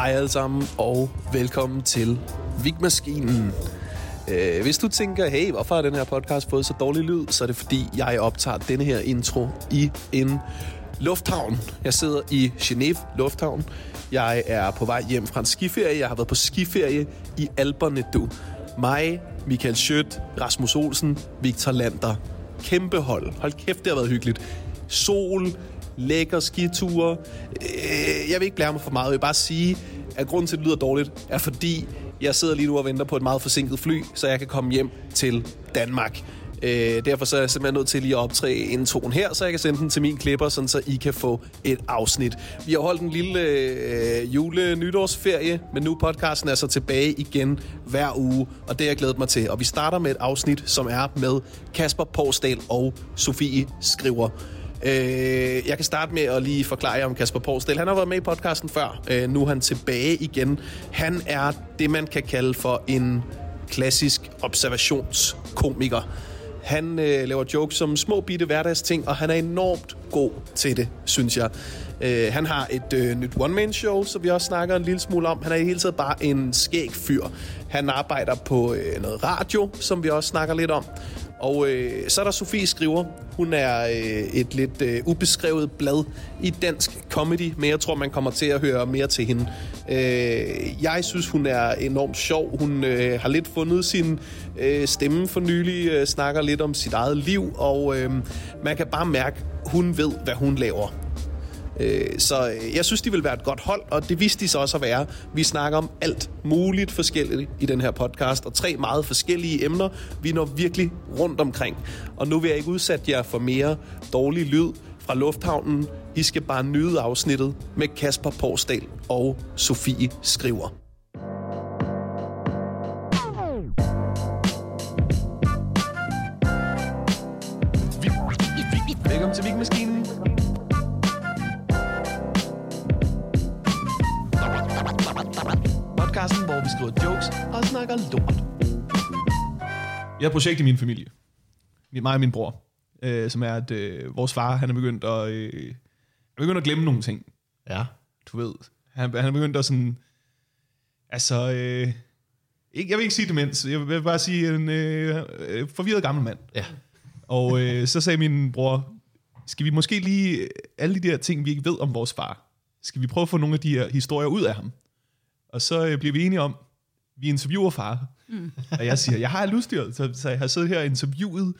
Hej alle sammen, og velkommen til Vigmaskinen. Øh, hvis du tænker, hey, hvorfor har den her podcast fået så dårlig lyd, så er det fordi, jeg optager denne her intro i en lufthavn. Jeg sidder i Genève Lufthavn. Jeg er på vej hjem fra en skiferie. Jeg har været på skiferie i Alperne, du. Mig, Michael Schødt, Rasmus Olsen, Victor Lander. Kæmpe hold. Hold kæft, det har været hyggeligt. Sol, lækre skiture. Øh, Jeg vil ikke blære mig for meget. Jeg vil bare sige, at grunden til, at det lyder dårligt, er fordi, jeg sidder lige nu og venter på et meget forsinket fly, så jeg kan komme hjem til Danmark. Øh, derfor så er jeg simpelthen nødt til lige at optræde introen her, så jeg kan sende den til min klipper, sådan så I kan få et afsnit. Vi har holdt en lille øh, jule-nytårsferie, men nu podcasten er så tilbage igen hver uge, og det har jeg glædet mig til. Og vi starter med et afsnit, som er med Kasper Porsdal og Sofie Skriver. Øh, jeg kan starte med at lige forklare jer om Kasper Porsdal. Han har været med i podcasten før. Øh, nu er han tilbage igen. Han er det, man kan kalde for en klassisk observationskomiker. Han øh, laver jokes som små bitte hverdagsting, og han er enormt god til det, synes jeg. Øh, han har et øh, nyt one-man-show, som vi også snakker en lille smule om. Han er i hele taget bare en skæg fyr. Han arbejder på øh, noget radio, som vi også snakker lidt om. Og øh, så er der Sofie Skriver. Hun er øh, et lidt øh, ubeskrevet blad i dansk comedy, men jeg tror, man kommer til at høre mere til hende. Øh, jeg synes, hun er enormt sjov. Hun øh, har lidt fundet sin øh, stemme for nylig, øh, snakker lidt om sit eget liv, og øh, man kan bare mærke, hun ved, hvad hun laver. Øh, Så øh, jeg synes, de vil være et godt hold, og det viste de så også at være. Vi snakker om alt muligt forskelligt i den her podcast, og tre meget forskellige emner. Vi når virkelig rundt omkring. Og nu vil jeg ikke udsætte jer for mere dårlig lyd fra lufthavnen. I skal bare nyde afsnittet med Kasper Porsdal og Sofie Skriver. Podcasten, hvor vi skriver jokes og snakker lort. Jeg har et projekt i min familie. Mig og min bror. Øh, som er, at øh, vores far, han er begyndt at, øh, er begyndt at glemme nogle ting. Ja. Du ved. Han, han er begyndt at sådan... Altså... Øh, ikke, jeg vil ikke sige demens. Jeg vil bare sige en øh, øh, forvirret gammel mand. Ja. Og øh, så sagde min bror, skal vi måske lige, alle de der ting, vi ikke ved om vores far, skal vi prøve at få nogle af de her historier ud af ham? Og så øh, bliver vi enige om, vi interviewer far. Mm. Og jeg siger, jeg har lydstyret, så, så jeg har siddet her og interviewet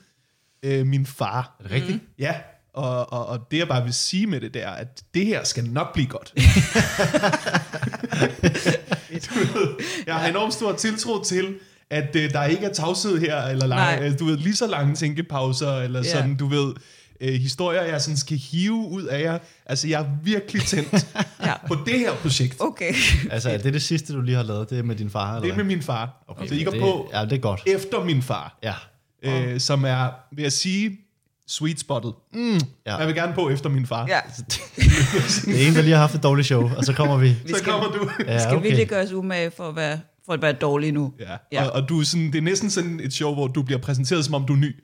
øh, min far. Er det rigtigt? Mm. Ja, og, og, og det jeg bare vil sige med det der, at det her skal nok blive godt. Du ved, jeg har enormt stor tiltro til, at øh, der ikke er tavshed her, eller lang, Nej. øh, du ved, lige så lange tænkepauser, eller Ja. sådan, du ved, øh, historier, jeg sådan skal hive ud af jer. Altså, jeg er virkelig tændt Ja. på det her projekt. Okay. Altså, er det det sidste, du lige har lavet? Det er med din far, eller Det er med min far. Okay, så I går det, på Ja, det er godt. efter min far, Ja. øh, som er, vil jeg sige, sweet spotted. Mm, Ja. Jeg vil gerne på efter min far. Ja. Det er en, der lige har haft et dårligt show, og så kommer vi. Vi Så skal, kommer du. Ja, skal okay. virkelig gøre os umage for at være, for at være dårlige nu. Ja. Ja. Og, og du er sådan, det er næsten sådan et show, hvor du bliver præsenteret, som om du er ny.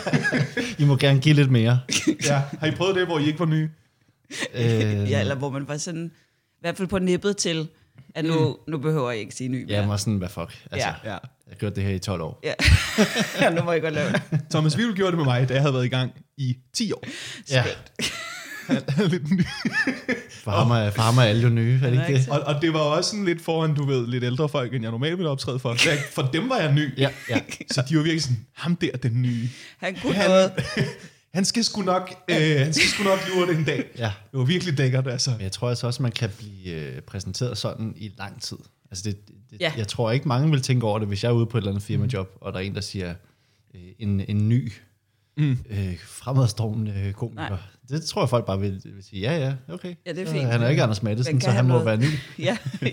I må gerne give lidt mere. Ja. Har I prøvet det, hvor I ikke var nye? Øh, Ja, eller hvor man var sådan, i hvert fald på nippet til, at nu, nu behøver jeg ikke sige ny mere. Ja, mig sådan, hvad fuck. Altså, Ja. Ja. Jeg har gjort det her i 12 år. Ja. ja, nu må jeg godt lave det. Thomas Wivel gjorde det med mig, da jeg havde været i gang i 10 år. Ja, Han er lidt ny. for ham er, for ham er alle jo nye, er det ikke det? Og, og det var også sådan lidt foran, du ved, lidt ældre folk, end jeg normalt ville optræde for. Så jeg, for dem var jeg ny. Ja, ja. Så de var virkelig sådan, ham der, den nye. Han kunne noget. Han skal sgu nok, øh, han skal sgu nok lure det en dag. ja. Det var virkelig dækkert, altså. Men jeg tror altså også, man kan blive øh, præsenteret sådan i lang tid. Altså det, det, Ja. Jeg tror ikke, mange vil tænke over det, hvis jeg er ude på et eller andet firmajob, og der er en, der siger, øh, en, en ny, mm. øh, fremadstormende komiker. Nej. Det tror jeg, folk bare vil, vil sige, ja, ja, okay. Ja, det er Så fint. Han er ikke Anders Madsen, så han må noget? være ny. Ja,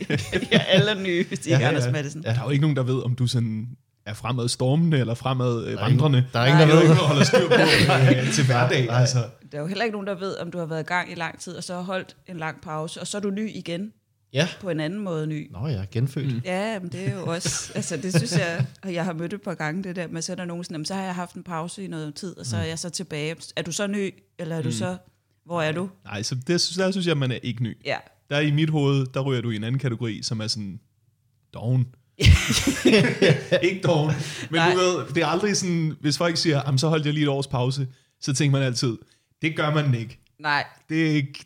ja alle er nye, hvis de ikke er Anders Madsen. Der er jo ikke nogen, der ved, om du sådan er fremad stormende eller fremad øh, Der er vandrende. ingen- der er ingen, der er ved. der holder styr på øh, til hverdag. Altså. Der er jo heller ikke nogen, der ved, om du har været i gang i lang tid, og så har holdt en lang pause, og så er du ny igen, Ja. på en anden måde ny. Nå ja, genfødt. Mm. Ja, men det er jo også, altså det synes jeg, og jeg har mødt et par gange det der, men så er der nogen sådan, "Jamen, så har jeg haft en pause i noget tid, og så er jeg så tilbage. Er du så ny, eller er du så, hvor er du? Nej, så det, synes- der synes jeg, man er ikke ny. Ja, der i mit hoved, der ryger du i en anden kategori, som er sådan doven. ikke doven, men Nej. du ved, det er aldrig sådan, hvis folk siger, "Jamen, så holdt jeg lige et års pause, så tænker man altid, det gør man ikke. Nej, Det er, ikke,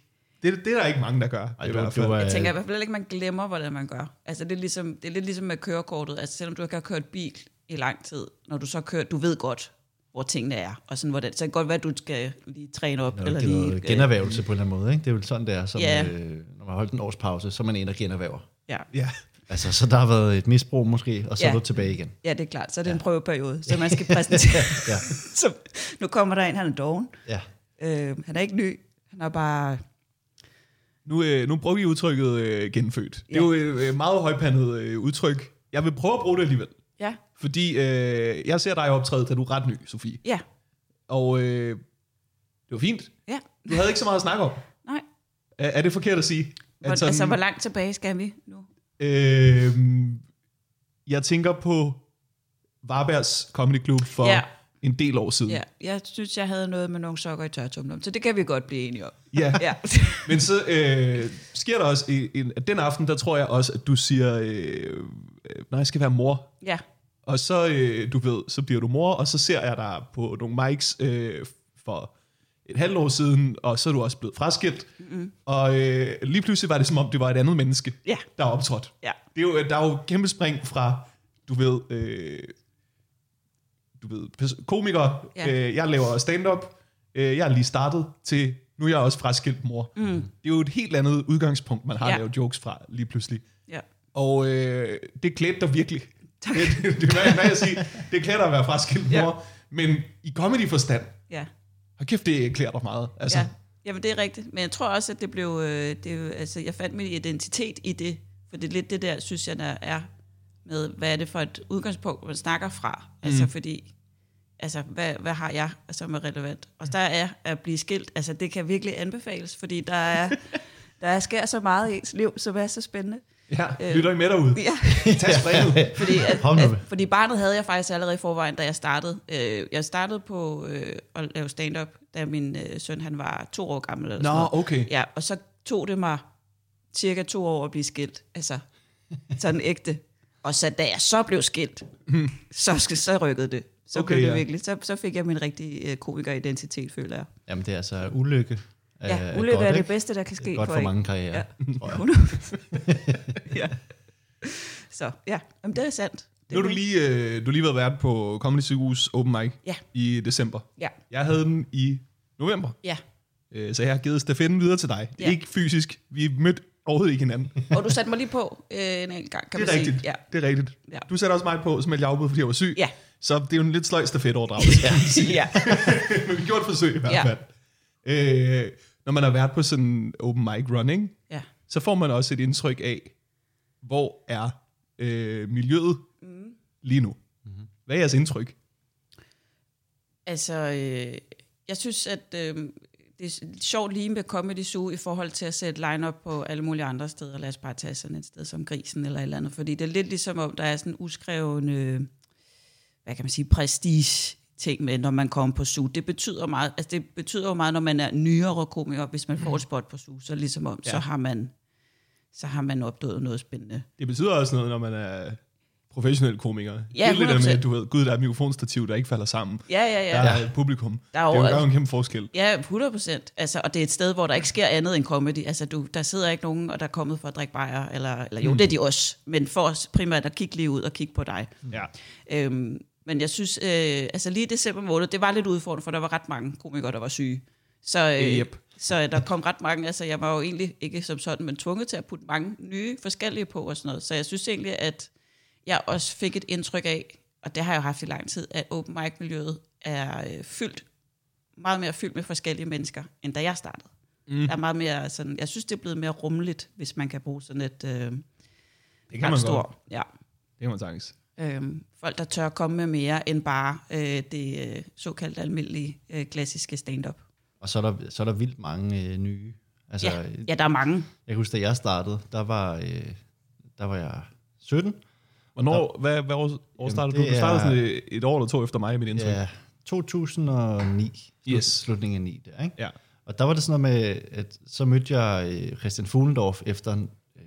det, det er der ikke mange, der gør. Ej, i du, hvert fald. er, jeg tænker i hvert fald ikke, man glemmer, hvordan man gør. Altså, det er, ligesom, det er lidt ligesom med kørekortet. Altså, selvom du ikke har kørt bil i lang tid, når du så kører, du ved godt, hvor tingene er. Og sådan, hvordan, så kan godt være, at du skal lige træne op. Nå, eller det er lige, noget generhvervelse på en eller anden måde. Ikke? Det er jo sådan, det er. Som, Ja. øh, når man har holdt en års pause, så er man en, der generhverver. ja. Ja. Altså, så der har været et misbrug måske, og så Ja. er du tilbage igen. ja, det er klart. Så er det en prøveperiode, så man skal præsentere. Ja. så, nu kommer der en, han er doven. Ja. Øh, han er ikke ny. Han er bare... Nu, øh, nu bruger vi udtrykket øh, genfødt. Det er Ja. jo et øh, meget højpandet øh, udtryk. Jeg vil prøve at bruge det alligevel. Ja, Fordi øh, jeg ser dig optræde, da du er ret ny, Sofie. ja, Og øh, det var fint. ja. Du havde ikke så meget at snakke om. Nej. Er, er det forkert at sige? Hvor, altså, hvor langt tilbage skal vi nu? øh, jeg tænker på Varbergs Comedy Club for Ja. En del år siden. Ja, jeg synes, jeg havde noget med nogle sokker i tørtumlum, så det kan vi godt blive enige om. ja. Ja, Men så øh, sker der også, en, en, at den aften, der tror jeg også, at du siger, øh, øh, nej, jeg skal være mor. ja, Og så, øh, du ved, så bliver du mor, og så ser jeg dig på nogle mics øh, for et halvt år siden, og så er du også blevet fraskilt. Mm-hmm. Og øh, lige pludselig var det som om, det var et andet menneske, Ja. der er optrådt. ja, Det er jo, der er jo kæmpe spring fra, du ved, øh, du ved, komiker, Ja. øh, jeg laver stand-up, øh, jeg er lige startet til, nu er jeg også fraskilt mor. Mm. Det er jo et helt andet udgangspunkt, man har Ja. lavet jokes fra lige pludselig. ja. Og øh, det klædte dig virkelig. Tak. Det, det, det, hvad, hvad jeg siger, det klæder dig at være fraskilt mor, Ja. men i comedy-forstand, ja. og kæft, det klæder dig meget. Altså, ja. Jamen, det er rigtigt. Men jeg tror også, at det blev... Øh, det, altså, jeg fandt min identitet i det. For det er lidt det der, synes jeg, der er med, hvad er det for et udgangspunkt, man snakker fra. Altså, Mm. fordi... Altså, hvad, hvad har jeg, som er relevant? Og der er at blive skilt. Altså, det kan virkelig anbefales, fordi der er... Der sker så meget i ens liv, som er så spændende. ja, lytter I med derude? Ja. Tag springet. Fordi, at, at, fordi barnet havde jeg faktisk allerede i forvejen, da jeg startede. Øh, jeg startede på øh, at lave stand-up, da min øh, søn han var to år gammel. Eller sådan Nå, noget. okay. Ja, og så tog det mig cirka to år at blive skilt. Altså, sådan ægte. Og så da jeg så blev skilt, så, skal- så rykkede det. Så Okay, blev det ja. virkelig. Så, så fik jeg min rigtige øh, komikeridentitet, føler jeg. Jamen, det er altså ulykke. Ja, ulykke godt, er det ikke? bedste, der kan ske Godt for en. mange karrierer, Ja. tror jeg. 100. ja. Så ja, Jamen, det er sandt. Det Nu har du lige, øh, du har lige været vært på Comedy Circus Open Mic Ja. i december. Ja, Jeg havde den i november, ja. øh, så jeg har givet stafetten videre til dig. Ja. ikke fysisk. Vi mødte overhovedet ikke hinanden. Og du satte mig lige på øh, en enkelt gang, kan Det man er rigtigt. sige. Ja. Det er rigtigt. Ja. Du satte også mig på, som jeg afbud, fordi jeg var syg. Ja. Så det er jo en lidt sløj stafetoverdragelse. ja. Men vi gjorde et forsøg i hvert Ja. fald. Øh, når man har været på sådan en open mic running, ja. så får man også et indtryk af, hvor er øh, miljøet mm. lige nu. Mm-hmm. Hvad er jeres indtryk? Altså, øh, jeg synes, at øh, det er sjovt lige med Comedy Zoo i forhold til at sætte line-up på alle mulige andre steder. Lad os bare tage sådan et sted som Grisen eller et eller andet. Fordi det er lidt ligesom om, der er sådan en uskreven, øh, hvad kan man sige, prestige ting med, når man kommer på Zoo. Det betyder meget, altså det betyder jo meget, når man er nyere komiker, hvis man får et spot på Zoo, så ligesom om, ja. så har man så har man opnået noget spændende. Det betyder også noget, når man er professionel komiker. Ja, Hele det der med, 100%. at du ved, gud, der er et mikrofonstativ, der ikke falder sammen. Ja, ja, ja. Der er et publikum. Der er det jo- er jo en kæmpe forskel. Ja, 100 procent. Altså, og det er et sted, hvor der ikke sker andet end comedy. Altså, du, der sidder ikke nogen, og der er kommet for at drikke bajer, eller, eller jo, mm. det er de også, men for os primært at kigge lige ud og kigge på dig. Ja. Øhm, men jeg synes, øh, altså lige i december måned, det var lidt udfordrende, for der var ret mange komikere, der var syge. Så, øh, Yep. så der kom ret mange, altså jeg var jo egentlig ikke som sådan, men tvunget til at putte mange nye forskellige på og sådan noget. Så jeg synes egentlig, at jeg også fik et indtryk af, og det har jeg jo haft i lang tid, at open mic-miljøet er øh, fyldt, meget mere fyldt med forskellige mennesker, end da jeg startede. Mm. Der er meget mere sådan, jeg synes, det er blevet mere rummeligt, hvis man kan bruge sådan et øh, Det kan man stor, godt. ja. Det kan man sagtens. Øhm, folk, der tør komme med mere end bare øh, det øh, såkaldt almindelige øh, klassiske stand-up. Og så er der, så er der vildt mange øh, nye. Altså, Ja, ja, der er mange. Jeg kan huske, da jeg startede, der var, øh, der var jeg 17. Hvornår, hvad, hvad år, år startede du? Du startede er- sådan et, et år eller to efter mig i mit indtryk. Ja, 2009. Slut, Yes. Slutningen af 9 der, ikke? ja. Og der var det sådan noget med, at så mødte jeg øh, Christian Fuglendorf efter en, øh,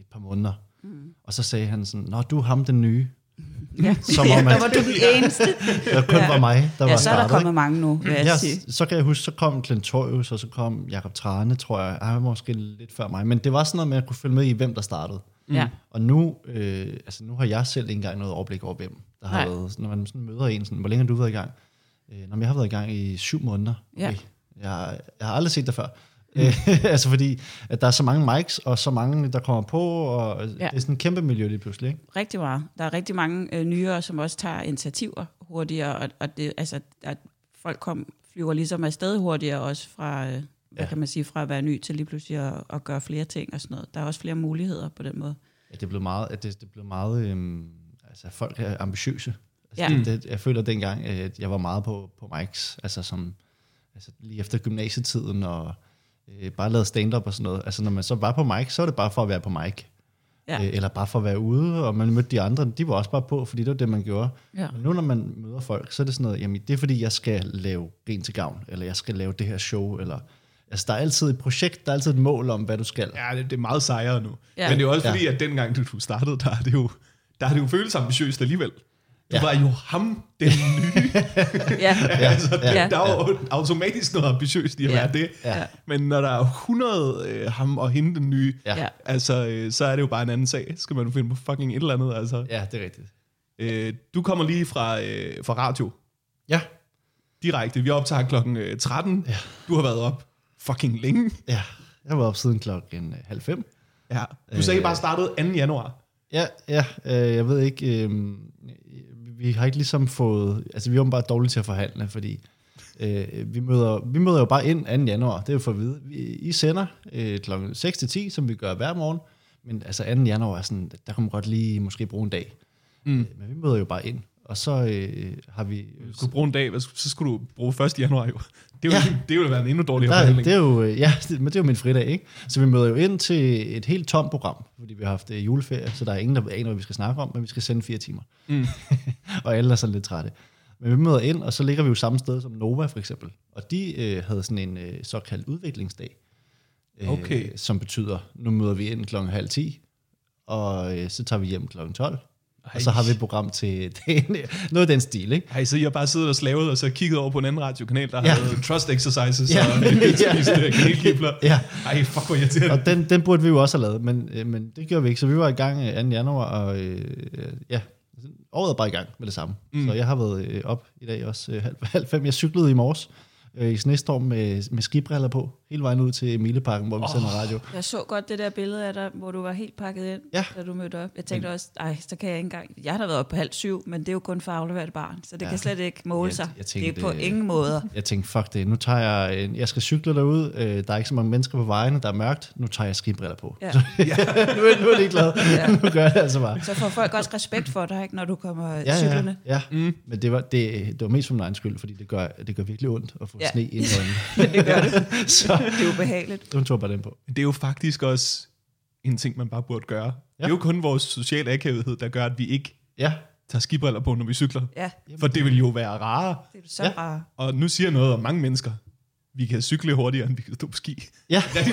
et par måneder. Mm. Og så sagde han sådan, Nå, du er ham den nye. Ja. Som om, der at- var du den eneste. Det kun Ja. var mig, der ja, var så er der startet. kommet ikke? mange nu, vil jeg Ja, sige. så kan jeg huske, så kom Clentorius, og så kom Jakob Trane, tror jeg. Han var måske lidt før mig. Men det var sådan noget med, at jeg kunne følge med i, hvem der startede. Ja. Og nu, øh, altså nu har jeg selv ikke engang noget overblik over, hvem der har Nej. været. Når man sådan møder en, sådan, hvor længe har du været i gang? Øh, når jeg har været i gang i syv måneder. Ja. Jeg, jeg har aldrig set det før. Mm. altså fordi, at der er så mange mics, og så mange, der kommer på, og ja. det er sådan en kæmpe miljø lige pludselig. Ikke? Rigtig meget. Der er rigtig mange øh, nyere, som også tager initiativer hurtigere, og, og det, altså, at folk kom, flyver ligesom afsted hurtigere også fra, øh, hvad Ja. ja. kan man sige, fra at være ny til lige pludselig at, at gøre flere ting og sådan noget. Der er også flere muligheder på den måde. at det blev meget, det, det blev meget øhm, altså folk er ambitiøse. Altså, Ja. det, det, jeg føler dengang, at jeg var meget på, på mics, altså som, altså lige efter gymnasietiden, og øh, bare lavede stand-up og sådan noget. Altså når man så var på mic, så var det bare for at være på mic. Ja. Øh, eller bare for at være ude, og man mødte de andre, de var også bare på, fordi det var det, man gjorde. Ja. Men nu når man møder folk, så er det sådan noget, jamen det er fordi, jeg skal lave grin til gavn, eller jeg skal lave det her show, eller altså der er altid et projekt, der er altid et mål om, hvad du skal. Ja, det, det er meget sejere nu. Ja. Ja. Men det er jo også Ja. fordi, at dengang du, du startede, der er det jo, der er det jo føles ambitiøst alligevel. Du Ja. ja. var jo ham, den nye. Ja. ja, altså, ja. Ja. Der er jo automatisk noget ambitiøst i at Ja. være det. Ja. Men når der er 100 øh, ham og hende, den nye, Ja. Ja. altså, øh, så er det jo bare en anden sag. Skal man finde på fucking et eller andet, altså. ja, det er rigtigt. Øh, du kommer lige fra, øh, fra radio Ja, direkte. Vi optager klokken øh, 13. Ja. Du har været op fucking længe. ja. Jeg var op siden klokken øh, halv fem. Ja. Du sagde bare startet 2. januar. Ja, ja, øh, jeg ved ikke, øh, vi har ikke ligesom fået, altså vi er jo bare dårlige til at forhandle, fordi øh, vi, møder, vi møder jo bare ind 2. januar, det er jo for at vide. Vi, I sender øh, klokken 6 til 10, som vi gør hver morgen, men altså 2. januar er sådan, der kunne man godt lige måske bruge en dag. Mm. Øh, men vi møder jo bare ind, og så øh, har vi... Du skulle bruge en dag, så skulle du bruge 1. januar jo. Det jo, Ja. det jo være en endnu dårligere Der, forhandling. det er jo, øh, ja, det, men det er jo min fridag, ikke? Så vi møder jo ind til et helt tomt program, fordi vi har haft øh, juleferie, så der er ingen, der aner, hvad vi skal snakke om, men vi skal sende fire timer. Mm. og alle er sådan lidt trætte. Men vi møder ind, og så ligger vi jo samme sted som Nova for eksempel. Og de øh, havde sådan en øh, såkaldt udviklingsdag, øh, Okay. som betyder, nu møder vi ind klokken halv 10, og øh, så tager vi hjem klokken 12. Og så har vi et program til noget af den stil, ikke? Hej, så har bare siddet og slavet, og så kigget over på en anden radiokanal, der Ja. ja. havde trust exercises Ja. ja. og øh, kanelkibler. Ja. Ej, fuck, hvor irriterende. Og den, den burde vi jo også have lavet, men, øh, men det gjorde vi ikke. Så vi var i gang øh, 2. januar, og øh, ja, året er bare i gang med det samme. Mm. Så jeg har været øh, op i dag også øh, halv, halv fem. Jeg cyklede i morges øh, i snestorm med, med skibriller på, hele vejen ud til Emileparken, hvor vi oh. sender radio. Jeg så godt det der billede af dig, hvor du var helt pakket ind, Ja. da du mødte op. Jeg tænkte også, ej, så kan jeg ikke engang... Jeg har da været op på halv syv, men det er jo kun for at aflevere et barn, så det Ja. ja. kan slet ikke måle Jeg- sig. jeg det er tænkte, på øh, ingen måder. Jeg tænkte, fuck det, nu tager jeg, en, jeg skal cykle derud, øh, der er ikke så mange mennesker på vejene, der er mørkt, nu tager jeg skibriller på. Ja. nu, er, nu er de glade, Ja. nu gør jeg det altså bare. Så får folk også respekt for dig, ikke, når du kommer Ja, ja, ja, cyklerne. ja. Mm. Men det var, det, det var mest for min egen skyld, fordi det gør, det gør virkelig ondt at få ja. Ja. sne ind i øjnene. det gør det. så Det er ubehageligt. nu tog bare den på. Det er jo faktisk også en ting, man bare burde gøre. Ja. Det er jo kun vores sociale akavethed, der gør, at vi ikke Ja, tager skibriller på, når vi cykler. Ja, For det vil jo være rarere. det er så Ja. rart. Og nu siger noget om mange mennesker. Vi kan cykle hurtigere, end vi kan stå på ski. ja. Det er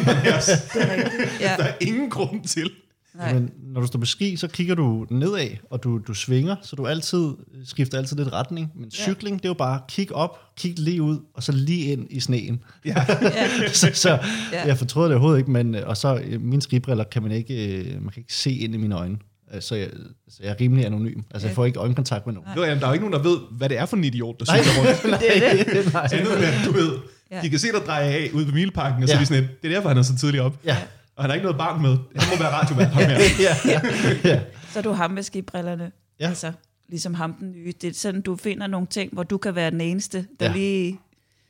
rigtigt. Ja. Der er ingen grund til. Nej. Men når du står på ski, så kigger du nedad, og du, du svinger, så du altid skifter altid lidt retning. Men cykling, det er jo bare kig op, kig lige ud, og så lige ind i sneen. Ja. Ja. så så Ja. jeg fortryder det overhovedet ikke, men og så øh, mine skibriller kan man ikke, øh, man kan ikke se ind i mine øjne. Øh, Så jeg, så jeg er rimelig anonym. Altså, jeg får ikke øjenkontakt med nogen. Jamen, der er jo ikke nogen, der ved, hvad det er for en idiot, der cykler rundt. Det er det. Nej. Andet du ved, Ja. de kan se dig dreje af ude på Mileparken, og så Ja. er de sådan et, det er derfor, han er så tidligt op. Ja. Og han har ikke noget barn med. Han må være radiovært, ham her. ja, ja, ja. Så er du ham med skibrillerne. Ja. Altså, ligesom ham den nye. Det er sådan, du finder nogle ting, hvor du kan være den eneste, der Ja. lige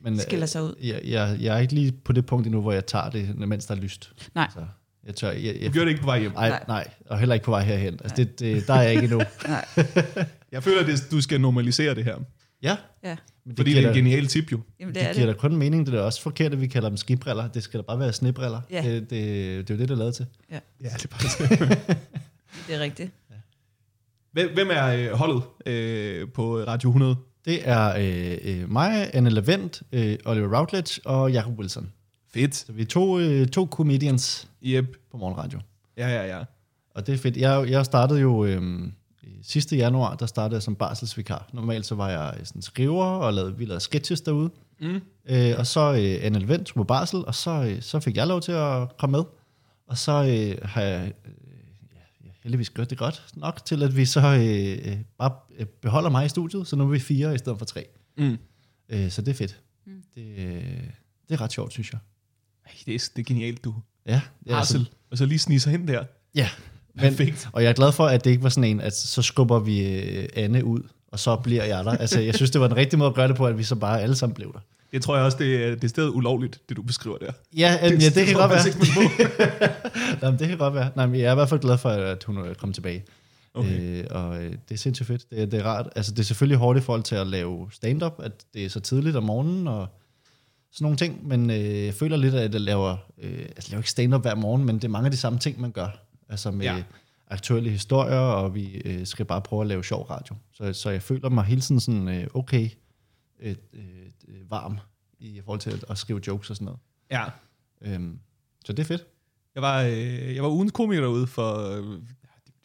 Men, skiller sig ud. øh, Jeg, jeg, jeg er ikke lige på det punkt endnu, hvor jeg tager det, mens der er lyst. Nej. Så jeg tør, jeg, Du jeg, gjorde det ikke på vej hjem. nej, Nej. nej, og heller ikke på vej herhen. Altså, det, det, der er jeg ikke endnu. Nej. Jeg føler, at du skal normalisere det her. Ja, Ja. men Fordi det er giver en da- genial tip jo. Jamen, Det, det er det giver det. da kun mening. Det er også forkert, at vi kalder dem skibriller. Det skal da bare være snebriller. Ja. Det, det, det er jo det, det er lavet til. Ja, Ja, det er bare det. det er rigtigt. Hvem hvem er øh, holdet øh, på Radio 100? Det er øh, øh, mig, Anne Lavendt, øh, Oliver Routledge og Jacob Wilson. Fedt. Så vi er to, øh, to comedians Yep. på morgenradio. Ja, ja, ja. Og det er fedt. Jeg, jeg startede jo i sidste januar, der startede jeg som barselsvikar. Normalt så var jeg sådan skriver og lavede, vi lavede sketches derude. Mm. Øh, og så øh, Anne Levent tog på barsel, og så, øh, så fik jeg lov til at komme med. Og så øh, har jeg øh, ja, heldigvis gjort det godt nok til, at vi så øh, øh, bare øh, beholder mig i studiet, så nu er vi fire i stedet for tre. Mm. Øh, så det er fedt. Det, øh, det er ret sjovt, synes jeg. Ej, det, er, det er genialt, du. Ja, det er Harsel. Og så lige snige sig hen der. Ja, men, Perfekt. og jeg er glad for, at det ikke var sådan en, at så skubber vi øh, Anne ud, og så bliver jeg der. Altså, jeg synes, det var en rigtig måde at gøre det på, at vi så bare alle sammen blev der. Det tror jeg også, det er, det er stedet ulovligt, det du beskriver der. Ja, det, ja, det kan tror godt være. må. Jamen, det kan godt være. Nej, men jeg er i hvert fald glad for, at hun er kommet tilbage. Okay. Øh, og øh, det er sindssygt fedt. Det, er- det er rart. Altså, det er selvfølgelig hårdt i forhold til at lave stand-up, at det er så tidligt om morgenen og sådan nogle ting, men øh, jeg føler lidt, at jeg laver, øh, altså, jeg laver ikke stand-up hver morgen, men det er mange af de samme ting, man gør. Altså med Ja. aktuelle historier, og vi øh, skal bare prøve at lave sjov radio. Så, så jeg føler mig hele tiden sådan, øh, okay øh, øh, varm i forhold til at, at skrive jokes og sådan noget. Ja. Øhm, så det er fedt. Jeg var, øh, jeg var ugens komiker derude for, øh,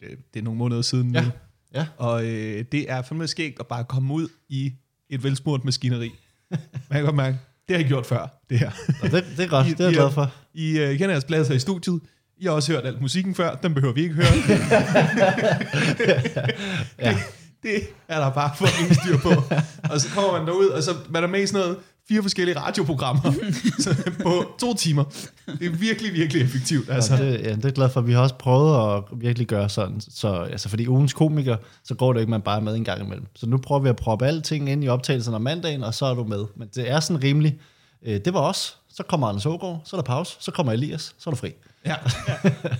det, det er nogle måneder siden Ja. nu. Ja. Og øh, det er fandme skægt at bare komme ud i et velsmurt maskineri. Man kan godt mærke, det har jeg gjort før, det her. Og det, det er godt, I- det er jeg I- glad for. I øh, kender jeres pladser i studiet. I har også hørt alt musikken før, den behøver vi ikke høre. Ja. det er der bare fucking styr på. Og så kommer man derud, og så man er med i sådan noget fire forskellige radioprogrammer så på to timer. Det er virkelig, virkelig effektivt. Altså. Altså. Det, ja, det er glad for. Vi har også prøvet at virkelig gøre sådan, så, altså fordi ugens komiker, så går det ikke, man bare er med en gang imellem. Så nu prøver vi at proppe alting ind i optagelsen om mandagen, og så er du med. Men det er sådan rimelig, øh, det var os, så kommer Anders Ågaard, så er der pause, så kommer Elias, så er du fri. Ja.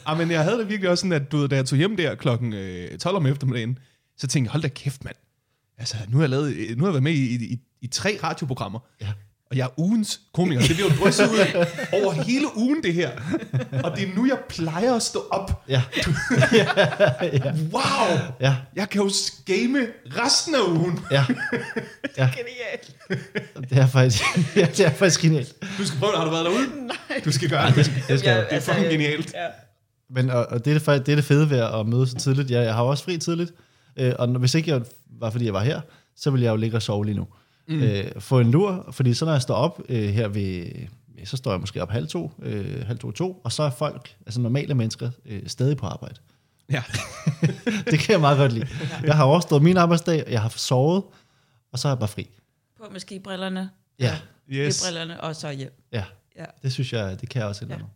ja. men jeg havde det virkelig også sådan, at du ved, da jeg tog hjem der klokken øh, 12 om eftermiddagen, så tænkte jeg, hold da kæft, mand. Altså, nu har jeg, lavet, øh, nu har jeg været med i, i, i tre radioprogrammer. Ja. Og jeg er ugens komiker. Det bliver jo drysset ud af over hele ugen, det her. Og det er nu, jeg plejer at stå op. Ja, Wow! ja, Jeg kan jo game resten af ugen. ja. ja. Genialt. Det er faktisk, ja, det er faktisk genialt. Du skal prøve det. Har du været derude? Nej. Du skal gøre det. Det skal, Ja. Det er fucking genialt. Ja. Men og, og det, er det, det er det fede ved at møde så tidligt. Jeg, jeg har også fri tidligt, øh, og hvis ikke jeg var, fordi jeg var her, så ville jeg jo ligge og sove lige nu. Mm. Øh, få en lur, fordi så når jeg står op øh, her ved, så står jeg måske op halv to, øh, halv to, to, og så er folk, altså normale mennesker, øh, stadig på arbejde. Ja. Det kan jeg meget godt lide. Jeg har overstået min arbejdsdag, jeg har sovet, og så er jeg bare fri. På med skibrillerne, Ja, Yes. skibrillerne, og så hjem. ja. Ja. Det synes jeg, det kan jeg også et eller Ja. andet.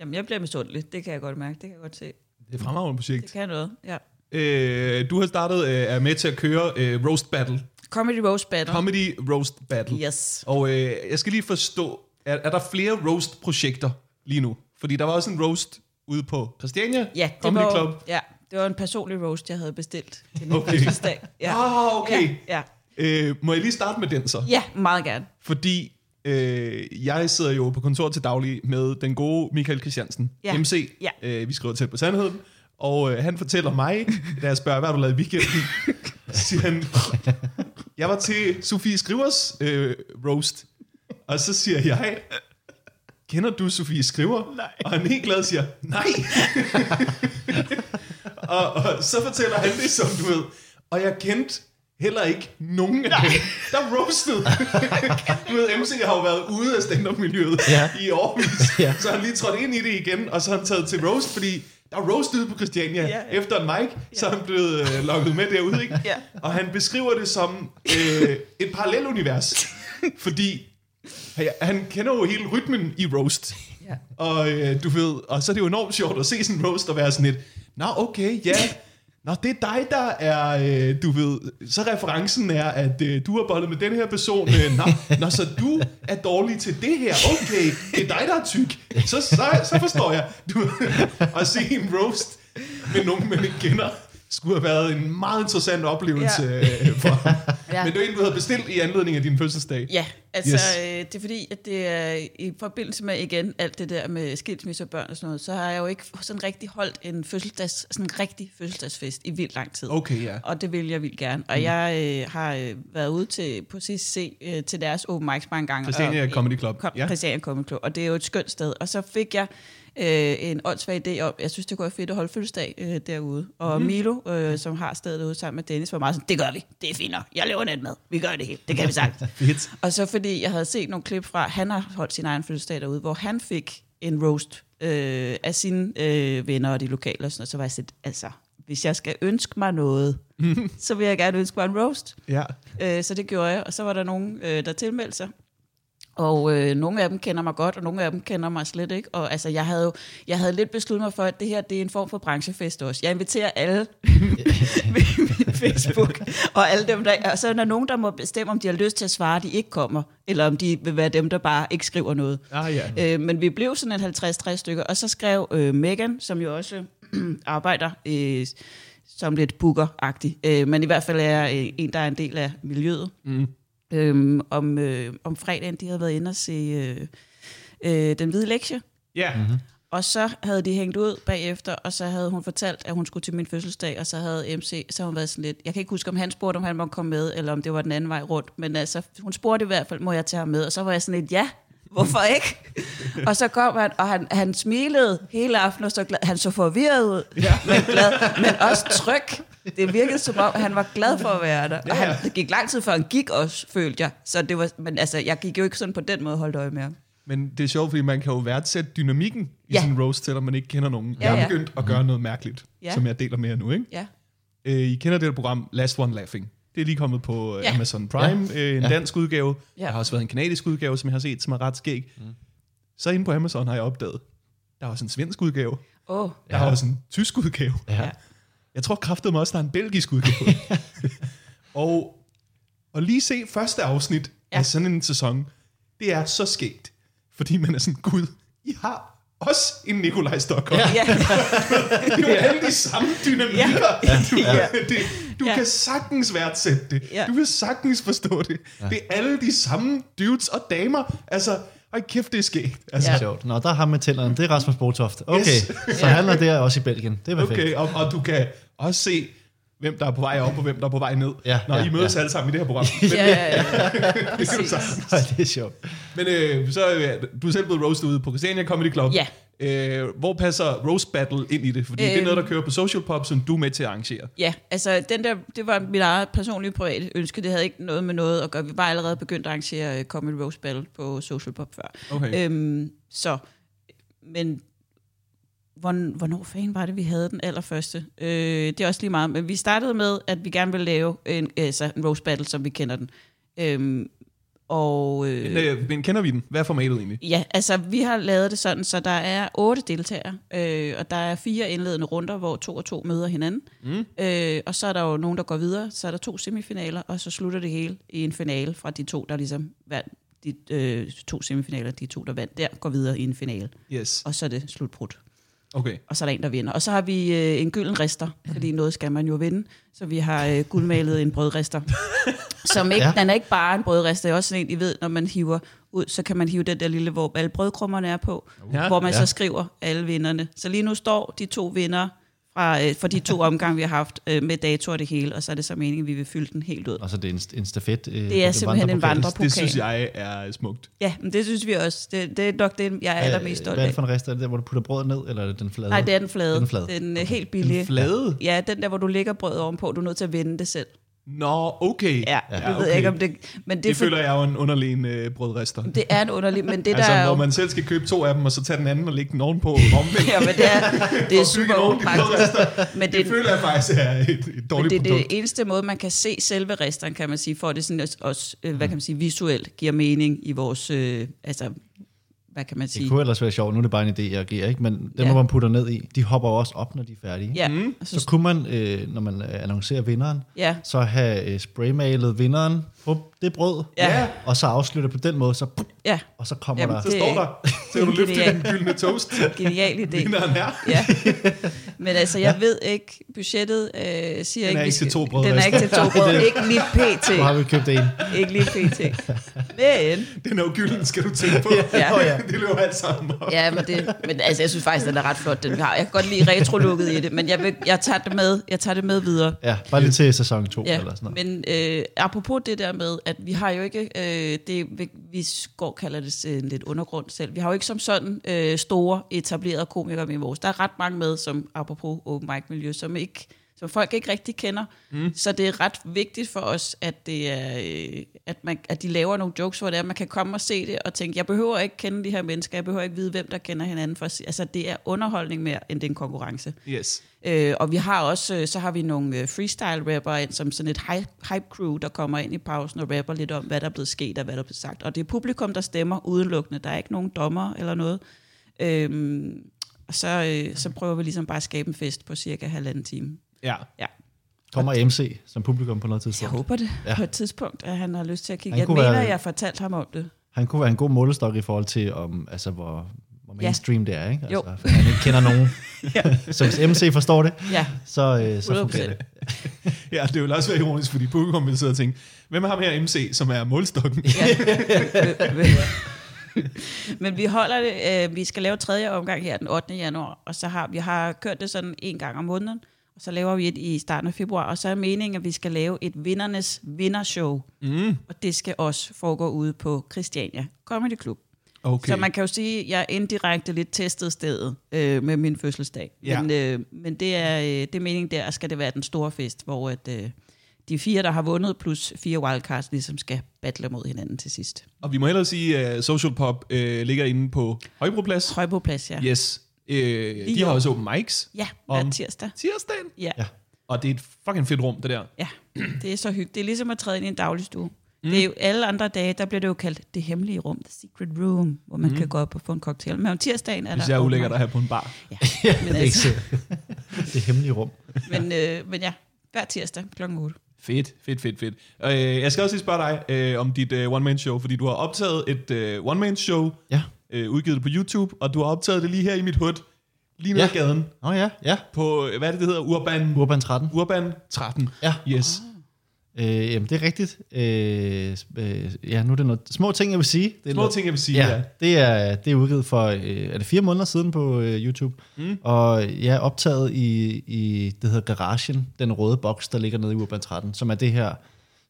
Jamen, jeg bliver misundelig. Det kan jeg godt mærke. Det kan jeg godt se. Det er fremragende projekt. Det kan noget, ja. Øh, du har startet, øh, er med til at køre øh, Roast Battle. Comedy Roast Battle. Comedy Roast Battle. Yes. Og øh, jeg skal lige forstå, er, er der flere roast-projekter lige nu? Fordi der var også en roast ude på Christiania Ja, det Comedy var, Club. ja, det var en personlig roast, jeg havde bestilt til min Okay. fødselsdag. Ja. Ah, okay. Ja, Øh, må jeg lige starte med den så? ja. ja, meget gerne. Fordi øh, jeg sidder jo på kontor til daglig med den gode Michael Christiansen, Ja. MC. Ja. Øh, vi skriver tæt på sandheden. Og øh, han fortæller mig, da jeg spørger, hvad har du lavet i weekenden? Siger han, jeg var til Sofie Skrivers øh, roast. Og så siger jeg, kender du Sofie Skriver? Nej. Og han helt glad siger, nej. og, og så fortæller han det, som du ved. Og jeg kendte heller ikke nogen af dem, der roastede. du ved, MC har jo været ude af stand-up-miljøet Ja. i årvis. Ja. Så han lige trådt ind i det igen, og så har han taget til roast, fordi der er roast ude på Christiania Ja, ja. efter en mic, så er han blevet øh, lukket med derude, ikke? Ja. Og han beskriver det som øh, et parallelunivers, fordi han, han kender jo hele rytmen i roast. Ja. Og øh, du ved, og så er det jo enormt sjovt at se sådan en roast og være sådan lidt, Nå, okay, ja. Nå, det er dig, der er, øh, du ved, så referencen er, at øh, du har bollet med den her person. Øh, nå, nå, så du er dårlig til det her. Okay, det er dig, der er tyk. Så, så, så forstår jeg. Du, at se en roast med nogen, man ikke kender, skulle have været en meget interessant oplevelse Ja. ja. for ham. Ja. Men det er en, du havde bestilt i anledning af din fødselsdag. Ja, altså Yes. øh, det er fordi, at det er i forbindelse med igen alt det der med skilsmisse og børn og sådan noget, så har jeg jo ikke sådan rigtig holdt en fødselsdags, sådan en rigtig fødselsdagsfest i vildt lang tid. Okay, ja. Og det vil jeg vildt gerne. Og mm. jeg øh, har øh, været ude til på CCC øh, til deres open mics mange gange. Christiania og, Comedy Club, Kom, ja. Christiania Comedy Club. Og det er jo et skønt sted. Og så fik jeg øh, en åndssvag idé om, jeg synes, det kunne være fedt at holde fødselsdag øh, derude. Og mm. Milo, øh, som har stedet derude sammen med Dennis, var meget sådan, det gør vi, det er fint nok. Jeg laver natmad, vi gør det helt, det kan vi sagt. Fedt. Og så fordi jeg havde set nogle klip fra, han har holdt sin egen fødselsdag derude, hvor han fik en roast øh, af sine øh, venner og de lokale og sådan noget, så var jeg sådan, altså, hvis jeg skal ønske mig noget, så vil jeg gerne ønske mig en roast. Ja. Øh, så det gjorde jeg, og så var der nogen, øh, der tilmeldte sig. Og øh, nogle af dem kender mig godt, og nogle af dem kender mig slet ikke. Og altså, jeg havde jo jeg havde lidt besluttet mig for, at det her det er en form for branchefest også. Jeg inviterer alle ved min Facebook, og alle dem, der... Og så er der nogen, der må bestemme, om de har lyst til at svare, de ikke kommer, eller om de vil være dem, der bare ikke skriver noget. Ah, ja. Øh, men vi blev sådan en 50-60 stykker, og så skrev øh, Megan, som jo også arbejder øh, som lidt booker-agtig, øh, men i hvert fald er øh, en, der er en del af miljøet, Mm. Øh, om, øh, om fredagen, de havde været inde og se øh, øh, Den Hvide Lektie, Ja. Mhm. og så havde de hængt ud bagefter, og så havde hun fortalt, at hun skulle til min fødselsdag, og så havde MC, så havde hun været sådan lidt, jeg kan ikke huske, om han spurgte, om han måtte komme med, eller om det var den anden vej rundt, men altså, hun spurgte i hvert fald, må jeg tage ham med, og så var jeg sådan lidt, ja, hvorfor ikke? og så kom han, og han, han smilede hele aftenen, og så glad, han så forvirret ud, ja. men glad, men også tryg. Det virkede som om, han var glad for at være der. Og han, det gik lang tid før han gik også, følte jeg. Så det var, men altså, jeg gik jo ikke sådan på den måde holdt øje med ham. Men det er sjovt, fordi man kan jo værdsætte dynamikken i Ja. sådan en roast, selvom man ikke kender nogen. Ja, Jeg har ja. begyndt at gøre noget mærkeligt, Ja. som jeg deler med jer nu. Ikke? Ja. Øh, I kender det program Last One Laughing. Det er lige kommet på ja. Ja. Amazon Prime, ja. øh, en Ja. dansk udgave. Ja. Der har også været en kanadisk udgave, som jeg har set, som er ret skæg. Mm. Så inde på Amazon har jeg opdaget, der er også en svensk udgave. Åh, oh, Der er også en tysk udgave. Ja. Jeg tror kraftedeme også, der er en belgisk udgave. og, og lige se første afsnit ja. Ja. af sådan en sæson, det er så skægt. Fordi man er sådan, gud, I har også en Nikolaj Stockholm. Ja. ja. Det er jo alle de samme dynamikker. Ja. Du, Ja. det, du Ja. kan sagtens værdsætte det. Ja. Du kan sagtens forstå det. Det er alle de samme dudes og damer. Altså, hold kæft, det er skægt. Altså, Ja. Sjovt. Nå, der har med tænderne. Det er Rasmus Botoft. Okay, Yes. så han er der også i Belgien. Det er perfekt. Okay, og, og du kan også se, hvem der er på vej op, og hvem der er på vej ned, Ja, når ja, I mødes ja. alle sammen i det her program. Ja, ja, ja. det kan du det er sjovt. Men øh, så øh, du er selv blevet roastet ude på Christiania Comedy Club. Ja. Øh, hvor passer roast battle ind i det? Fordi øh, det er Øhm. noget, der kører på Social Pop, som du er med til at arrangere. Ja, altså den der, det var mit eget personlige private ønske. Det havde ikke noget med noget at gøre. Vi var allerede begyndt at arrangere uh, Comedy Rose Battle på Social Pop før. Okay. Øhm, så, men hvorn- hvornår fanden var det, vi havde den allerførste? Øh, det er også lige meget. Men vi startede med, at vi gerne ville lave en, altså en Rose Battle, som vi kender den. Øhm, og, øh, Men, øh, men kender vi den? Hvad er formatet egentlig? Ja, altså vi har lavet det sådan, så der er otte deltagere, øh, og der er fire indledende runder, hvor to og to møder hinanden. Mm. Øh, og så er der jo nogen, der går videre, så er der to semifinaler, og så slutter det hele i en finale fra de to, der ligesom vandt de øh, to semifinaler, de to, der vandt der, går videre i en finale. Yes. Og så er det slutbrudt. Okay. Og så er der en, der vinder. Og så har vi øh, en gylden rister, fordi noget skal man jo vinde. Så vi har øh, guldmalet en brødrister. Som ikke, Ja. Den er ikke bare en brødrister, det er også sådan en, I ved, når man hiver ud, så kan man hive den der lille, hvor alle brødkrummerne er på, Ja. hvor man ja. så skriver alle vinderne. Så lige nu står de to vinder fra, øh, for de to omgange, vi har haft øh, med dato og det hele, og så er det så meningen, at vi vil fylde den helt ud. Og så det er en, en stafet. Øh, Det er simpelthen en vandrepokal. Det synes jeg er smukt. Ja, men det synes vi også. Det, det er nok det, jeg er allermest stolt Hvad er det af. for en rest? Er det der, hvor du putter brødet ned, eller er det den flade? Nej, det er den flade. Den flade. Den er helt billige. En flade? Ja, den der, hvor du lægger brødet ovenpå, du er nødt til at vende det selv. Nå, okay. Ja, Ja, jeg ved okay. ikke, om det... Men det, Det, for, føler jeg er jo en underlig øh, brødrester. det er en underlig... Men det altså, der er jo... man selv skal købe to af dem, og så tage den anden og lægge den ovenpå omvendt. Ja, men det er, det er super en upraktisk. Men Det det, føler jeg faktisk er et, et men dårligt det er produkt. det eneste måde, man kan se selve resteren, kan man sige, for at det sådan også, også øh, hvad kan man sige, visuelt giver mening i vores... Øh, altså, hvad kan man Det sige? kunne ellers være sjovt. Nu er det bare en idé, jeg giver, ikke? Men dem, Ja. hvor man putter ned i, de hopper jo også op, når de er færdige. Ja, Mm. så, kunne man, øh, når man øh, annoncerer vinderen, ja, så have øh, spraymalet vinderen på det brød, Ja. og så afslutte på den måde, så, pup, ja, og så kommer Jamen, der... Så står der, så kan du løfte den gyldne toast. genial idé. Vinderen her. Ja. Men altså, jeg ved ikke, budgettet øh, siger Den er vi ikke til skal- to brød, Den er ikke til to brød, ikke lige pt. Nu har vi købt en. Ikke lige pt. Men, Den er jo gylden, skal du tænke på. Ja. Åh, ja. det løber alt sammen op. ja, men, det, men altså, jeg synes faktisk, den er ret flot, den vi har. Jeg kan godt lide retro-looket i det, men jeg, vil, jeg, tager det med, jeg tager det med videre. Ja, bare lige til sæson 2 Ja, eller sådan noget. men øh, apropos det der med, at vi har jo ikke, øh, det vi- går kalder det en lidt undergrund selv, vi har jo ikke som sådan øh, store etablerede komikere med i vores. Der er ret mange med, som apropos open mic miljø, som ikke som folk ikke rigtig kender. Mm. Så det er ret vigtigt for os, at, det er, øh, at, man, at de laver nogle jokes, hvor det er, at man kan komme og se det og tænke, jeg behøver ikke kende de her mennesker, jeg behøver ikke vide, hvem der kender hinanden. For. Altså, det er underholdning mere, end det er en konkurrence. Yes. Øh, og vi har også, øh, så har vi nogle øh, freestyle rapper ind, som sådan et hype, hype crew, der kommer ind i pausen og rapper lidt om, hvad der er blevet sket og hvad der er blevet sagt. Og det er publikum, der stemmer udelukkende. Der er ikke nogen dommer eller noget. Øhm, og så, øh, så prøver vi ligesom bare at skabe en fest på cirka halvanden time. Ja. Ja, Kommer MC som publikum på noget jeg tidspunkt. håber det Ja. på et tidspunkt, at han har lyst til at kigge. Han Jeg mener, være- jeg har fortalt ham om det. Han kunne være en god målestok i forhold til, om, altså, hvor, hvor mainstream det er. Ikke? Jo. Altså, for han ikke kender nogen. Så hvis MC forstår det, Ja, så, øh, så 100%. fungerer det. Ja, det vil også være ironisk, fordi publikum vil sidde og tænke, hvem er ham her MC, som er målstokken? Men vi holder det, øh, vi skal lave tredje omgang her den 8. januar, og så har vi har kørt det sådan en gang om måneden, og så laver vi et i starten af februar, og så er meningen, at vi skal lave et vindernes vindershow, Mm. og det skal også foregå ude på Christiania Comedy Club. Okay. Så man kan jo sige, at jeg indirekte lidt testet stedet øh, med min fødselsdag. Ja. Men, øh, men det, er, øh, det er meningen, der skal det være den store fest, hvor at, øh, de fire, der har vundet, plus fire wildcards, ligesom skal battle mod hinanden til sidst. Og vi må hellere sige, at Social Pop øh, ligger inde på Højbroplads. Højboplads, ja. Yes. Øh, de Lige har over. også open mics Ja, hver tirsdag. tirsdagen. Ja. Ja. Og det er et fucking fedt rum, det der. Ja, det er så hyggeligt. Det er ligesom at træde ind i en dagligstue. Mm. Det er jo alle andre dage, der bliver det jo kaldt det hemmelige rum, the secret room, hvor man mm. kan gå op og få en cocktail. Men om tirsdagen er Hvis der... jeg er ulækkert at have på en bar. Ja, Ja, men, det er altså, så. det hemmelige rum. men, øh, men ja, hver tirsdag kl. 8. Fedt, fedt, fedt, fedt. Øh, jeg skal også lige spørge dig øh, om dit øh, one-man-show, fordi du har optaget et øh, one-man-show, Ja. øh, udgivet det på YouTube, og du har optaget det lige her i mit hood, lige ned Ja. ad gaden, Åh oh, ja, ja. på, øh, hvad er det, det hedder, Urban, Urban 13. Urban 13. Ja. Yes. Øh, jamen, det er rigtigt. Øh, øh, ja, nu er det noget små ting, jeg vil sige. Det er Små noget, ting, jeg vil sige, ja. Ja, det er, det er udgivet for, øh, er det fire måneder siden på øh, YouTube. Mm. Og jeg er optaget i, i, det hedder Garagen, den røde boks, der ligger nede i Urban 13, som er det her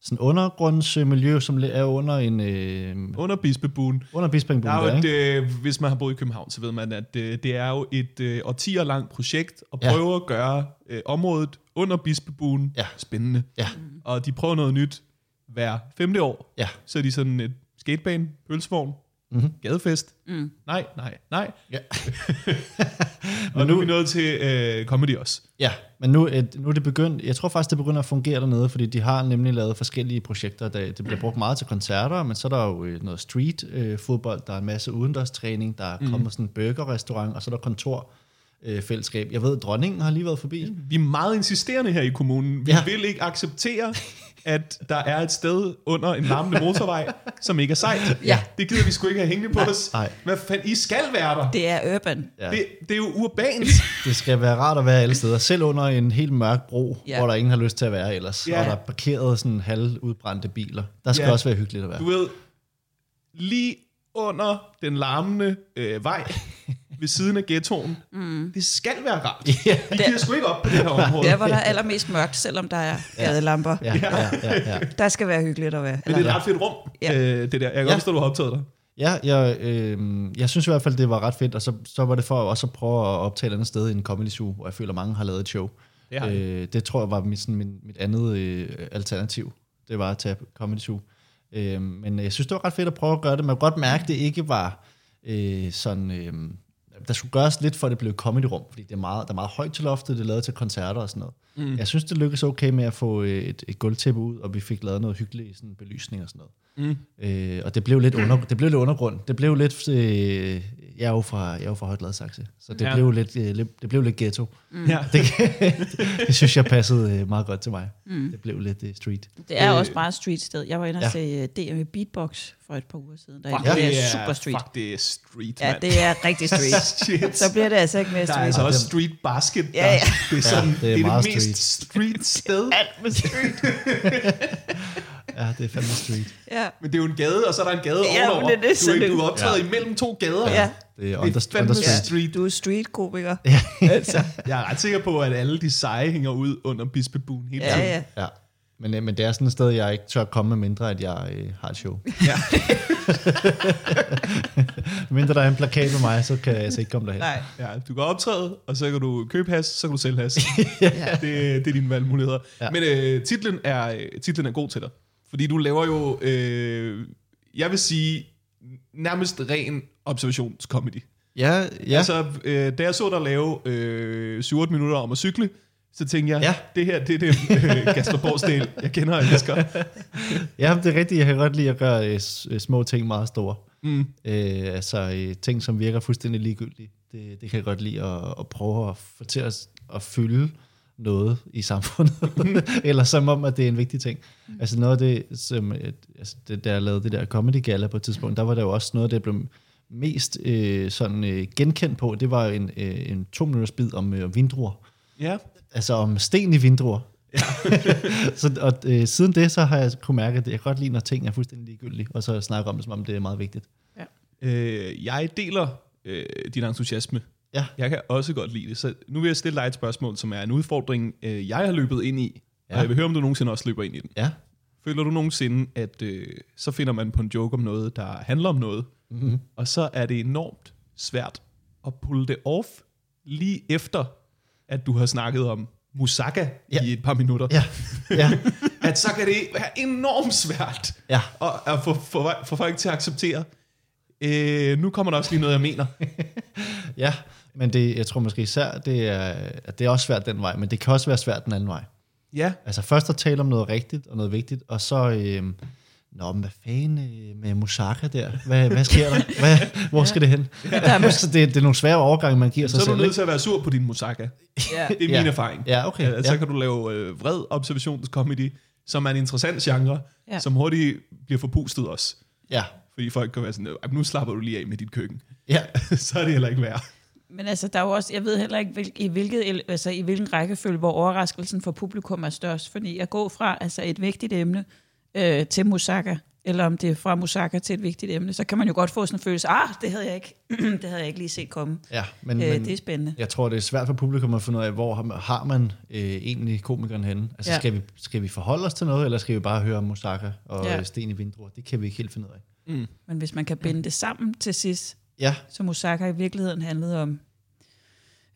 sådan undergrundsmiljø, som er under en, øh, Under Bispebuen. under Bispingbuen Der er jo der, ikke? øh, hvis man har boet i København, så ved man, at øh, det er jo et øh, årtier langt projekt at Ja. prøve at gøre øh, området under Bispebuen Ja. spændende. Ja, Og de prøver noget nyt hver femte år. ja. Så er de sådan et skatebane, pølsevogn, Mhm. gadefest. Mm. Nej, nej, nej. Ja. Og nu er vi nået til øh, comedy også. Ja, men nu, et, nu er det begyndt, jeg tror faktisk, det begynder at fungere dernede, fordi de har nemlig lavet forskellige projekter, der det bliver brugt meget til koncerter, men så er der jo øh, noget street øh, fodbold, der er en masse udendørstræning, der er Mhm. kommet sådan en burgerrestaurant, og så er der kontor øh, fællesskab. Jeg ved, dronningen har lige været forbi. Vi er meget insisterende her i kommunen. Vi Ja. vil ikke acceptere, at der er et sted under en larmende motorvej, som ikke er sejt. Ja. Det gider vi sgu ikke have hængende på os. nej. Hvad fanden, I skal være der. Det er urban. Ja. Det, det er jo urbant. Det skal være rart at være alle steder, selv under en helt mørk bro, ja. hvor der ingen har lyst til at være ellers, Ja. og der er parkeret sådan halvudbrændte biler. Der skal Ja. også være hyggeligt at være. Du ved, lige under den larmende øh, vej ved siden af ghettoen. Mm. Det skal være rart. Ja. Vi giver sgu ikke op på det her område. Der, hvor der er allermest mørkt, selvom der er gadelamper. Ja, ja, ja, ja. Der skal være hyggeligt at være. Men det er et ret fedt rum, Ja. øh, det der. Jeg kan godt Ja. forstå, at du har optaget dig. Ja, jeg, øh, jeg synes i hvert fald, det var ret fedt, og så, så var det for også at prøve at optage et andet sted i en comedy zoo, hvor jeg føler, mange har lavet et show. Det øh, det tror jeg var mit, sådan, min, mit andet øh, alternativ, det var at tage comedy zoo. Øh, men jeg synes, det var ret fedt at prøve at gøre det. Man kunne godt mærke, at det ikke var øh, sådan... Øh, der skulle gøres lidt for, at det blev et comedy-rum, fordi det er meget, der er meget højt til loftet, det er lavet til koncerter og sådan noget. Mm. Jeg synes, det lykkedes okay med at få øh, et, et gulvtæppe ud, og vi fik lavet noget hyggeligt sådan belysning og sådan noget. Mm. Øh, og det blev lidt, under, det blev lidt undergrund. Det blev lidt, øh, jeg er jo fra, jeg er jo fra Højt Gladsaxe, så det, Ja. ja. blev lidt, øh, lidt, det blev lidt ghetto. Ja. Det, det synes jeg passede øh, meget godt til mig. Mm. Det blev lidt øh, street. Det er Øh, også bare et street sted. Jeg var inde og ja. se DM i Beatbox for et par uger siden. Der Fuck, ja. det er er super street. Fuck, det er street, Ja, mand. det er rigtig street. Så bliver det altså ikke mere Der er street. altså Ja, også street basket. Ja, ja. Det er, sådan, det er det, er det mest street sted. Alt med street. Ja, det er fandme street. ja. Men det er jo en gade, og så er der en gade Ja, ovenover. det er det, du, det- du optræder imellem to gader. Ja. Det er Det under, er fandme under street. street. Du er street-komiker. altså. Jeg er ret sikker på, at alle de seje hænger ud under bispebuen hele Ja, tiden. ja. Ja. Men, øh, men det er sådan et sted, jeg ikke tør komme med mindre, at jeg øh, har et show. Ja. mindre der er en plakat med mig, så kan jeg altså ikke komme derhen. Nej. ja, du kan optræde, og så kan du købe has, så kan du sælge has. det, det er dine valgmuligheder. Ja. Ja. Men øh, titlen, er, øh, titlen er god til dig. Fordi du laver jo, øh, jeg vil sige, nærmest ren observationscomedy. Ja, ja. Altså, øh, da jeg så dig lave øh, 7-8 minutter om at cykle, så tænkte jeg, ja. Det her, det er det øh, Kasper jeg kender og elsker. ja, det er rigtigt. Jeg kan godt lide at gøre øh, øh, små ting meget store. Mm. Øh, altså øh, ting, som virker fuldstændig ligegyldige. Det, det kan jeg godt lide at, at prøve at få til at, at fylde noget i samfundet. Eller som om, at det er en vigtig ting. Altså noget af det, som, øh, altså det, da jeg lavede det der Comedy Gala på et tidspunkt, der var der jo også noget, der blev mest øh, sådan øh, genkendt på. Det var en, øh, en to minutters bid om øh, vindruer. Ja. Altså om sten i vindruer. Ja. så, og øh, siden det, så har jeg kunne mærke, at jeg godt lide, når ting er fuldstændig ligegyldige, og så snakke om det, som om det er meget vigtigt. Øh, jeg deler øh, din entusiasme. Ja. Jeg kan også godt lide det. Så nu vil jeg stille dig et spørgsmål, som er en udfordring, øh, jeg har løbet ind i. Ja. Og jeg vil høre, om du nogensinde også løber ind i den. Ja. Føler du nogensinde, at øh, så finder man på en joke om noget, der handler om noget, Mm-hmm. og så er det enormt svært at pulle det off lige efter, at du har snakket om Musaka ja. Ja. i et par minutter. Ja. Ja. At så kan det være enormt svært Ja. at, at få, få, få folk til at acceptere, øh, nu kommer der også lige noget, jeg mener. ja. Men det, jeg tror måske især, det er, at det er også svært den vej, men det kan også være svært den anden vej. Ja, Altså først at tale om noget rigtigt og noget vigtigt, og så, øh, nå, men hvad fanden øh, med Musaka der? Hvad, hvad sker der? Hvad, hvor skal det hen? Er måske, altså, det, det er nogle svære overgange, man giver så sig er du selv. nødt til at være sur på din Musaka. ja. Det er Ja. min erfaring. Ja, okay. Ja, så Ja. kan du lave øh, vred observationscomedy, som er en interessant genre, ja. Ja. som hurtigt bliver forpustet også. Ja. Fordi folk kan være sådan, "Øh, nu slapper du lige af med dit køkken. Ja. så er det heller ikke værd. Men altså, der er jo også, jeg ved heller ikke, hvil, i, hvilket, altså, i hvilken rækkefølge, hvor overraskelsen for publikum er størst. Fordi jeg går fra altså, et vigtigt emne øh, til Musaka, eller om det er fra Musaka til et vigtigt emne, så kan man jo godt få sådan en følelse, ah, det havde jeg ikke, det havde jeg ikke lige set komme. ja men, Øh, men, det er spændende. Jeg tror, det er svært for publikum at finde ud af, hvor har- man øh, egentlig komikeren henne? Altså, Ja. skal, vi, skal vi forholde os til noget, eller skal vi bare høre om Musaka og Ja. Sten i Vindruer? Det kan vi ikke helt finde ud af. Men hvis man kan binde det sammen til sidst, Ja, så Musaka i virkeligheden handlede om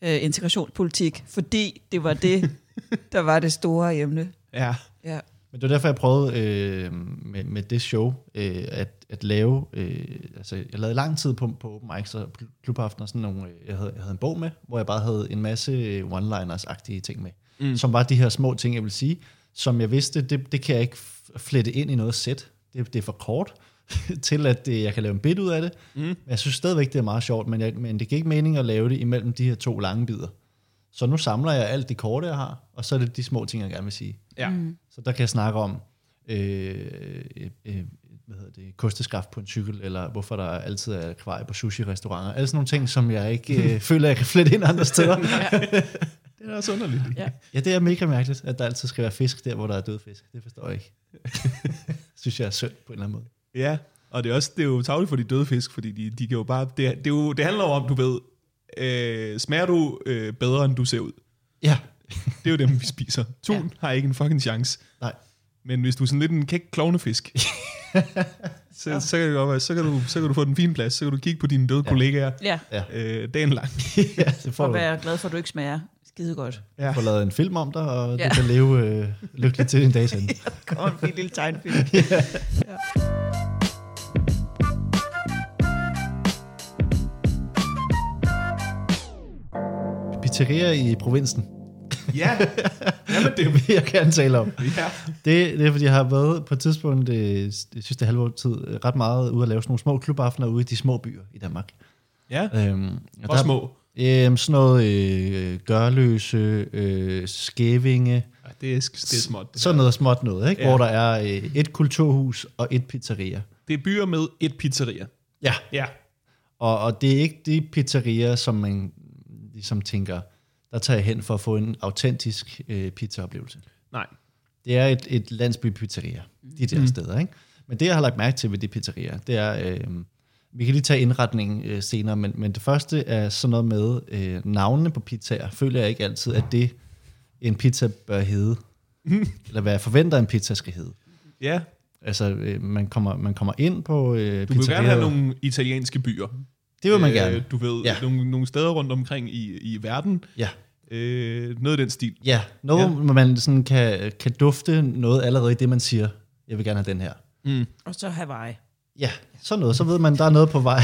øh, integrationspolitik, fordi det var det, der var det store emne. Ja. Ja. men det var derfor, jeg prøvede øh, med, med det show øh, at, at lave... Øh, altså, jeg lavede lang tid på, på open mics og klubaften og sådan nogle... øh, Jeg havde, jeg havde en bog med, hvor jeg bare havde en masse one-liners-agtige ting med. Mm. Som var de her små ting, jeg vil sige, som jeg vidste, det, det kan jeg ikke flette ind i noget sæt. Det, det er for kort til, at øh, jeg kan lave en bit ud af det. Mm. Men jeg synes stadigvæk, det er meget sjovt, men, jeg, men det giver ikke mening at lave det imellem de her to lange bidder. Så nu samler jeg alt det korte, jeg har, og så er det de små ting, jeg gerne vil sige. ja. Mm. Så der kan jeg snakke om øh, øh, øh, hvad hedder det, kosteskaft på en cykel, eller hvorfor der altid er akvarie på sushi-restauranter. Alle sådan nogle ting, som jeg ikke øh, føler, jeg kan flette ind andre steder. Det er også underligt. Ja. ja, det er mega mærkeligt, at der altid skal være fisk der, hvor der er død fisk. Det forstår jeg ikke. synes jeg er synd på en eller anden måde. Ja, og det er også det er jo tavligt for de døde fisk, fordi de, de kan jo bare... Det, det, er jo, det handler jo om, du ved, øh, smager du øh, bedre, end du ser ud? Ja, Det er jo dem, vi spiser. Tun ja. har ikke en fucking chance. nej. Men hvis du er sådan lidt en kæk klovnefisk, så, så, kan det godt være, så, kan du, så kan du få den fine plads, så kan du kigge på dine døde ja. kollegaer Ja, Ja, øh, dagen lang. ja det får og du. være glad for, at du ikke smager skide godt. Ja. får lavet en film om dig, og Ja. du kan leve øh, lykkeligt til en dag siden. Kommer en fin lille tegnfilm. Pizzeria i provinsen. Ja, jamen det vil jeg gerne tale om. ja. Det, det er, fordi jeg har været på et tidspunkt, øh, det sidste halve år tid, ret meget ude at lave sådan nogle små klubaftener ude i de små byer i Danmark. Ja, Øhm, og hvor der- små. Øhm, sådan noget øh, gørløse, øh, skævinge, Ja, det, er, det er småt. Det, sådan noget småt noget, ikke? Ja. Hvor der er øh, et kulturhus og et pizzeria. det er byer med et pizzeria. Ja. Ja. Og, og det er ikke de pizzerier, som man ligesom tænker, der tager jeg hen for at få en autentisk øh, pizzaoplevelse. Nej. Det er et, et landsbypizzeria, de der mm. steder. Ikke? Men det, jeg har lagt mærke til ved de pizzerier, det er, øh, vi kan lige tage indretningen øh, senere, men, men det første er sådan noget med øh, navnene på pizzaer. Føler jeg ikke altid, at det en pizza bør hedde, eller hvad jeg forventer, en pizza skal hedde. Ja, Altså, øh, man, kommer, man kommer ind på øh, du vil gerne have nogle italienske byer. Det vil man gerne. Øh, du ved, ja. Nogle, nogle steder rundt omkring i, i verden. Ja. Øh, noget af den stil. Ja, noget, Ja. ja. hvor man sådan kan, kan dufte noget allerede i det, man siger, jeg vil gerne have den her. Mm. Og så Hawaii. Ja, sådan noget. Så ved man, der er noget på vej.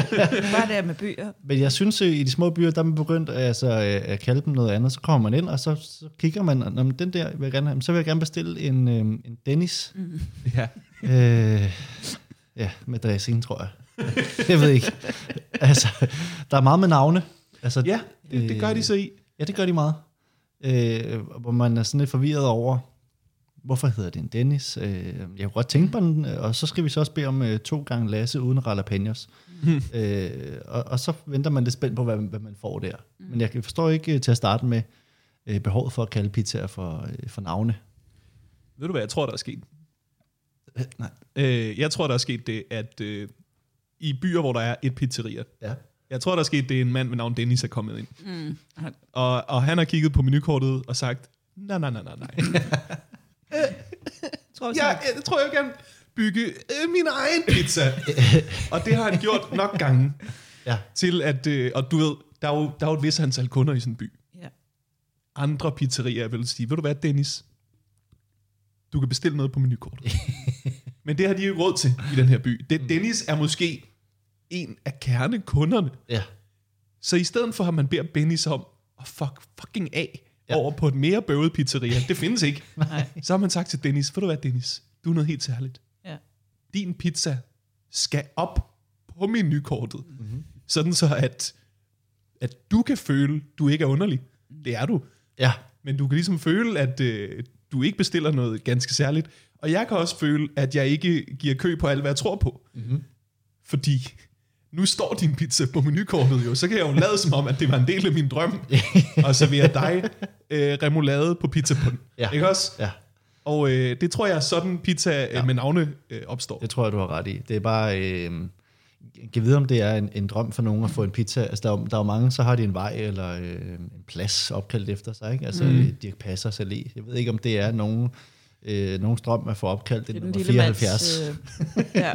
Bare der med byer. Men jeg synes, øh, i de små byer, der er man begyndt altså, øh, at kalde dem noget andet. Så kommer man ind, og så, så kigger man, men den der vil jeg gerne have. Så vil jeg gerne bestille en, øh, en Dennis. Mm. Ja. Øh, ja, med dressing, tror jeg. jeg ved ikke. Altså, der er meget med navne. Altså, ja, det, det gør de så i. Ja, det gør de meget. Øh, hvor man er sådan lidt forvirret over, hvorfor hedder det en Dennis? Øh, jeg kunne godt tænke på den, øh, og så skal vi så også bede om øh, to gange Lasse uden jalapenos. Hmm. øh, og, og så venter man lidt spændt på, hvad, hvad man får der. Men jeg forstår ikke øh, til at starte med øh, behovet for at kalde pizzaer for, øh, for navne. Ved du, hvad jeg tror, der er sket? Øh, nej. Øh, jeg tror, der er sket det, at øh, i byer, hvor der er et pizzeria, Ja. jeg tror, der er sket det, en mand ved navn Dennis er kommet ind. Mm. Og, og han har kigget på menukortet og sagt, nej, nej, nej, nej, nej. Tror Ja, jeg tror, jeg gerne bygge øh, min egen pizza. og det har han gjort nok gange Ja. til, at, øh, og du ved, der er, jo, der er jo et vis antal kunder i sådan en by. Ja. Andre pizzerier vil sige, ved du hvad, Dennis? Du kan bestille noget på menukortet. Men det har de jo ikke råd til i den her by. Det, Dennis er måske en af kernekunderne. Ja. Så i stedet for, at man beder Dennis om at fuck fucking af ja. Over på et mere bøvet pizzeria, det findes ikke. Nej. Så har man sagt til Dennis, ved du hvad Dennis, du er noget helt særligt. Ja. Din pizza skal op på menukortet. Mhm. Mm-hmm. Sådan så, at, at du kan føle, du ikke er underlig. Det er du. Ja. Men du kan ligesom føle, at øh, du ikke bestiller noget ganske særligt. Og jeg kan også føle, at jeg ikke giver kø på alt, hvad jeg tror på. Mm-hmm. Fordi nu står din pizza på menukortet jo, så kan jeg jo lade som om, at det var en del af min drøm, og servere dig øh, remoulade på pizzabunden. Ja. Ikke også? Ja. Og øh, det tror jeg er sådan pizza ja. med navne øh, opstår. Det tror jeg, du har ret i. Det er bare... Øh, jeg vide, om det er en, en drøm for nogen at få en pizza. Altså, der, er, jo- der er jo mange, så har de en vej eller øh, en plads opkaldt efter sig. Ikke? Altså, mm. Dirk Passers Allé. Jeg ved ikke, om det er nogen, øh, nogens drøm at få opkaldt Det den er den nummer lille 74. mands... Øh, ja.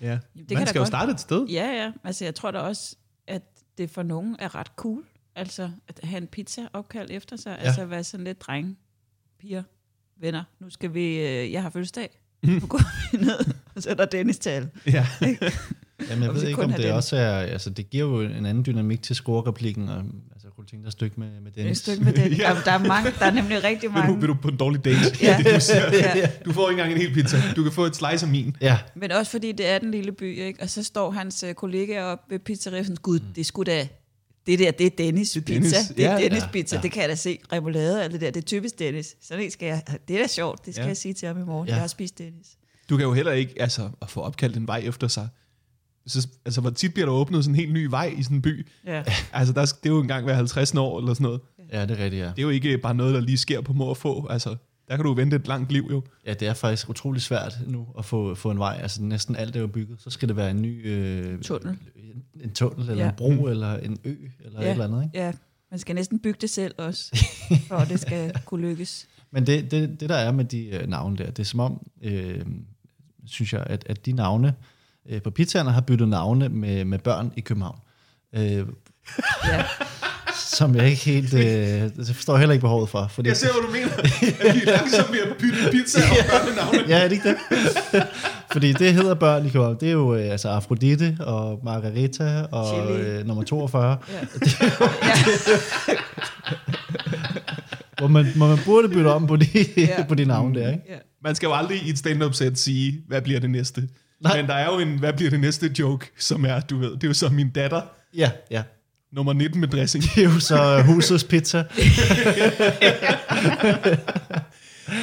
Ja. det Man kan skal jo godt- starte et sted. ja, ja. Altså, jeg tror da også, at det for nogen er ret cool. Altså, at have en pizza opkaldt efter sig. Ja. Altså, at være sådan lidt drenge, piger, venner. Nu skal vi... Øh, jeg har fødselsdag. Nu går vi ned, og så er der Dennis tal. Ja. Jamen, jeg ved ikke, om det den. også er... Altså, det giver jo en anden dynamik til scorereplikken. Og, kunne du tænke dig et stykke med, med Et Dennis? stykke med den. Ja. ja. der, er mange, der er nemlig rigtig Vil, du, mange. vil du på en dårlig date? Ja. Det, du, siger. Ja. du får ikke engang en hel pizza. Du kan få et slice af min. Ja, Men også fordi det er den lille by, ikke? Og så står hans øh, kollega op ved pizzeriaen sådan, gud, det er sgu da, det der, det er Dennis Det er pizza. Dennis. Det er Ja, Dennis ja, pizza, ja. det kan jeg da se. Remoulade og alt det der, det er typisk Dennis. Sådan en skal jeg, det er da sjovt, det skal Ja. jeg sige til ham i morgen. Ja. Jeg har spist Dennis. Du kan jo heller ikke altså, at få opkaldt en vej efter sig. Så, altså, hvor tit bliver der åbnet sådan en helt ny vej i sådan en by? Ja. Altså, der, skal- det er jo engang hver 50 år eller sådan noget. ja, det er rigtigt, ja. Det er jo ikke bare noget, der lige sker på må og få. Altså, der kan du vente et langt liv jo. Ja, det er faktisk utrolig svært nu at få, få en vej. Altså næsten alt er jo bygget. Så skal det være en ny... Øh, Tunnel. En, en tunnel, eller Ja. en bro, eller en ø, eller Ja. et eller andet. Ikke? ja, man skal næsten bygge det selv også, for at det skal kunne lykkes. Men det, det, det, der er med de øh, navne der, det er som om, øh, synes jeg, at, at de navne øh, på pizzaerne har byttet navne med, med børn i København. Øh, Ja. som jeg ikke helt... Øh, det forstår jeg heller ikke behovet for. Fordi, Jeg ser, hvad du mener. At vi er langsomt ved at bytte pizza og børnenavne. Ja, er det ikke det? Fordi det hedder børn i København. Det er jo øh, altså Afrodite og Margarita og Chili. øh, nummer 42. Ja. Hvor man, hvor man burde bytte om på de, Ja. på de navne der, ikke? Ja. Man skal jo aldrig i et stand-up-sæt sige, hvad bliver det næste. Nej. Men der er jo en, hvad bliver det næste joke, som er, du ved, det er jo så min datter, Ja, ja. nummer 19 med dressing. Det er jo så husets pizza.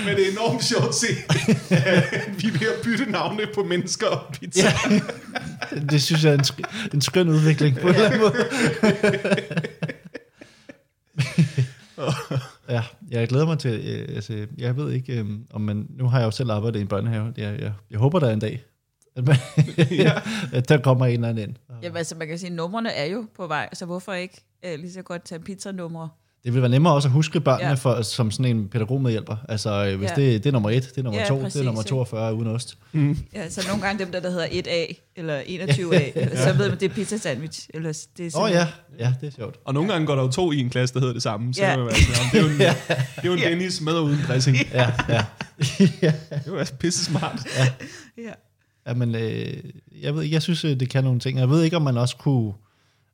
Men det er enormt sjovt at se, at vi er ved at bytte navne på mennesker og pizza. Ja. Det synes jeg er en, sk- en skøn udvikling på en eller anden måde. ja, jeg glæder mig til, øh, altså, jeg ved ikke, øh, om man, nu har jeg jo selv arbejdet i en børnehave, jeg, jeg, jeg håber der er en dag, Ja. der kommer en eller anden ind. Jamen altså, man kan sige, at numrene er jo på vej, så hvorfor ikke øh, lige så godt tage pizzanumre? Det vil være nemmere også at huske børnene Ja. ja. for, som sådan en pædagogmedhjælper. Altså, øh, hvis Ja. ja. det, det er nummer et, det er nummer Ja, to, det er nummer ikke? 42 uden ost. Ja, så nogle gange dem der, der hedder 1A eller 21A, eller, så ved man, det er pizza sandwich. Eller det er Åh oh, sådan- ja, ja, det er sjovt. Og nogle gange går der jo to i en klasse, der hedder det samme. Så Ja. man være sådan, "Nå, det er jo en, det er jo en Dennis med og uden dressing. Ja, ja. Det er jo altså pisse smart. Ja. ja men, øh, jeg, ved, jeg synes, øh, det kan nogle ting. Jeg ved ikke, om man også kunne,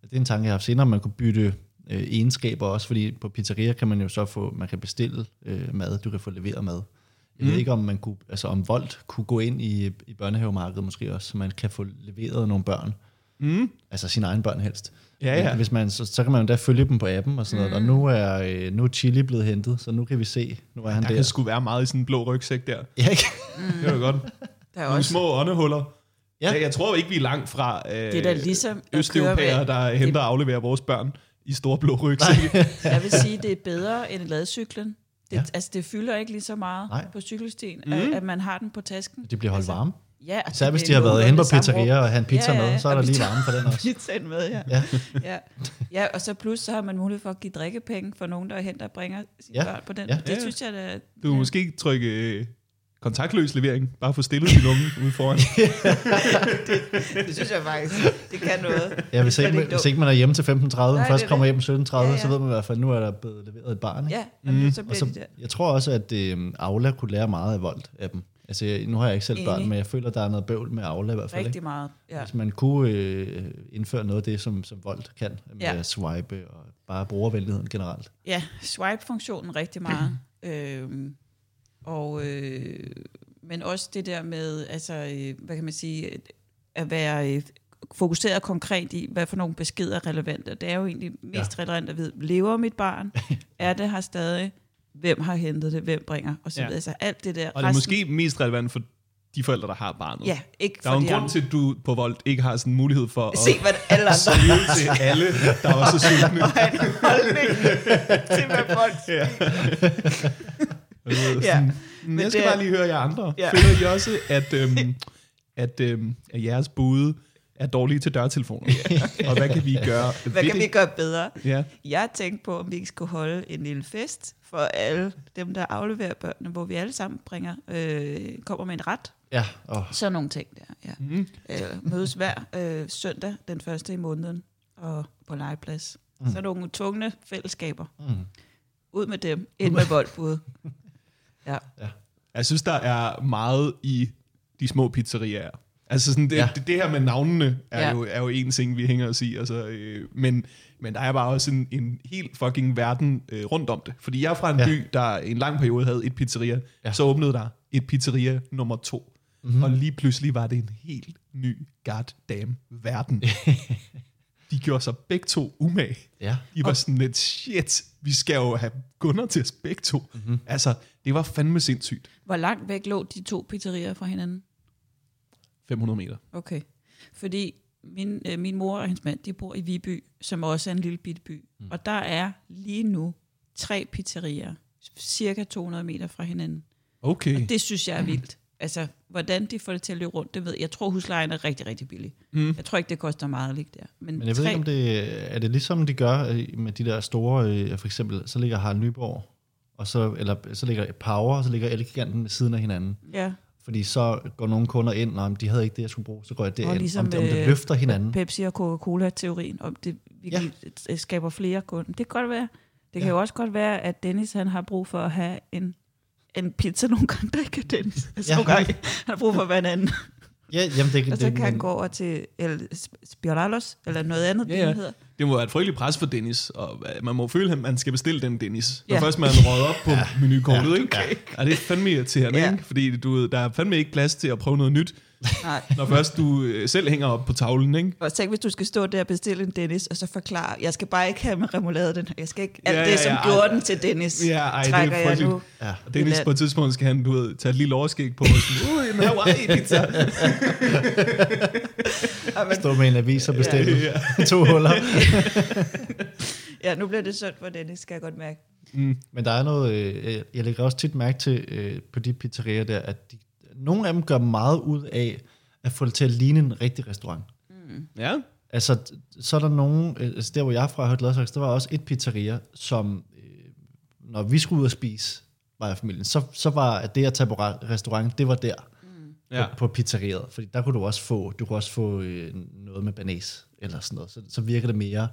det er en tanke, jeg har haft senere, om man kunne bytte øh, egenskaber også, fordi på pizzeria kan man jo så få, man kan bestille øh, mad, du kan få leveret mad. Jeg ved Mm. ikke, om man kunne, altså om Volt kunne gå ind i, i børnehavemarkedet måske også, så man kan få leveret nogle børn. Mm. Altså sine egne børn helst. Ja, ja. Hvis man, så, så kan man jo da følge dem på appen og sådan noget. Og nu er, øh, nu er Chili blevet hentet, så nu kan vi se, nu er han Der der. kan sgu være meget i sådan en blå rygsæk der. Ja, ikke? Det er jo godt. Der er Nogle også, små åndehuller. Ja. Ja. Jeg tror ikke, vi er langt fra øh, det er da ligesom østeuropæere, der henter og afleverer vores børn i store blå rygsække. jeg vil sige, det er bedre end ladcyklen. Det, Ja. ja. Altså, det fylder ikke lige så meget Nej. På cykelstien, Mm. at, at man har den på tasken. De bliver holdt Altså, varme. Ja, Især det hvis de har været hen på det pizzeria og have en pizza Ja, ja, med, ja. så er der lige varme for den også. Pizzaen med, ja. Ja. ja. ja, og så plus så har man mulighed for at give drikkepenge for nogen, der henter og bringer sine Ja. børn på den. Ja. Det Ja, ja. synes jeg da... Du kan måske trykke kontaktløs levering. Bare få stillet din unge ude foran. Det synes jeg faktisk, det kan noget. Ja, hvis Det ikke, man, hvis ikke man er hjemme til 15.30, men først det er kommer det. hjem 17.30, Ja, ja. så ved man i hvert fald, at nu er der blevet leveret et barn. Ikke? Ja, mm. så Og bliver så, de der. jeg tror også, at øh, Aula kunne lære meget af Volt af dem. Altså, jeg, nu har jeg ikke selv børn, men jeg føler, at der er noget bøvl med Aula i hvert fald. Rigtig Ikke? meget. Ja. Hvis man kunne øh, indføre noget af det, som, som Volt kan, med Ja. at swipe og bare brugervenligheden generelt. ja, swipe-funktionen rigtig meget. øhm, og, øh, men også det der med, altså, øh, hvad kan man sige, at være øh, fokuseret konkret i, hvad for nogle beskeder er relevante. Det er jo egentlig mest ja. relevant at vide, lever mit barn? er det her stadig? Hvem har hentet det? Hvem bringer? Og så Ja. videre. Altså alt det der. Og det er måske mest relevant for de forældre, der har barnet. Ja, ikke Der er jo en grund andre. til, at du på Volt ikke har sådan en mulighed for at Se, hvad alle andre skrive til alle, der var så sultne. har en holdning til, hvad folk Ja. Ja. Men Men jeg skal det bare lige høre jer andre. Ja. Føler I også, at, øhm, at, øhm, at jeres bude er dårlige til dørtelefoner? Og hvad kan vi gøre Hvad kan vi det? gøre bedre? Ja. Jeg tænkte på, om vi ikke skulle holde en lille fest for alle dem, der afleverer børnene, hvor vi alle sammen bringer, øh, kommer med en ret. Ja, og Sådan nogle ting der. Ja. Mm. Øh, mødes hver øh, søndag, den første i måneden, og på legeplads. Mm. Så nogle tvungne fællesskaber. mm, Ud med dem, ind med voldbud. Ja. Jeg synes, der er meget i de små pizzerier. Altså sådan det, Ja. ja. det, det her med navnene er, Ja. ja. jo, er jo en ting, vi hænger os i. Altså, øh, men, men der er bare også en, en helt fucking verden øh, rundt om det. Fordi jeg er fra en Ja. ja. by, der en lang periode havde et pizzeria. Ja. Ja. Så åbnede der et pizzeria nummer to. Mhm. Mm-hmm. Og lige pludselig var det en helt ny goddamn verden. De gjorde sig begge to umage. ja. De var sådan lidt, shit, vi skal jo have kunder til os begge to. Mhm. Mm-hmm. Altså, det var fandme sindssygt. Hvor langt væk lå de to pizzerier fra hinanden? 500 meter. Okay. Fordi min, øh, min mor og hendes mand, de bor i Viby, som også er en lille bitte by. Mm. Og der er lige nu tre pizzerier, cirka 200 meter fra hinanden. Okay. Og det synes jeg er vildt. Altså, hvordan de får det til at løbe rundt, det ved jeg. Jeg tror, huslejen er rigtig, rigtig billig. Mm. Jeg tror ikke, det koster meget at ligge der. Men, Men jeg ved tre, ikke, om det er det ligesom de gør øh, med de der store, øh, for eksempel, så ligger Harald Nyborg, og så, eller, så ligger Power, og så ligger Elgiganten ved siden af hinanden. Ja, Fordi så går nogle kunder ind, og de havde ikke det, jeg skulle bruge, så går jeg og derind. ligesom om, det, om det øh, løfter hinanden. Pepsi og Coca-Cola-teorien, om det virkelig ja. skaber flere kunder. Det kan godt være. Det kan Ja. jo også godt være, at Dennis han har brug for at have en, en pizza nogle gange, der ikke er Dennis. Altså, Ja. ja. nogle gange han har brug for at være en anden. Ja, jamen det, Og så det, kan han gå over til El Spiralos, eller noget andet, Ja, det ja. den hedder. Det må være et frygteligt pres for Dennis, og øh, man må føle, at man skal bestille den Dennis. Når Ja. først man røget op på menukortet, Ja. ikke? Ja. Og det er fandme irriterende, Ja. ikke? Fordi du, der er fandme ikke plads til at prøve noget nyt. Nej. Når først du øh, selv hænger op på tavlen, ikke? Og tænk, hvis du skal stå der og bestille en Dennis, og så forklare, jeg skal bare ikke have med remoulade den. Jeg skal ikke alt Ja, det, ja, som ja, gjorde ej. den til Dennis, Ja, ej, det er trækker jeg nu. Ja. Og Dennis på et tidspunkt skal han, du ved, tage et lille overskæg på og sådan, ui, en Hawaii-pizza. Stå med en avis og bestille Ja, ja, to huller. Ja, nu bliver det sundt for Dennis, skal jeg godt mærke. Men der er noget, øh, jeg- jeg lægger også tit mærke til øh, på de pizzerier der, at de, nogle af dem gør meget ud af at få det til at ligne en rigtig restaurant. ja. Altså, så er der nogen, øh, altså der hvor jeg er fra, hørt Gladsaxe, der var også et pizzeria, som, øh, når vi skulle ud og spise, mig og familien, så, så var det at tage på re- restaurant, det var der, ja. på, på pizzeriet. Fordi der kunne du også få, du kunne også få øh, noget med banæs, eller sådan noget. Så, så virker det mere,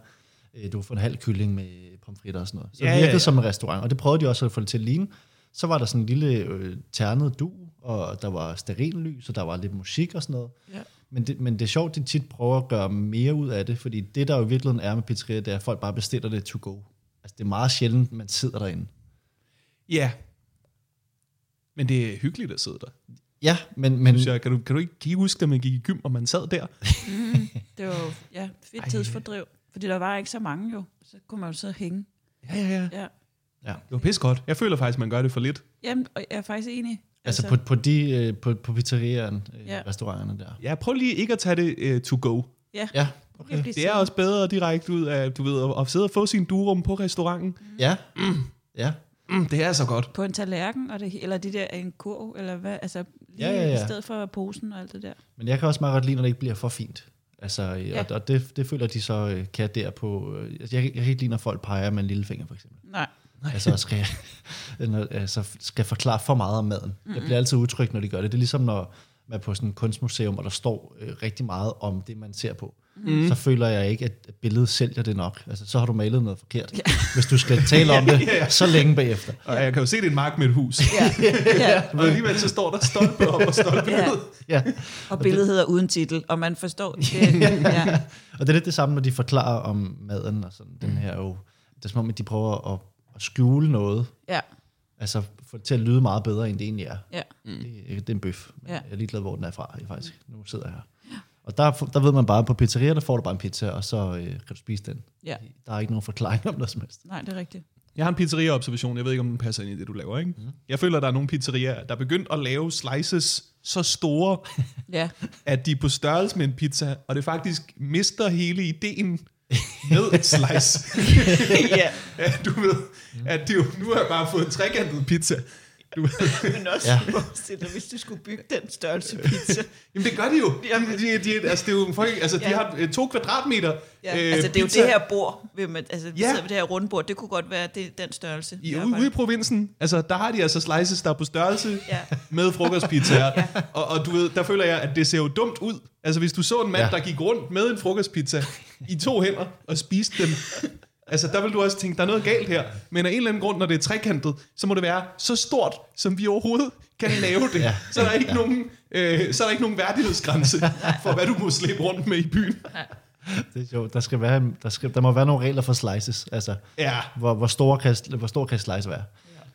øh, du kunne få en halv kylling med pomfritter og sådan noget. Så Ja, det virkede ja, ja. som en restaurant, og det prøvede de også at få det til at ligne. Så var der sådan en lille øh, ternet du, og der var sterillys, og der var lidt musik og sådan noget. Ja. Men det, men det er sjovt, de tit prøver at gøre mere ud af det, fordi det, der jo i virkeligheden er med pizzerier, det er, at folk bare bestiller det to go. Altså, det er meget sjældent, man sidder derinde. Ja. Men det er hyggeligt at sidde der. Ja, men, men Synes jeg, kan, du, kan du ikke kan I huske, at man gik i gym, og man sad der? Det var jo ja, fedt Ej. tidsfordriv, fordi der var ikke så mange jo. Så kunne man jo sidde og hænge. Ja, ja, ja. Ja. ja. Det var pis godt. Jeg føler faktisk, man gør det for lidt. Jamen, og jeg er faktisk enig. Altså, på, på, de, øh, på, på pizzerierne, øh, Ja. restauranterne der. Ja, prøv lige ikke at tage det uh, to go. ja, Ja, okay. Det er også bedre direkte ud af, du ved, at, at sidde og få sin durum på restauranten. Ja, ja. Mm, det er så godt. På en tallerken, og det, eller de der en kurv, eller hvad, altså lige Ja, ja, ja. i stedet for posen og alt det der. Men jeg kan også meget godt lide, når det ikke bliver for fint. Altså, ja. Ja. og, og det, det føler de så øh, kan der på... Øh, altså, jeg, jeg kan ikke lide, når folk peger med en lillefinger, for eksempel. Nej, Altså, skal, altså, skal forklare for meget om maden. Mm-hmm. Jeg bliver altid utryg, når de gør det. Det er ligesom, når man er på sådan et kunstmuseum, og der står øh, rigtig meget om det, man ser på. Mm. Så føler jeg ikke, at billedet sælger det nok. Altså, så har du malet noget forkert. Ja. Hvis du skal tale om det Ja, ja. så længe bagefter. Og jeg kan jo se, det er en mark med et hus. ja, ja. Og alligevel så står der stolpe op og stolpe Ja. ned. Ja. og billedet hedder uden titel, og man forstår det. Ja, Og det er lidt det samme, når de forklarer om maden. Og sådan. Den her jo, det er som om, at de prøver at, at skjule noget. ja, Altså få det til at lyde meget bedre, end det egentlig er. ja. Mm. Det, det er en bøf. Men Ja. Jeg er ligeglad, hvor den er fra, jeg faktisk. Nu sidder jeg her. Og der, der ved man bare, på pizzerier, der får du bare en pizza, og så øh, kan du spise den. Ja. Der er ikke nogen forklaring om noget som helst. Nej, det er rigtigt. Jeg har en pizzeria-observation. Jeg ved ikke, om den passer ind i det, du laver. Ikke? Mm. Jeg føler, der er nogle pizzerier, der er begyndt at lave slices så store, Ja, at de er på størrelse med en pizza, og det faktisk mister hele ideen med slice. ja. ja, du ved, at det jo, nu har jeg bare fået en trekantet pizza. Du men også Ja. dig, hvis du skulle bygge den størrelse pizza. jamen det gør de jo. Jamen. De, de, de, altså, det er jo folk, altså, de Ja. har øh, to kvadratmeter Ja. øh, altså, det er jo pizza. det her bord, ved man, altså, vi Ja. sidder ved det her runde bord, det kunne godt være det, den størrelse. I, ude, ude i provinsen, altså der har de altså slices, der er på størrelse Ja. med frokostpizzaer. ja. og, og du ved, der føler jeg, at det ser jo dumt ud. Altså hvis du så en mand. Ja. der gik rundt med en frokostpizza i to hænder og spiste dem, altså der vil du også tænke, der er noget galt her. Men af en eller anden grund, når det er trekantet, så må det være så stort, som vi overhovedet kan lave det. Ja. Ja. Så, er der ikke nogen, øh, så er der ikke nogen værdighedsgrænse for, hvad du må slippe rundt med i byen. Det er sjovt. Der, skal være, der, skal, der må være nogle regler for slices. Altså, Ja, hvor, hvor, store kan, hvor stor kan slice være.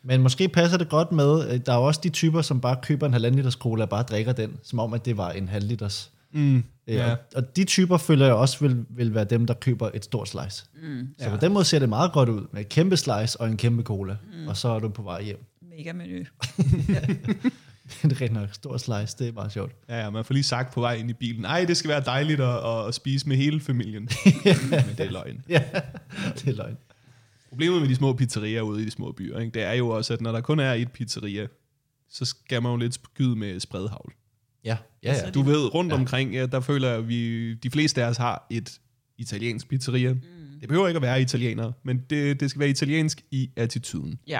Men måske passer det godt med, øh, der er også de typer, som bare køber en halvanden liters cola og bare drikker den, som om, at det var en halv liters. Mm, Øh, ja. Og, og de typer føler jeg også vil, vil være dem, der køber et stort slice. Mm, så Ja. på den måde ser det meget godt ud, med et kæmpe slice og en kæmpe cola. Mm. Og så er du på vej hjem. Mega menu. det er rigtig nok. Stor slice, det er meget sjovt. Ja, ja, man får lige sagt på vej ind i bilen, ej, det skal være dejligt at, at spise med hele familien. Men det er løgn. Ja, det er løgn. Problemet med de små pizzerier ude i de små byer, ikke, det er jo også, at når der kun er et pizzeria, så skal man jo lidt skyde med spredhavl. Ja, ja, ja. Du ved, rundt ja. Ja. omkring, ja, der føler jeg, at vi, de fleste af os har et italiensk pizzeria. Mm. Det behøver ikke at være italienere, men det, det skal være italiensk i attituden. Ja.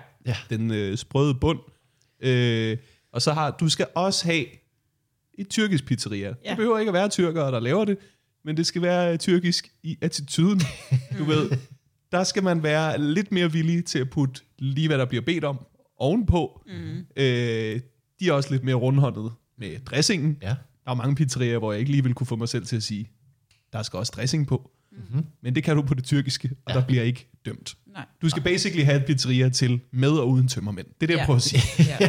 Den øh, sprøde bund. Øh, og så har, du skal også have et tyrkisk pizzeria. Ja. Ja. Det behøver ikke at være tyrkere, der laver det, men det skal være tyrkisk i attituden. du ved, der skal man være lidt mere villig til at putte lige, hvad der bliver bedt om, ovenpå. Mm. Øh, de er også lidt mere rundhåndet med dressingen. ja. Der er mange pizzerier, hvor jeg ikke lige vil kunne få mig selv til at sige, der skal også dressing på. Mm-hmm. Men det kan du på det tyrkiske, og ja. Der bliver ikke dømt. Nej. Du skal basically have et pizzeria til med og uden tømmermænd. Det er det, jeg Ja. prøver at sige. Ja.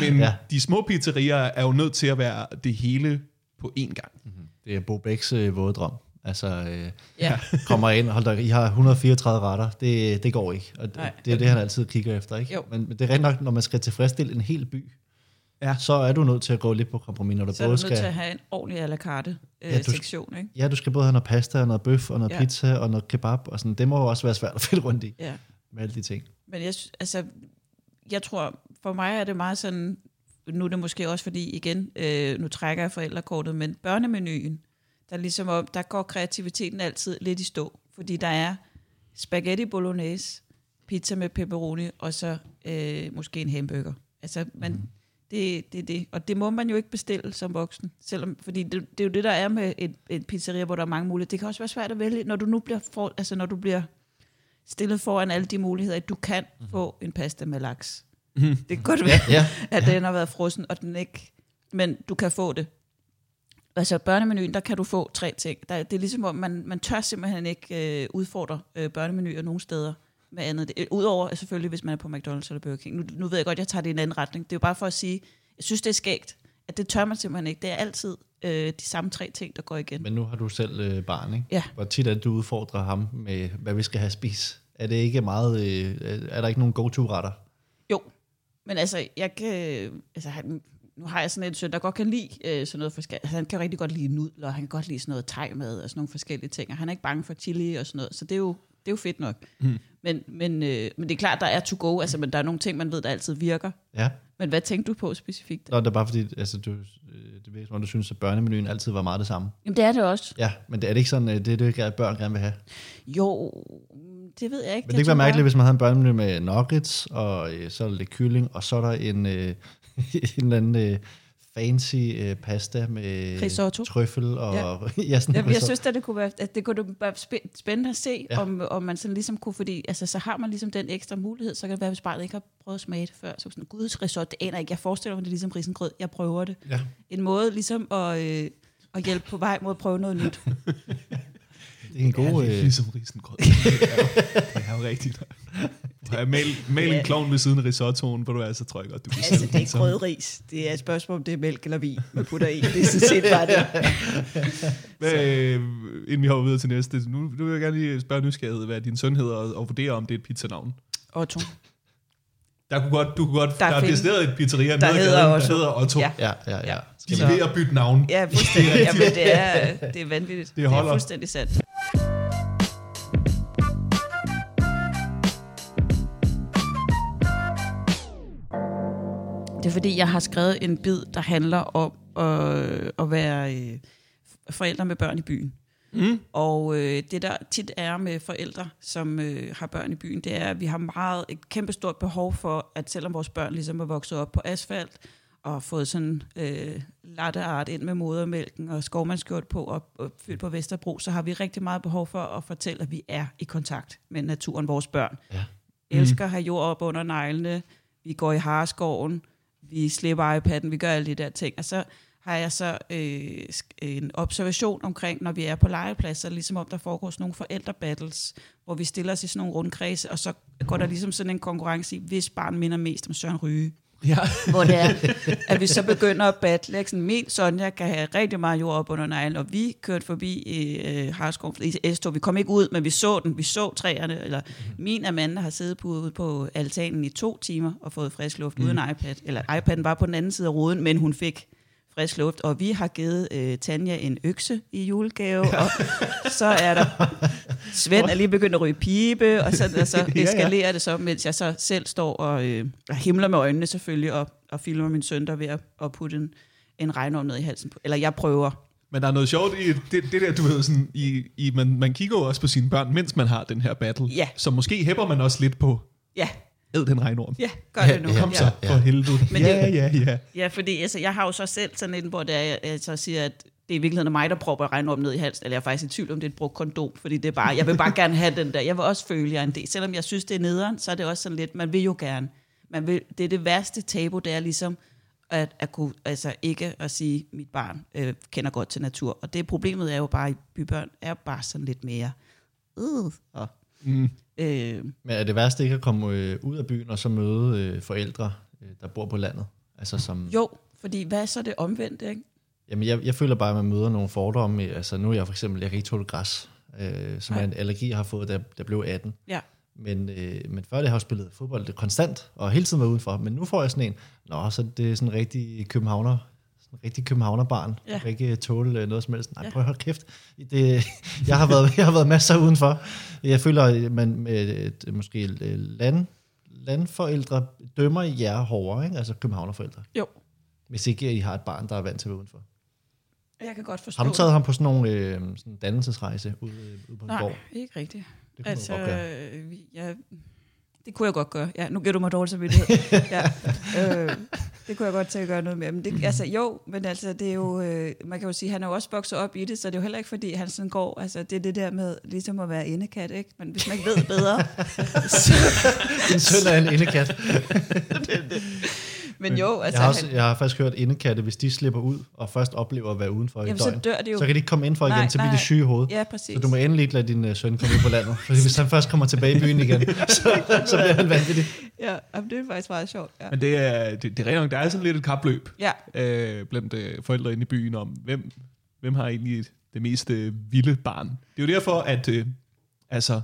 Men Ja. de små pizzerier er jo nødt til at være det hele på én gang. Det er Bo Bæks øh, våde drøm. Altså, øh, Ja. kommer ind, hold da, I har 134 retter, det, det går ikke. Og Nej. det, det er det, han altid kigger efter, ikke? Jo. Men, men det er rent nok, når man skal tilfredsstille en hel by, Ja. så er du nødt til at gå lidt på kompromis, når du Så er du både nødt skal... til at have en ordentlig à la carte øh, Ja, du- sektion, ikke? Ja, du skal både have noget pasta, og noget bøf, og noget Ja. pizza, og noget kebab, og sådan. Det må jo også være svært at finde rundt i, Ja. med alle de ting. Men jeg, altså, jeg tror, for mig er det meget sådan, nu er det måske også fordi, igen, øh, nu trækker jeg forældrekortet, men børnemenuen, der er ligesom om, der går kreativiteten altid lidt i stå, fordi der er spaghetti bolognese, pizza med pepperoni, og så øh, måske en hamburger. Altså, man, mm. Det, det er det. Og det må man jo ikke bestille som voksen, selvom, fordi det, det er jo det, der er med et, et pizzeria, hvor der er mange muligheder. Det kan også være svært at vælge, når du nu bliver, for, altså, når du bliver stillet foran alle de muligheder, at du kan mm. få en pasta med laks. Mm. Det kan godt være, Ja, at den har været frossen, og den ikke... Men du kan få det. Altså børnemenuen, der kan du få tre ting. Der, det er ligesom om, man, man tør simpelthen ikke øh, udfordre øh, børnemenuer nogen steder med andet. Det, Udover øh, selvfølgelig, hvis man er på McDonald's eller Burger King. Nu, nu ved jeg godt, jeg tager det i en anden retning. Det er jo bare for at sige, jeg synes, det er skægt, at det tør man simpelthen ikke. Det er altid øh, de samme tre ting, der går igen. men nu har du selv øh, barn, ikke? Ja. Hvor tit er det, du udfordrer ham med, hvad vi skal have spis? Er det ikke meget... Øh, er der ikke nogen go-to-retter? Jo, men altså, jeg kan, altså han, nu har jeg sådan en søn, der godt kan lide øh, sådan noget forskelligt. Altså, han kan rigtig godt lide nudler, og han kan godt lide sådan noget tegmad og sådan nogle forskellige ting, og han er ikke bange for chili og sådan noget, så det er jo, det er jo fedt nok. Mm. Men, men, øh, men det er klart, der er to go, altså, men der er nogle ting, man ved, der altid virker. Ja. Men hvad tænkte du på specifikt? Nå, det er bare fordi, altså, du, øh, det virker som om, du synes, at børnemenuen altid var meget det samme. Jamen, det er det også. Ja, men det er det ikke sådan, øh, det er det, børn gerne vil have. Jo, det ved jeg ikke. Men det ikke være mærkeligt, hvis man havde en børnemenu med nuggets, og øh, så er der lidt kylling, og så er der en, øh, en eller anden øh, fancy øh, pasta med Risotto. trøffel og... Ja. ja, sådan jeg risotto. synes, at det kunne være, at det kunne være spæ- spændende at se, ja. Om, om man sådan ligesom kunne, fordi altså, så har man ligesom den ekstra mulighed, så kan det være, hvis barnet ikke har prøvet at smage det før, så sådan, gud, risotto, det aner jeg ikke, jeg forestiller mig, det er ligesom risengrød, jeg prøver det. Ja. En måde ligesom at, øh, at hjælpe på vej mod at prøve noget nyt. Det er en god... det er Øh, ligesom risengrød. det, er jo, det er jo rigtigt. Har mal, mal en klovn ved siden af risottoen, hvor du er, så tror jeg godt, du kan altså, det er ikke grødris, det er et spørgsmål, om det er mælk eller vin, man putter i. Det er sådan set bare det. Hvad, øh, inden vi hopper videre til næste, nu, nu vil jeg gerne lige spørge nysgerrighed, hvad din søn hedder, og, og vurdere, om det er et pizzanavn. Otto. Der kunne godt, du kunne godt, Der der, er decideret et pizzeria, der hedder gaden, Otto. der hedder Otto. Ja. Ja. ja, ja, Så- er ved at bytte navn. Ja, fuldstændig. Jamen, det er, det er vanvittigt. Det, det er holder. fuldstændig sandt. Det er fordi, jeg har skrevet en bid, der handler om at, at være øh, forældre med børn i byen. Mm. Og øh, det der tit er med forældre, som øh, har børn i byen, det er, at vi har meget et kæmpestort behov for, at selvom vores børn ligesom er vokset op på asfalt, og fået sådan øh, latteart ind med modermælken og skovmandskjort på og, og fyldt på Vesterbro, så har vi rigtig meget behov for at fortælle, at vi er i kontakt med naturen, vores børn. Ja. Elsker at have jord op under neglene, vi går i hareskoven, vi slipper iPad'en, vi gør alle de der ting. Og så har jeg så øh, en observation omkring, når vi er på legepladser, ligesom om der foregår sådan nogle forældrebattles, hvor vi stiller os i sådan nogle rundkredse, og så går der ligesom sådan en konkurrence i, hvis barn minder mest om Søren Ryge Ja. hvor det er, at vi så begynder at battle. Ikke? Sådan, min Sonja kan have rigtig meget jord op under neglen, og vi kørte forbi i øh, Harskov i S-tog. Vi kom ikke ud, men vi så den. Vi så træerne. Eller min Amanda har siddet på, ude på altanen i to timer og fået frisk luft mm. uden iPad. Eller iPad'en var på den anden side af ruden, men hun fik frisk luft. Og vi har givet øh, Tanja en økse i julegave, og så er der Svend er lige begyndt at ryge pibe, og så, og så Ja, ja. eskalerer det så, mens jeg så selv står og, øh, himler med øjnene selvfølgelig, og, og filmer min søn, der er ved at, at putte en, en regnorm ned i halsen. på- Eller jeg prøver. Men der er noget sjovt i det, det der, du ved, sådan, i, i, man, man kigger jo også på sine børn, mens man har den her battle. Ja. Så måske hæpper man også lidt på, Ja, æd den regnorm. ja, gør det nu. Ja, Kom ja. så, for helvede. Men ja, det- ja, ja. Ja, fordi altså, jeg har jo så selv sådan en, hvor det er, jeg, jeg så siger, at det er i virkeligheden mig, der propper regnorm ned i halsen, eller jeg er faktisk i tvivl om, det er et brugt kondom, fordi det er bare, jeg vil bare gerne have den der. Jeg vil også føle, jeg er en del. Selvom jeg synes, det er nederen, så er det også sådan lidt, man vil jo gerne. Man vil, det er det værste tabu, det er ligesom, at, at kunne, altså ikke at sige, at mit barn øh, kender godt til natur. Og det problemet er jo bare, at bybørn er bare sådan lidt mere, øh, og, Mm. Øh, Men er det værste ikke at komme øh, ud af byen og så møde øh, forældre, øh, der bor på landet? Altså som, Jo, fordi hvad er så det omvendte, ikke? Jamen, jeg, jeg føler bare, at man møder nogle fordomme. Altså, nu er jeg for eksempel, jeg kan ikke tåle græs, øh, som Nej. en allergi, har fået, da jeg, blev 18. Ja. Men, øh, men før det har jeg spillet fodbold det konstant, og hele tiden været udenfor. Men nu får jeg sådan en, nå, så det er sådan en rigtig københavner, rigtig københavnerbarn. Ja. Jeg kan ikke tåle øh, noget som helst. Nej, Ja. prøv at holde kæft. Det, jeg, har været, jeg har været masser udenfor. Jeg føler, at man med et, måske øh, land, landforældre dømmer jer hårdere, ikke? altså københavnerforældre. Jo, Hvis ikke I har et barn, der er vant til at være udenfor. jeg kan godt forstå Har du taget ham på sådan nogle øh, sådan dannelsesrejse ude, ude på en Nej, gård? ikke rigtigt. Det kunne altså, Altså, godt gøre. øh, jeg, det kunne jeg godt gøre. Ja, nu giver du mig dårlig samvittighed. ja, øh, det kunne jeg godt til at gøre noget med. Men det, altså, jo, men altså, det er jo, øh, man kan jo sige, han er jo også vokset op i det, så det er jo heller ikke, fordi han sådan går, altså, det er det der med ligesom at være indekat, ikke? Men hvis man ikke ved bedre, så, Din søn er en indekat. men jo, altså, jeg, har også, han, jeg har faktisk hørt indekatte, hvis de slipper ud og først oplever at være udenfor i jamen, et så døgn, dør det jo. så kan de ikke komme ind for igen, så bliver de syge i hovedet. Ja, præcis. Så du må endelig ikke lade din uh, søn komme ud på landet. Fordi hvis han først kommer tilbage i byen igen, så, så bliver han vanvittig. Ja, jamen, det er faktisk meget sjovt. Ja. Men det er, det, det er rent nok, der er sådan lidt et kapløb ja. øh, blandt øh, forældre inde i byen om, hvem, hvem har egentlig det mest øh, vilde barn. Det er jo derfor, at øh, altså,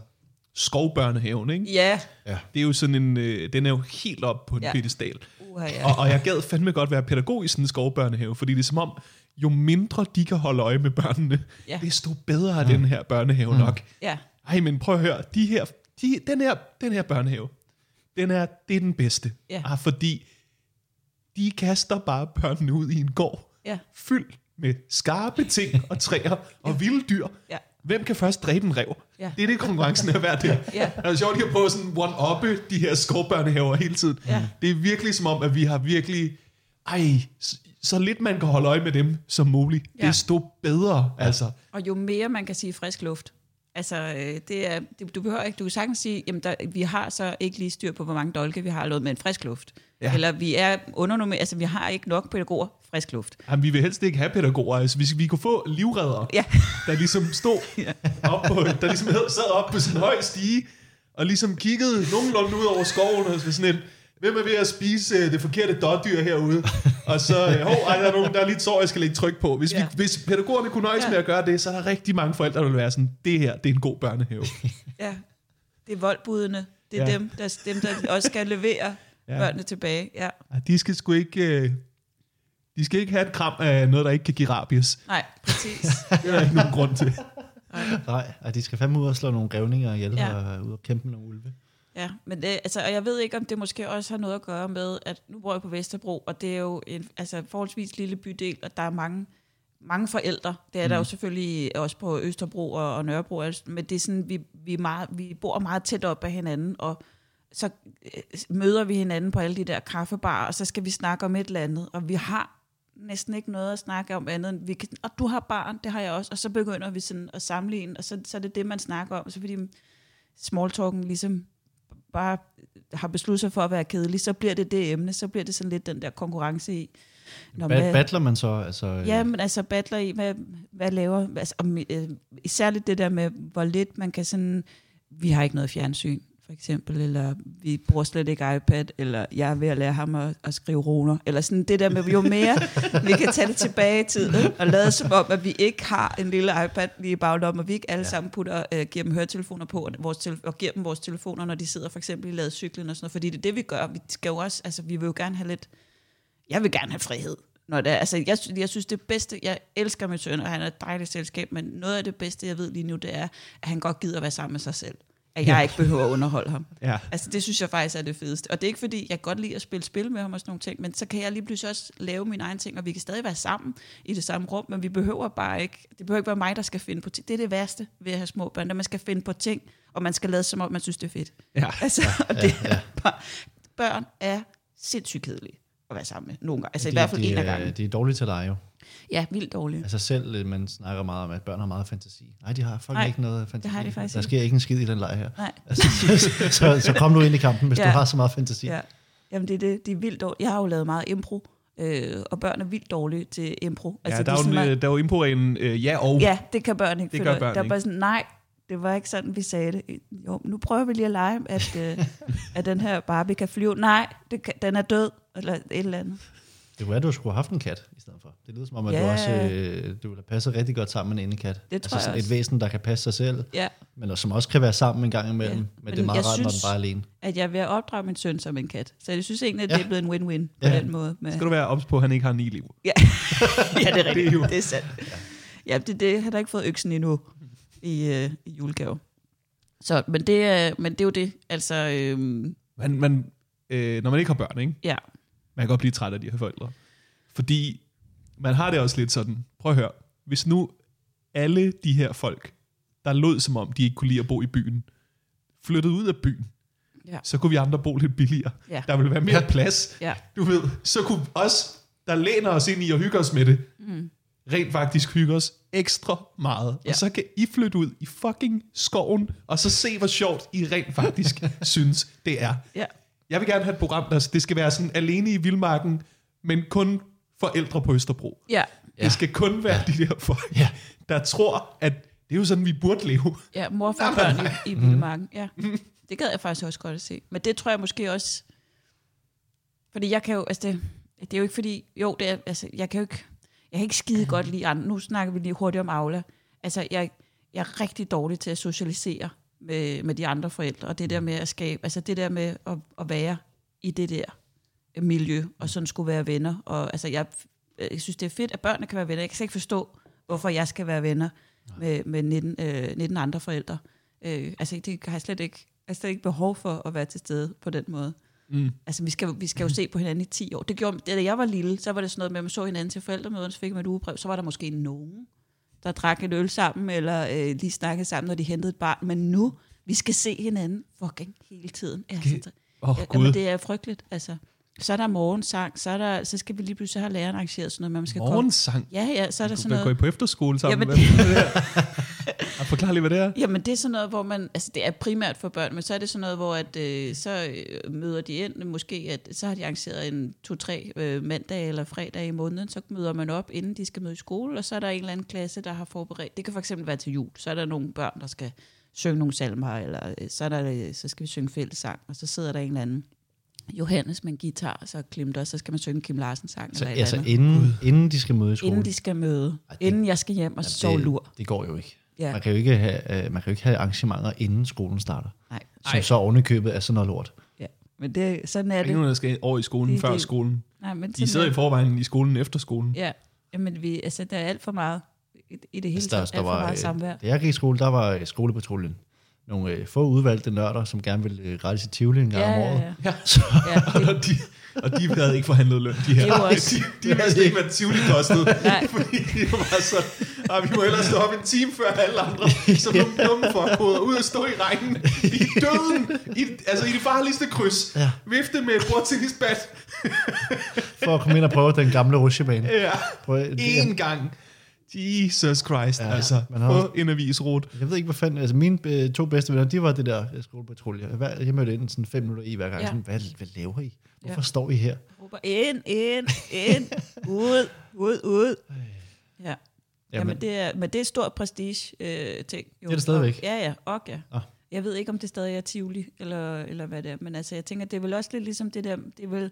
skovbørnehaven, ikke? Ja, det er jo sådan en, øh, den er jo helt op på en Ja. ja. pedestal. Uha, ja. Og, og jeg gad fandme godt være pædagog i sådan en skovbørnehave, fordi det er som om, jo mindre de kan holde øje med børnene, Ja. ja. desto bedre er den her børnehave nok. ja. Ej, men prøv at høre, de her, de, den, her, den her børnehave, den er, det er den bedste. Ja. Ah, fordi de kaster bare børnene ud i en gård, Ja. fyldt med skarpe ting og træer og vilde dyr. Ja. Hvem kan først dræbe en rev? Ja. Det er det, konkurrencen er værd der. Ja. Det er sjovt, har prøvet sådan one-uppe de her skovbørnehaver hele tiden. Ja. Det er virkelig som om, at vi har virkelig... Ej, så, så lidt man kan holde øje med dem som muligt, Ja. desto bedre. Altså. Og jo mere man kan sige frisk luft. Altså, øh, det er, det, du behøver ikke, du kan sagtens sige, jamen der, vi har så ikke lige styr på, hvor mange dolke vi har lavet med en frisk luft. Ja. Ja. Eller vi er undernummer, altså vi har ikke nok pædagoger, frisk luft. Jamen, vi vil helst ikke have pædagoger. Altså, hvis vi kunne få livreddere, Ja. der ligesom stod op på, der ligesom sad op på en høj stige, og ligesom kiggede nogenlunde ud over skoven, og så sådan en, hvem er ved at spise øh, det forkerte dårdyr herude? Og så, øh, hov, ej, der er nogen, der er lidt sår, jeg skal lægge tryk på. Hvis, Ja. vi, hvis pædagogerne kunne nøjes Ja. med at gøre det, så er der rigtig mange forældre, der vil være sådan, det her, det er en god børnehave. Ja. Det er voldbudene. Det er Ja. dem, der, dem, der også skal levere ja. Ja. børnene tilbage. Ja. Ej, De skal sgu ikke... øh, De skal ikke have et kram af noget, der ikke kan give rabies. Nej, præcis. Det er der ikke nogen grund til. Nej, og de skal fandme ud og slå nogle grævninger ihjel Ja. ja. og ud og kæmpe med nogle ulve. Ja, men det, altså, og jeg ved ikke, om det måske også har noget at gøre med, at nu bor jeg på Vesterbro, og det er jo en altså, forholdsvis lille bydel, og der er mange, mange forældre. Det er mm. der jo selvfølgelig også på Østerbro og, og Nørrebro, altså, men det er sådan, vi, vi, er meget, vi bor meget tæt op af hinanden, og så øh, møder vi hinanden på alle de der kaffebarer, og så skal vi snakke om et eller andet, og vi har næsten ikke noget at snakke om andet end, vi kan, og du har barn, det har jeg også, og så begynder vi sådan at sammenligne, og så, så er det det, man snakker om, så fordi smalltalken ligesom bare har besluttet sig for at være kedelig, så bliver det det emne, så bliver det sådan lidt den der konkurrence i. Nå, Ba- battler man så? Altså, øh, Ja, men altså battler i, hvad, hvad laver, altså, om, øh, særligt det der med, hvor lidt man kan sådan, vi har ikke noget fjernsyn, for eksempel, eller vi bruger slet ikke iPad, eller jeg er ved at lære ham at, at skrive runer, eller sådan det der med, jo mere vi kan tage det tilbage i tiden, og lade som om, at vi ikke har en lille iPad lige i baglommen, og vi ikke alle ja. sammen putter, øh, giver dem høretelefoner på, og, vores tele- og giver dem vores telefoner, når de sidder for eksempel i ladecyklen og sådan noget, fordi det er det, vi gør. Vi skal jo også, altså vi vil jo gerne have lidt, jeg vil gerne have frihed. Når det er, altså, jeg, jeg synes det bedste, jeg elsker min søn, og han er et dejligt selskab, men noget af det bedste, jeg ved lige nu, det er, at han godt gider at være sammen med sig selv. At jeg ikke behøver at underholde ham. Ja. Altså det synes jeg faktisk er det fedeste. Og det er ikke fordi, jeg godt lide at spille spil med ham og sådan nogle ting, men så kan jeg lige pludselig også lave mine egne ting, og vi kan stadig være sammen i det samme rum, men vi behøver bare ikke, det behøver ikke være mig, der skal finde på ting. Det er det værste ved at have små børn, at man skal finde på ting, og man skal lade som om, man synes, det er fedt. Ja. Altså, og det er bare, børn er sindssygt kedelige at være sammen med nogle gange. Altså i hvert fald de, en af gangen. De er dårlige til lege jo. Ja, vildt dårlige. Altså selv, øh, man snakker meget om, at børn har meget fantasi. Nej, de har folk Nej, ikke noget fantasi. det har de faktisk Der sker ikke en skid i den leg her. Nej. Altså, så, så, så kom du ind i kampen, hvis Ja. du har så meget fantasi. Ja. Jamen det er det, de er vildt dårlige. Jeg har jo lavet meget impro, øh, og børn er vildt dårlige til impro. Altså, ja, det der, er jo, sådan en, meget- øh, der er jo imporeglen øh, ja og. Ja, det kan børn ikke Det finde gør børn Der er ikke. bare sådan, nej, det var ikke sådan, vi sagde det. Jo, nu prøver vi lige at lege, at, øh, at den her Barbie kan flyve. Nej, det kan, den er død, eller et eller andet. Det kunne være, at du skulle have haft en kat i stedet for. Det lyder som om, at Ja. du også øh, du ville have passet rigtig godt sammen med en indekat. Det tror jeg sådan også. et væsen, der kan passe sig selv, Ja, men som også kan være sammen en gang imellem. Ja. Men, men det er meget jeg rart, når den synes- bare er alene. at jeg vil opdrage min søn som en kat. Så jeg synes egentlig, at Ja. det er blevet en win-win på Ja. den måde. Med, Skal du være ops på, at han ikke har ni liv? ja. ja, det er rigtigt. Det er jo- det er sandt. Ja, det er det. Han har ikke fået øksen endnu i, øh, i julegave. Så, men det, er, men det er jo det. Altså, øhm, Man, man, øh, når man ikke har børn, ikke? ja. Man kan godt blive træt af de her forældre. Fordi man har det også lidt sådan, prøv at høre, hvis nu alle de her folk, der lød som om, de ikke kunne lide at bo i byen, flyttede ud af byen, Ja. så kunne vi andre bo lidt billigere. Ja. Der ville være mere plads. Ja. Du ved, så kunne os, der læner os ind i at hygge os med det, Mm. rent faktisk hygge os ekstra meget. Ja. Og så kan I flytte ud i fucking skoven, og så se, hvor sjovt I rent faktisk synes, det er. Ja. Jeg vil gerne have et program, der det skal være sådan alene i vildmarken, men kun forældre på Østerbro. Ja. Ja. Det skal kun være ja. de der folk, Ja. der tror, at det er jo sådan, vi burde leve. Ja, mor for børn i, i vildmarken. Ja. Det gad jeg faktisk også godt at se. Men det tror jeg måske også... Fordi jeg kan jo... Altså det, det er jo ikke fordi... Jo, det er, altså, jeg kan jo ikke... Jeg kan ikke skide godt lide andre. Nu snakker vi lige hurtigt om Aula. Altså, jeg, jeg er rigtig dårlig til at socialisere med, med de andre forældre. Og det der med at skabe... Altså, det der med at, at være i det der miljø, og sådan skulle være venner. Og altså, jeg, jeg synes, det er fedt, at børnene kan være venner. Jeg kan slet ikke forstå, hvorfor jeg skal være venner med, med 19, øh, 19 andre forældre. Øh, altså, det har jeg slet ikke, jeg har slet ikke behov for at være til stede på den måde. Mm. Altså, vi skal, vi skal jo se på hinanden i 10 år. Det gjorde, da jeg var lille, så var det sådan noget med, at man så hinanden til forældremøderne, så fik man et ugebrev, så var der måske nogen, der drak en øl sammen, eller øh, lige snakkede sammen, når de hentede et barn. Men nu, vi skal se hinanden fucking hele tiden. Altså, Åh, oh, Ja, Gud. men det er frygteligt, altså. Så er der morgensang, så, er der, så skal vi lige pludselig have læreren arrangeret sådan noget, man skal Morgensang. komme. Ja, ja, så er der sådan Hvad går I noget. på efterskole sammen? Jamen, hvad, er det her? Forklar lige, hvad det er. Jamen det er sådan noget, hvor man, altså det er primært for børn, men så er det sådan noget, hvor at, øh, så øh, møder de ind, måske at, så har de arrangeret en to-tre øh, mandag eller fredag i måneden, så møder man op, inden de skal møde i skole, og så er der en eller anden klasse, der har forberedt, det kan for eksempel være til jul, så er der nogle børn, der skal synge nogle salmer, eller øh, så, er der, øh, så skal vi synge fællessang, og så sidder der en eller anden Johannes med en guitar, og så Klimt, og så skal man synge Kim Larsen sang, Så, eller altså eller andet. inden, inden de skal møde i skole. Inden de skal møde, Ej, det- inden jeg skal hjem og sove det, lur. det går jo ikke. Ja. Man kan jo ikke have, øh, man kan jo ikke have arrangementer, inden skolen starter. Nej, Som Ej. så ovenikøbet er sådan noget lort. ja. men det, sådan er Der er det. ikke nogen, der skal over i skolen Det- før det- skolen. Nej, men De sidder er i forvejen i skolen efter skolen. Ja, jamen vi, altså, der er alt for meget i, i det hele Altså, der, taget, der alt for var, meget øh, samvær. Da jeg gik i skole, der var øh, skolepatruljen. Nogle øh, få udvalgte nørder, som gerne ville øh, gratis i Tivoli en gang Ja, om året. ja. Ja. Så, ja det, Og de, og de havde ikke forhandlet løn, de her. Er jo også- De, de vidste ikke, hvad Tivoli kostede. Nej. Fordi de var så, ah, vi må ellers stå op en time før alle andre, som nogle dumme forkoder, ud og stå i regnen, i døden, i, altså i det farligste kryds, Ja. vifte med et bordtennisbat. for at komme ind og prøve den gamle rutsjebane. Ja, én gang. Jesus Christ, Ja, altså. man har På en avisrute. jeg ved ikke, hvad fanden... Altså, mine øh, to bedste venner, de var det der skolepatrulje. Hver, jeg mødte ind sådan fem minutter i hver gang. Ja. Sådan, hvad, hvad laver I? Hvorfor Ja. står I her? råber ind, ind, ind, ud, ud, ud. Ja. Jamen. Jamen, det er, men det er stor prestige øh, ting. Jo. Det er det stadigvæk? Og, ja, ja, og ja. Ah. Jeg ved ikke, om det stadig er Tivoli, eller, eller hvad det er, men altså, jeg tænker, det er vel også lidt ligesom det der, det er vel,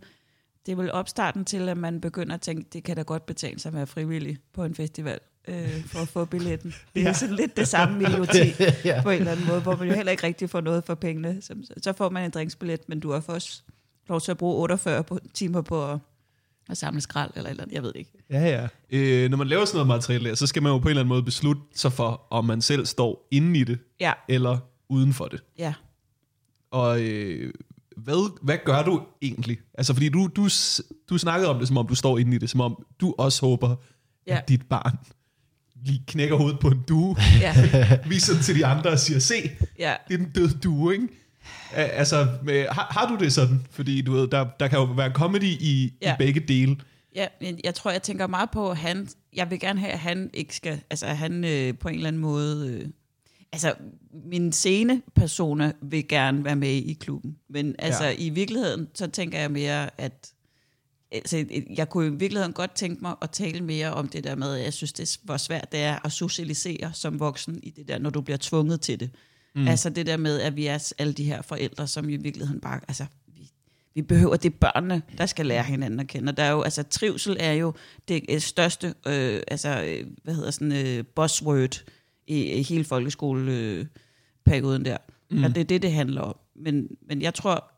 det er vel opstarten til, at man begynder at tænke, det kan da godt betale sig at være frivillig på en festival, øh, for at få billetten. Det er Ja. sådan lidt det samme idioti ja. på en eller anden måde, hvor man jo heller ikke rigtig får noget for pengene. Så, så får man en drinksbillet, men du har først lov til at bruge 48 på, timer på at, at samle skrald, eller et eller andet, jeg ved ikke. Ja, ja. Øh, når man laver sådan noget materiale, så skal man jo på en eller anden måde beslutte sig for, om man selv står inde i det, Ja, eller uden for det. ja. Og øh, hvad, hvad gør du egentlig? Altså, fordi du, du, du snakkede om det, som om du står inde i det, som om du også håber, ja. At dit barn lige knækker hovedet på en due, Ja, viser den til de andre og siger, se, ja. det er den døde due, ikke? Altså, med, har, har du det sådan? Fordi du ved, der, der kan jo være comedy i. Ja. i begge dele. Ja, men jeg tror, jeg tænker meget på, at han, jeg vil gerne have, at han ikke skal, altså at han øh, på en eller anden måde, øh, altså min scene persona vil gerne være med i klubben, men altså Ja. i virkeligheden, så tænker jeg mere, at altså, jeg kunne i virkeligheden godt tænke mig at tale mere om det der med, at jeg synes, det er, hvor svært det er at socialisere som voksen i det der, når du bliver tvunget til det. Mm. Altså det der med, at vi er alle de her forældre, som i virkeligheden bare, altså vi, Vi behøver, det børnene, der skal lære hinanden at kende. Og der er jo, altså, trivsel er jo det øh, største, øh, altså, øh, hvad hedder sådan, øh, buzzword i, i hele folkeskoleperioden der. Mm. Og det er det, det handler om. Men, men jeg tror,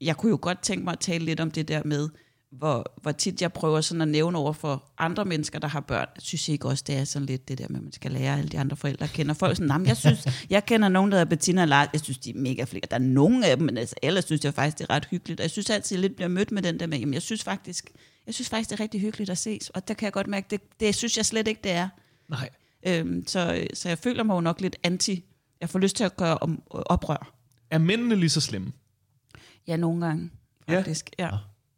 jeg kunne jo godt tænke mig at tale lidt om det der med, hvor, hvor tit jeg prøver sådan at nævne over for andre mennesker, der har børn. Jeg synes ikke også, det er sådan lidt det der med, at man skal lære alle de andre forældre at kende. Og folk sådan, "Nå, men jeg synes, jeg kender nogen, der er Bettina og Lars. Jeg synes, de er mega flinke. Der er nogen af dem, men altså, ellers synes jeg faktisk, det er ret hyggeligt. Og jeg synes altid, jeg lidt bliver mødt med den der med, jamen, jeg synes faktisk, jeg synes faktisk, det er rigtig hyggeligt at ses. Og der kan jeg godt mærke, det, det synes jeg slet ikke, det er. Nej. Øhm, så, så jeg føler mig jo nok lidt anti. Jeg får lyst til at gøre om, oprør. Er mændene lige så slemme? Ja, nogle gange, faktisk. Ja. ja.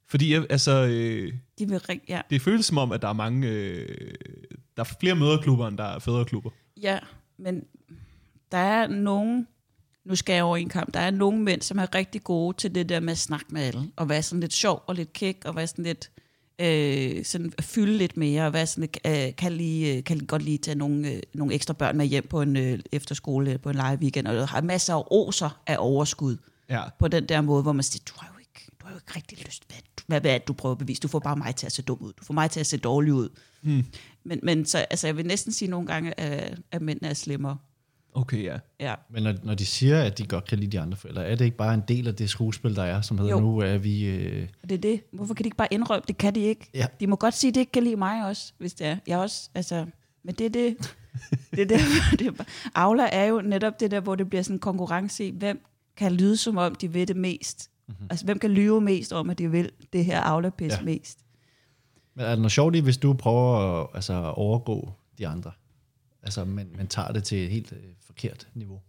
Fordi jeg- altså, øh, De vil ring, ja. det føles som om, at der er mange... Øh, der er flere møderklubber, end der er fædreklubber. Ja, men der er nogen, nu skal jeg over en kamp, der er nogle mænd, som er rigtig gode til det der med at snakke med alle, og være sådan lidt sjov og lidt kæk, og være sådan lidt, øh, sådan at fylde lidt mere, og være sådan øh, kan, lige, kan godt lige tage nogle, øh, nogle ekstra børn med hjem på en øh, efterskole, på en live weekend, og har masser af oser af overskud Ja. på den der måde, hvor man siger, du har jo ikke, du har jo ikke rigtig lyst. Hvad, hvad, hvad er det, du prøver at bevise? Du får bare mig til at se dum ud. Du får mig til at se dårlig ud. Hmm. Men, men så, altså, jeg vil næsten sige nogle gange, at, at mændene er slemmere. Okay, ja. Ja. Men når, når de siger, at de godt kan lide de andre forældre, er det ikke bare en del af det skuespil, der er, som hedder Jo. nu, er vi... Øh, Og det er det. Hvorfor kan de ikke bare indrømme? Det kan de ikke. Ja. De må godt sige, at det ikke kan lide mig også, hvis det er. Jeg også, altså... Men det er det. det, er det, det er, bare- Aula er jo netop det der, hvor det bliver sådan en konkurrence i, hvem kan lyde som om, de vil det mest. Mm-hmm. Altså, hvem kan lyve mest om, at de vil det her Aula-pis Ja. mest. men er der noget sjovt i, hvis du prøver at, altså, at overgå de andre? Altså, men, men tager det til et helt øh, forkert niveau.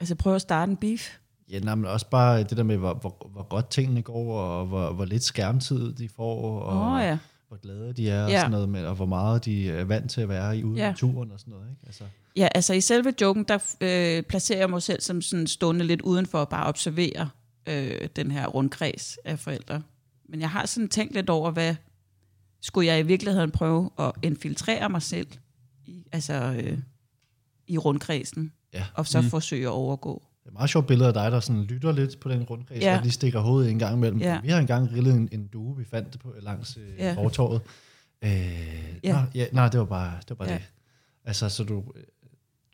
Altså, prøv at starte en beef. Ja, nej, men også bare det der med, hvor, hvor, hvor godt tingene går, og hvor, hvor lidt skærmtid de får, og oh, ja. hvor glade de er, og, Ja. sådan noget, med, og hvor meget de er vant til at være i ude Ja. turen og sådan noget. Ikke? Altså, Ja, altså i selve joken, der øh, placerer jeg mig selv som sådan stående lidt udenfor og bare observere øh, den her rundkreds af forældre. Men jeg har sådan tænkt lidt over, hvad skulle jeg i virkeligheden prøve at infiltrere mig selv i, altså, øh, i rundkredsen, ja. og så mm. forsøge at overgå. Det er et meget sjovt billede af dig, der sådan lytter lidt på den rundkreds, Ja. og lige stikker hovedet en gang imellem. Ja. Vi har engang rillet en, en due, vi fandt det på langs øh, Ja. ja. fortorvet. Øh, Ja. Nå, ja, nej, det var bare det. Var bare Ja. det. Altså, så du, øh,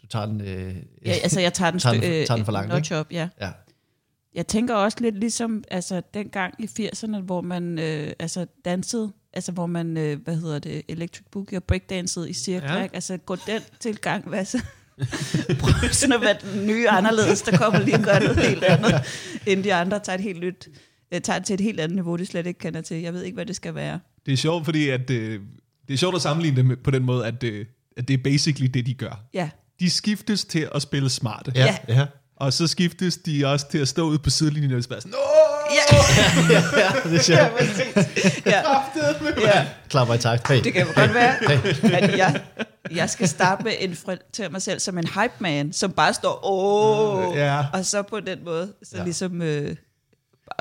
du tager den... Øh, Ja, altså jeg tager den, Tager den- øh, tager den for langt, notch op, ja. ja. Jeg tænker også lidt ligesom altså dengang i 80'erne, hvor man øh, altså dansede, altså hvor man, øh, hvad hedder det, electric boogie og breakdancede i cirkler, Ja. Altså gå den tilgang, hvad så? Prøv sådan at være den nye anderledes, der kommer lige og gør noget helt andet, end de andre tager et helt nyt, øh, tager det til et helt andet niveau, de slet ikke kender til. Jeg ved ikke, hvad det skal være. Det er sjovt, fordi at, øh, det er sjovt at sammenligne det med, på den måde, at, øh, at det er basically det, de gør. Ja, De skiftes til at spille smarte. Ja, ja. Og så skiftes de også til at stå ude på sidelinjen og være sådan, ja, ja det er ja, præcis. Ja, ja. Klapper i takt. Hey. Det kan jo godt være, at jeg, jeg skal starte med en til mig selv som en hype man, som bare står, åh, Ja. og så på den måde, så Ja. ligesom øh,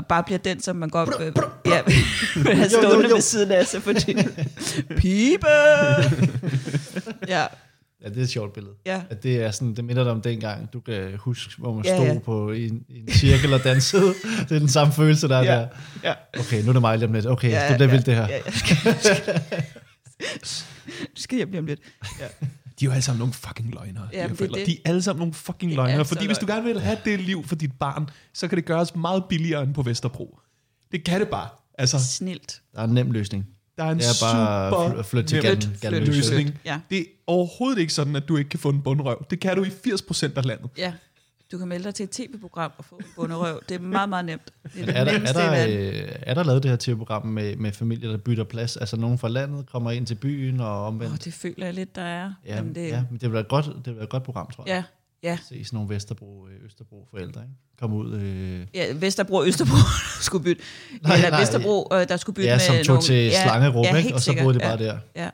bare bliver den, som man godt øh, ja, vil have Jo, jo, stående jo. ved siden af sig, fordi pibe! ja, Ja, det er et sjovt billede. ja. At det er sådan, det minder dig om dengang, du kan huske, hvor man Ja, stod ja. på i en, i en cirkel og dansede. det er den samme følelse, der er Ja. der. ja. Okay, nu er det mig lige om lidt. Okay, ja, det bliver ja, vildt det her. Ja, jeg skal, jeg blive om lidt. Ja. De er jo alle sammen nogle fucking løgnere. Ja, de, det er det. de er alle sammen nogle fucking er løgnere. Fordi hvis du gerne vil have det liv for dit barn, så kan det gøres meget billigere end på Vesterbro. Det kan det bare. Altså, Snilt. Der er en nem løsning. Der er en Det er bare super at fl- flytte til nem Gallen- Gallen- løsning. Ja. Det er overhovedet ikke sådan, at du ikke kan få en bundrøv. Det kan du i 80% af landet. ja. Du kan melde dig til et tv-program og få en bunderøv. Det er meget, meget nemt. Det er det Er der, er, der, øh, er der lavet det her tv-program med, med familier, der bytter plads? Altså nogen fra landet kommer ind til byen og omvendt? Åh, det føler jeg lidt, der er. ja, Men det, ja, men det bliver et godt, det bliver et godt program, tror jeg. ja, ja. Se sådan nogle Vesterbro, øh, Østerbro forældre, ikke? Kom ud. Øh, Ja, Vesterbro og Østerbro skulle bytte. Nej, Eller nej. Vesterbro, øh, der skulle bytte ja, med som tog nogle, til Slangerup, ja, ikke? Og så boede de ja, bare der. Ja.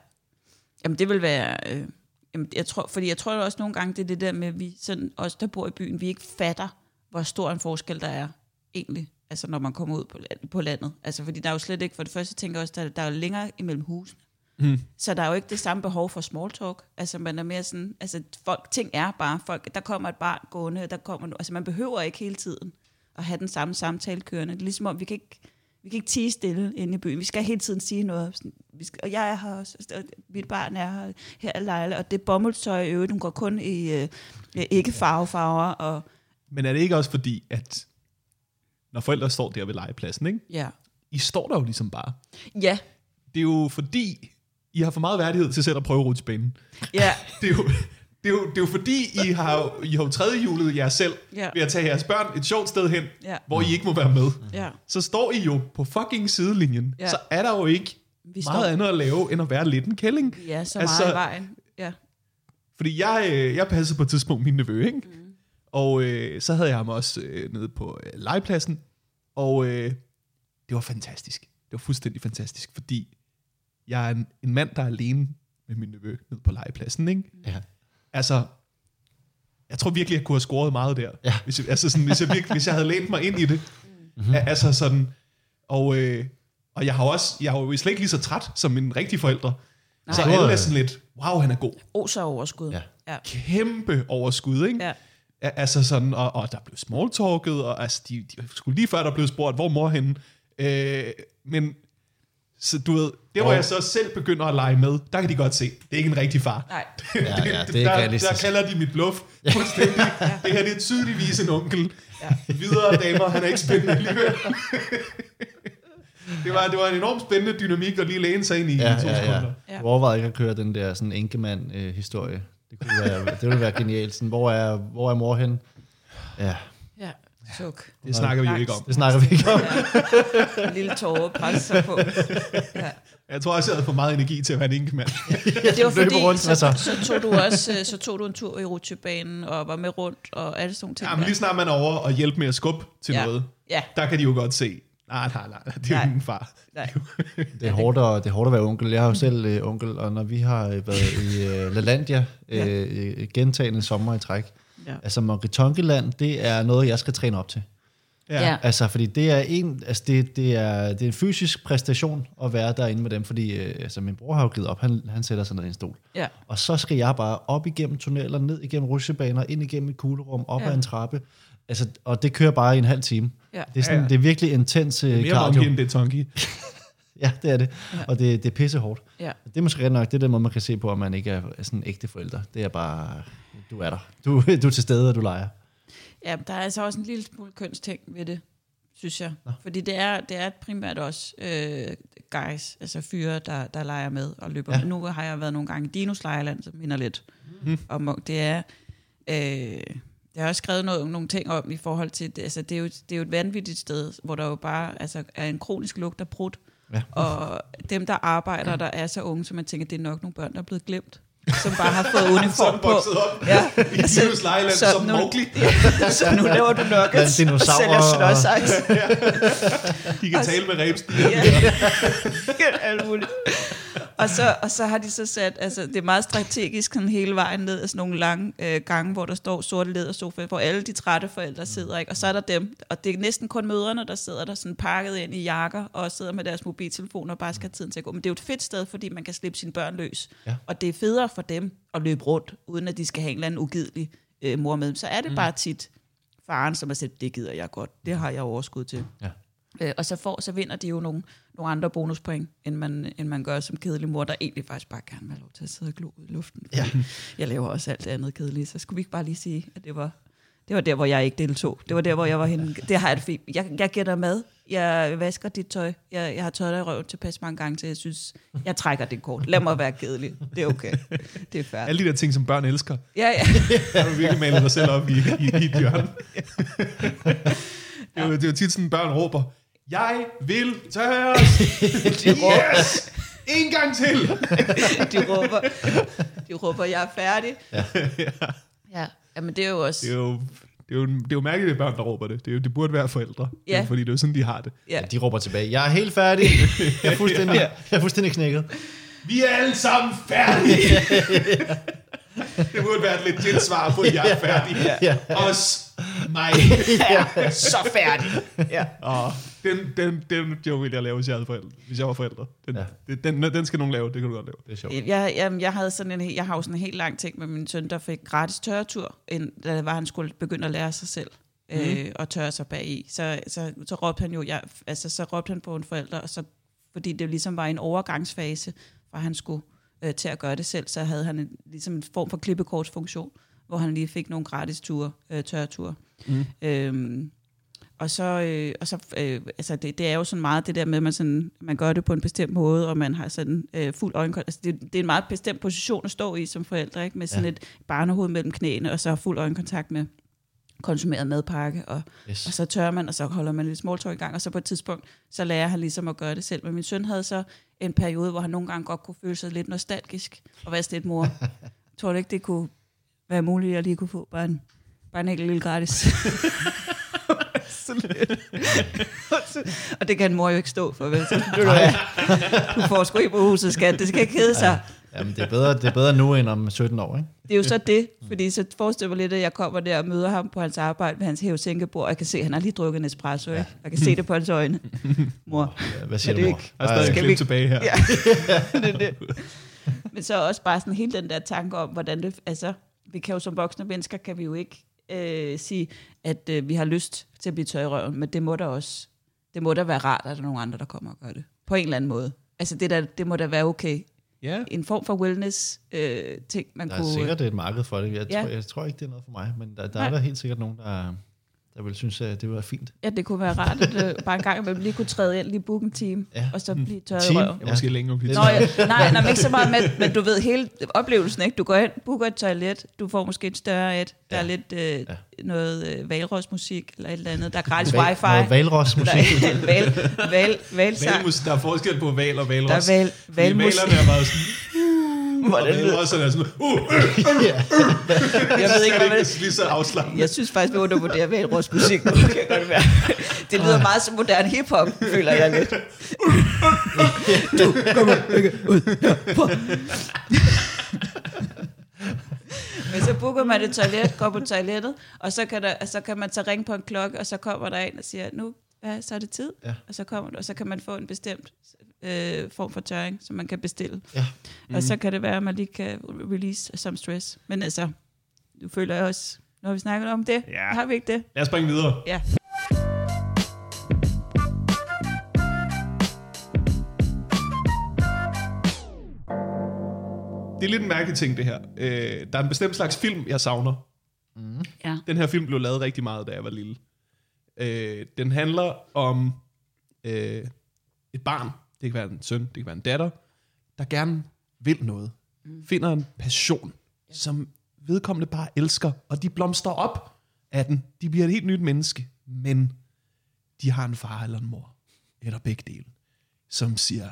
Jamen det vil være... Øh, jamen, jeg tror, fordi jeg tror også nogle gange, det er det der med, at vi sådan, os der bor i byen, vi ikke fatter, hvor stor en forskel der er egentlig. Altså når man kommer ud på, på landet. Altså fordi der er jo slet ikke, for det første tænker jeg også, der, der er jo længere imellem husene. Hmm. Så der er jo ikke det samme behov for small talk. Altså man er mere sådan, altså folk, ting er bare folk, der kommer et barn gående, der kommer, altså man behøver ikke hele tiden at have den samme samtale kørende. Det er ligesom om, vi kan ikke, vi kan ikke tige stille inde i byen. Vi skal hele tiden sige noget. Sådan, Vi skal, og jeg er her også, og mit barn er her, her er Leila, og det bomuldstøj i øvrigt, hun går kun i øh, ikke farvefarver, og Men er det ikke også fordi, at når forældre står der ved legepladsen, ikke? ja. I står der jo ligesom bare. Ja, Det er jo fordi, I har for meget værdighed til selv at prøve rutsbanen. ja, Det er jo, det er jo, det er jo fordi, I har, I har jo tredje julet jer selv Ja. ved at tage jeres børn et sjovt sted hen, Ja. hvor I ikke må være med. ja. Så står I jo på fucking sidelinjen. Ja. Så er der jo ikke Vi meget står, andet at lave, end at være lidt en kælling. er så Altså- meget i vejen. Ja. Fordi jeg, øh, jeg passede på et tidspunkt min nevø, ikke? Mm. Og øh, så havde jeg ham også øh, nede på øh, legepladsen. Og øh, det var fantastisk. Det var fuldstændig fantastisk, fordi jeg er en, en mand, der er alene med min nevø nede på legepladsen, ikke? Ja. Altså, jeg tror virkelig, jeg kunne have scoret meget der. Ja. Hvis, jeg, altså sådan, hvis, jeg virkelig, hvis jeg havde lænt mig ind i det. Mm-hmm. Altså sådan, og, øh, og jeg har også, jeg har jo slet ikke lige så træt som mine rigtige forældre. Nej. Så alle er sådan lidt, wow, han er god Oser overskud. Ja. ja. kæmpe overskud, ikke? Ja. Altså sådan, og, og der blev smalltalket, og altså, de, de skulle lige før, der blev spurgt, hvor mor henne? Øh, men, så du ved, det hvor jeg så selv begynder at lege med, der kan de godt se, det er ikke en rigtig far. Nej. Ja, ja, det er ikke der, realistisk. der kalder de mit bluff fuldstændig. Det her det er tydeligvis en onkel. Ja. Videre damer, han er ikke spændende alligevel. det, var, det var en enormt spændende dynamik at lige læne sig ind i, Ja, i to ja, ja. sekunder. Ja. Jeg overvejede ikke at køre den der sådan enkemand-historie. det, kunne være, det ville være genialt. Sådan, hvor, er, hvor er mor hen? Ja, Ja. Suk. Det snakker vi jo ikke om. det snakker vi ikke om. En lille tårer presser sig på. Ja. Jeg tror også, jeg havde for meget energi til at være en enkemand. Det var fordi, rundt, så, så? så, tog du også øh, så tog du en tur i rutsjebanen og var med rundt og alle sådan nogle ting. Ja, men lige snart man er over og hjælpe med at skubbe til Ja. noget, Ja, der kan de jo godt se, nej, nej, nej, det er Nej. jo min far. nej. Det er, hårdt at, det er hårdt at være onkel. Jeg har jo selv øh, onkel, og når vi har øh, været i øh, LaLandia øh, øh, gentagende sommer i træk, Ja. altså Moritonkeland, det er noget, jeg skal træne op til. Ja. ja. Altså, fordi det er en, altså det, det, er, det er en fysisk præstation at være derinde med dem, fordi øh, altså, min bror har jo givet op, han, han sætter sig ned i en stol. ja. Og så skal jeg bare op igennem tunneller, ned igennem rutsjebaner, ind igennem et kuglerum, op Ja. ad en trappe. Altså, og det kører bare i en halv time. Ja. Det er, sådan, Ja, ja. det er virkelig intens øh, Mere cardio. monkey end det er tonky. Ja, det er det. Og det, det er pisse hårdt. Ja. Det er måske ret nok, det er den måde, man kan se på, at man ikke er sådan en ægte forælder. Det er bare, du er der. Du, du er til stede, og du leger. Ja, der er altså også en lille smule kønsting ved det, synes jeg. Nå. Fordi det er, det er primært også øh, guys, altså fyre, der, der leger med og løber. Ja. Nu har jeg været nogle gange i Dinos lejerland, som minder lidt mm. om, det er... Øh, jeg har også skrevet noget, nogle ting om i forhold til, det, altså det er, jo, det er jo et vanvittigt sted, hvor der jo bare altså, er en kronisk lugt af brud. Ja. Og dem, der arbejder, der er så unge, så man tænker, det er nok nogle børn, der er blevet glemt, som bare har fået uniform Som på. op Ja, i Livets Lejland så som nu- Mowgli. så nu laver du nuggets og sælger og- slåsejs. De kan tale med rebstiger. Ja. Alt muligt. Og så, og så har de så sat, altså det er meget strategisk sådan hele vejen ned af sådan nogle lange øh, gange, hvor der står sorte ledersofa, hvor alle de trætte forældre sidder, ikke? og så er der dem, og det er næsten kun mødrene, der sidder der sådan pakket ind i jakker, og sidder med deres mobiltelefoner og bare skal have tiden til at gå. Men det er jo et fedt sted, fordi man kan slippe sine børn løs. Ja. Og det er federe for dem at løbe rundt, uden at de skal have en eller anden ugidelig øh, mor med dem. Så er det mm. bare tit faren, som har sagt, det gider jeg godt, det har jeg overskud til. Ja. Øh, og så, får, så vinder de jo nogle, nogle andre bonuspoint, end man, end man gør som kedelig mor, der egentlig faktisk bare gerne vil have lov til at sidde og glo ud i luften. Ja. Jeg laver også alt det andet kedeligt, så skulle vi ikke bare lige sige, at det var, det var der, hvor jeg ikke deltog. Det var der, hvor jeg var henne. Det har jeg det fint. Jeg, jeg dig mad. Jeg vasker dit tøj. Jeg, jeg har tøjet dig i røven tilpas mange gange, til jeg synes, jeg trækker det kort. Lad mig være kedelig. Det er okay. Det er fair. Alle de der ting, som børn elsker. Ja, ja. Har du virkelig malet dig selv op i, i, i et hjørne. det, er jo, det er jo tit sådan, børn råber, jeg vil tørres. De råber, Yes! En gang til! de råber, de råber jeg er færdig. Ja. ja. Jamen, det er jo også... Det er jo, det er jo, det er jo mærkeligt, at børn, der råber det. Det, er jo, det burde være forældre. Ja. Fordi det er jo sådan, de har det. Ja. De råber tilbage, jeg er helt færdig. Jeg er fuldstændig, jeg er fuldstændig knækket. Vi er alle sammen færdige! det burde være et legit svar på, at jeg er færdig. Ja. Os, mig. ja. Så færdig. Ja. Og den, den, den joke ville jeg lave, hvis jeg, havde forældre, hvis jeg var forældre. Den, Ja. ja. den, den skal nogen lave, det kan du godt lave. Det er sjovt. Jeg, jeg, jeg, havde sådan en, jeg har jo sådan en helt lang ting med min søn, der fik gratis tørretur, ind, da var, han skulle begynde at lære sig selv øh, og tørre sig bag i. Så, så, så råbte han jo, ja, altså, så råbte han på en forælder, og så, fordi det ligesom var en overgangsfase, for han skulle øh, til at gøre det selv, så havde han en, ligesom en form for klippekortsfunktion, hvor han lige fik nogle gratis ture, øh, tørreture. Mm. Øhm, og så, øh, og så øh, altså det, det er jo sådan meget det der med, at man, sådan, man gør det på en bestemt måde, og man har sådan øh, fuld øjenkontakt. Altså det, det er en meget bestemt position at stå i som forældre, ikke? med sådan ja. et barnehoved mellem knæene, og så fuld øjenkontakt med konsumeret madpakke, og, Yes. og så tørrer man, og så holder man lidt talk i gang, og så på et tidspunkt, så lærer han ligesom at gøre det selv. Men min søn havde så en periode, hvor han nogle gange godt kunne føle sig lidt nostalgisk, og være lidt mor. Tror du ikke, det kunne være muligt, at lige kunne få bare en, bare en enkelt lille gratis? Og det kan en mor jo ikke stå for, vel? Så, du får sgu ikke på huset, skat. Det skal ikke kede sig. Jamen, det er, bedre, det er bedre nu end om 17 år, ikke? Det er jo så det, fordi så forestiller mig lidt, at jeg kommer der og møder ham på hans arbejde ved hans hævesænkebord, og jeg kan se, at han har lige drukket en espresso, ikke? Jeg kan se det på hans øjne. Mor, Hvad siger Er det du, mor? ikke- Der er stadig klip vi- tilbage her. Ja. det er det. Men så også bare sådan hele den der tanke om, hvordan det, altså, vi kan jo som voksne mennesker, kan vi jo ikke øh, sige, at øh, vi har lyst til at blive tør i røven, men det må da også, det må da være rart, at der er nogle andre, der kommer og gør det. På en eller anden måde. Altså det, der, det må da være okay. Ja. En form for wellness øh, ting, man Der er kunne... sikkert et marked for det. Jeg, Ja. tror, jeg tror ikke, det er noget for mig, men der, der er der helt sikkert nogen, der, der vil synes, at det være fint. Ja, det kunne være rart, at øh, bare en gang imellem lige kunne træde ind, lige booke en time, Ja. og så blive tørret i Team? Jeg er måske længere blive Nå, ja, nej, nej, men ikke så meget med, men du ved hele oplevelsen, ikke? Du går ind, booker et toilet, du får måske et større et, der Ja. er lidt øh, Ja. noget øh, valrosmusik eller et eller andet, der er gratis Val- wifi. Noget valros Der musik. er val, val, valsang. Der er forskel på val og valros. Der er val, Fordi valmus. valerne er meget sådan, Hvordan lyder- valrosserne er sådan, uh, Jeg ved ikke, hvad det er lige så afslappet. jeg synes faktisk, vi undervurderer valrosmusik. Nu kan jeg godt være. Det lyder meget som moderne hiphop, føler jeg lidt. Du kommer ikke ud herfra. Men så booker man et toilet, går på toilettet, og så kan, der, så kan man så ringe på en klokke, og så kommer der en og siger, nu ja, så er det tid. Ja. Og så kommer du, og så kan man få en bestemt øh, form for tørring, som man kan bestille. Ja. Mm. Og så kan det være, at man lige kan release some stress. Men altså, nu føler jeg også, når vi snakker om det, Ja. har vi ikke det? Lad os springe videre. Ja. Det er lidt en mærkelig ting, det her. Øh, der er en bestemt slags film, jeg savner. Ja. Den her film blev lavet rigtig meget, da jeg var lille. Øh, den handler om øh, et barn, det kan være en søn, det kan være en datter, der gerne vil noget. Finder en passion, som vedkommende bare elsker, og de blomstrer op af den. De bliver et helt nyt menneske, men de har en far eller en mor, eller begge dele, som siger,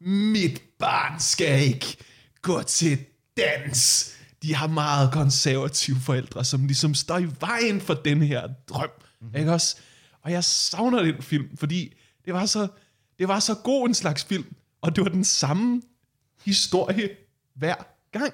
mit barn skal ikke gå til dans. De har meget konservative forældre, som ligesom står i vejen for den her drøm. Mm-hmm. Ikke også? Og jeg savner den film, fordi det var, så, det var så god en slags film, og det var den samme historie hver gang.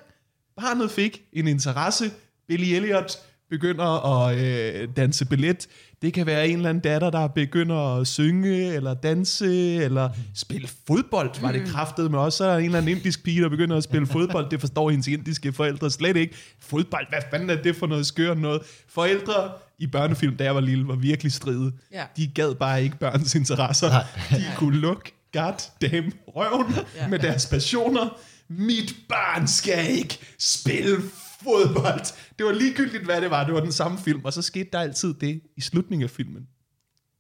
Barnet fik en interesse. Billy Elliot begynder at øh, danse ballet. Det kan være en eller anden datter, der begynder at synge, eller danse, eller spille fodbold, var det kraftet med også. Så er der en eller anden indisk pige, der begynder at spille fodbold. Det forstår hendes indiske forældre slet ikke. Fodbold, hvad fanden er det for noget skør noget? Forældre i børnefilm, da jeg var lille, var virkelig stride. Ja. De gad bare ikke børns interesser. Nej. De kunne lukke goddamn røven ja. med deres passioner. Mit barn skal ikke spille fodbold. Det var ligegyldigt, hvad det var. Det var den samme film. Og så skete der altid det i slutningen af filmen.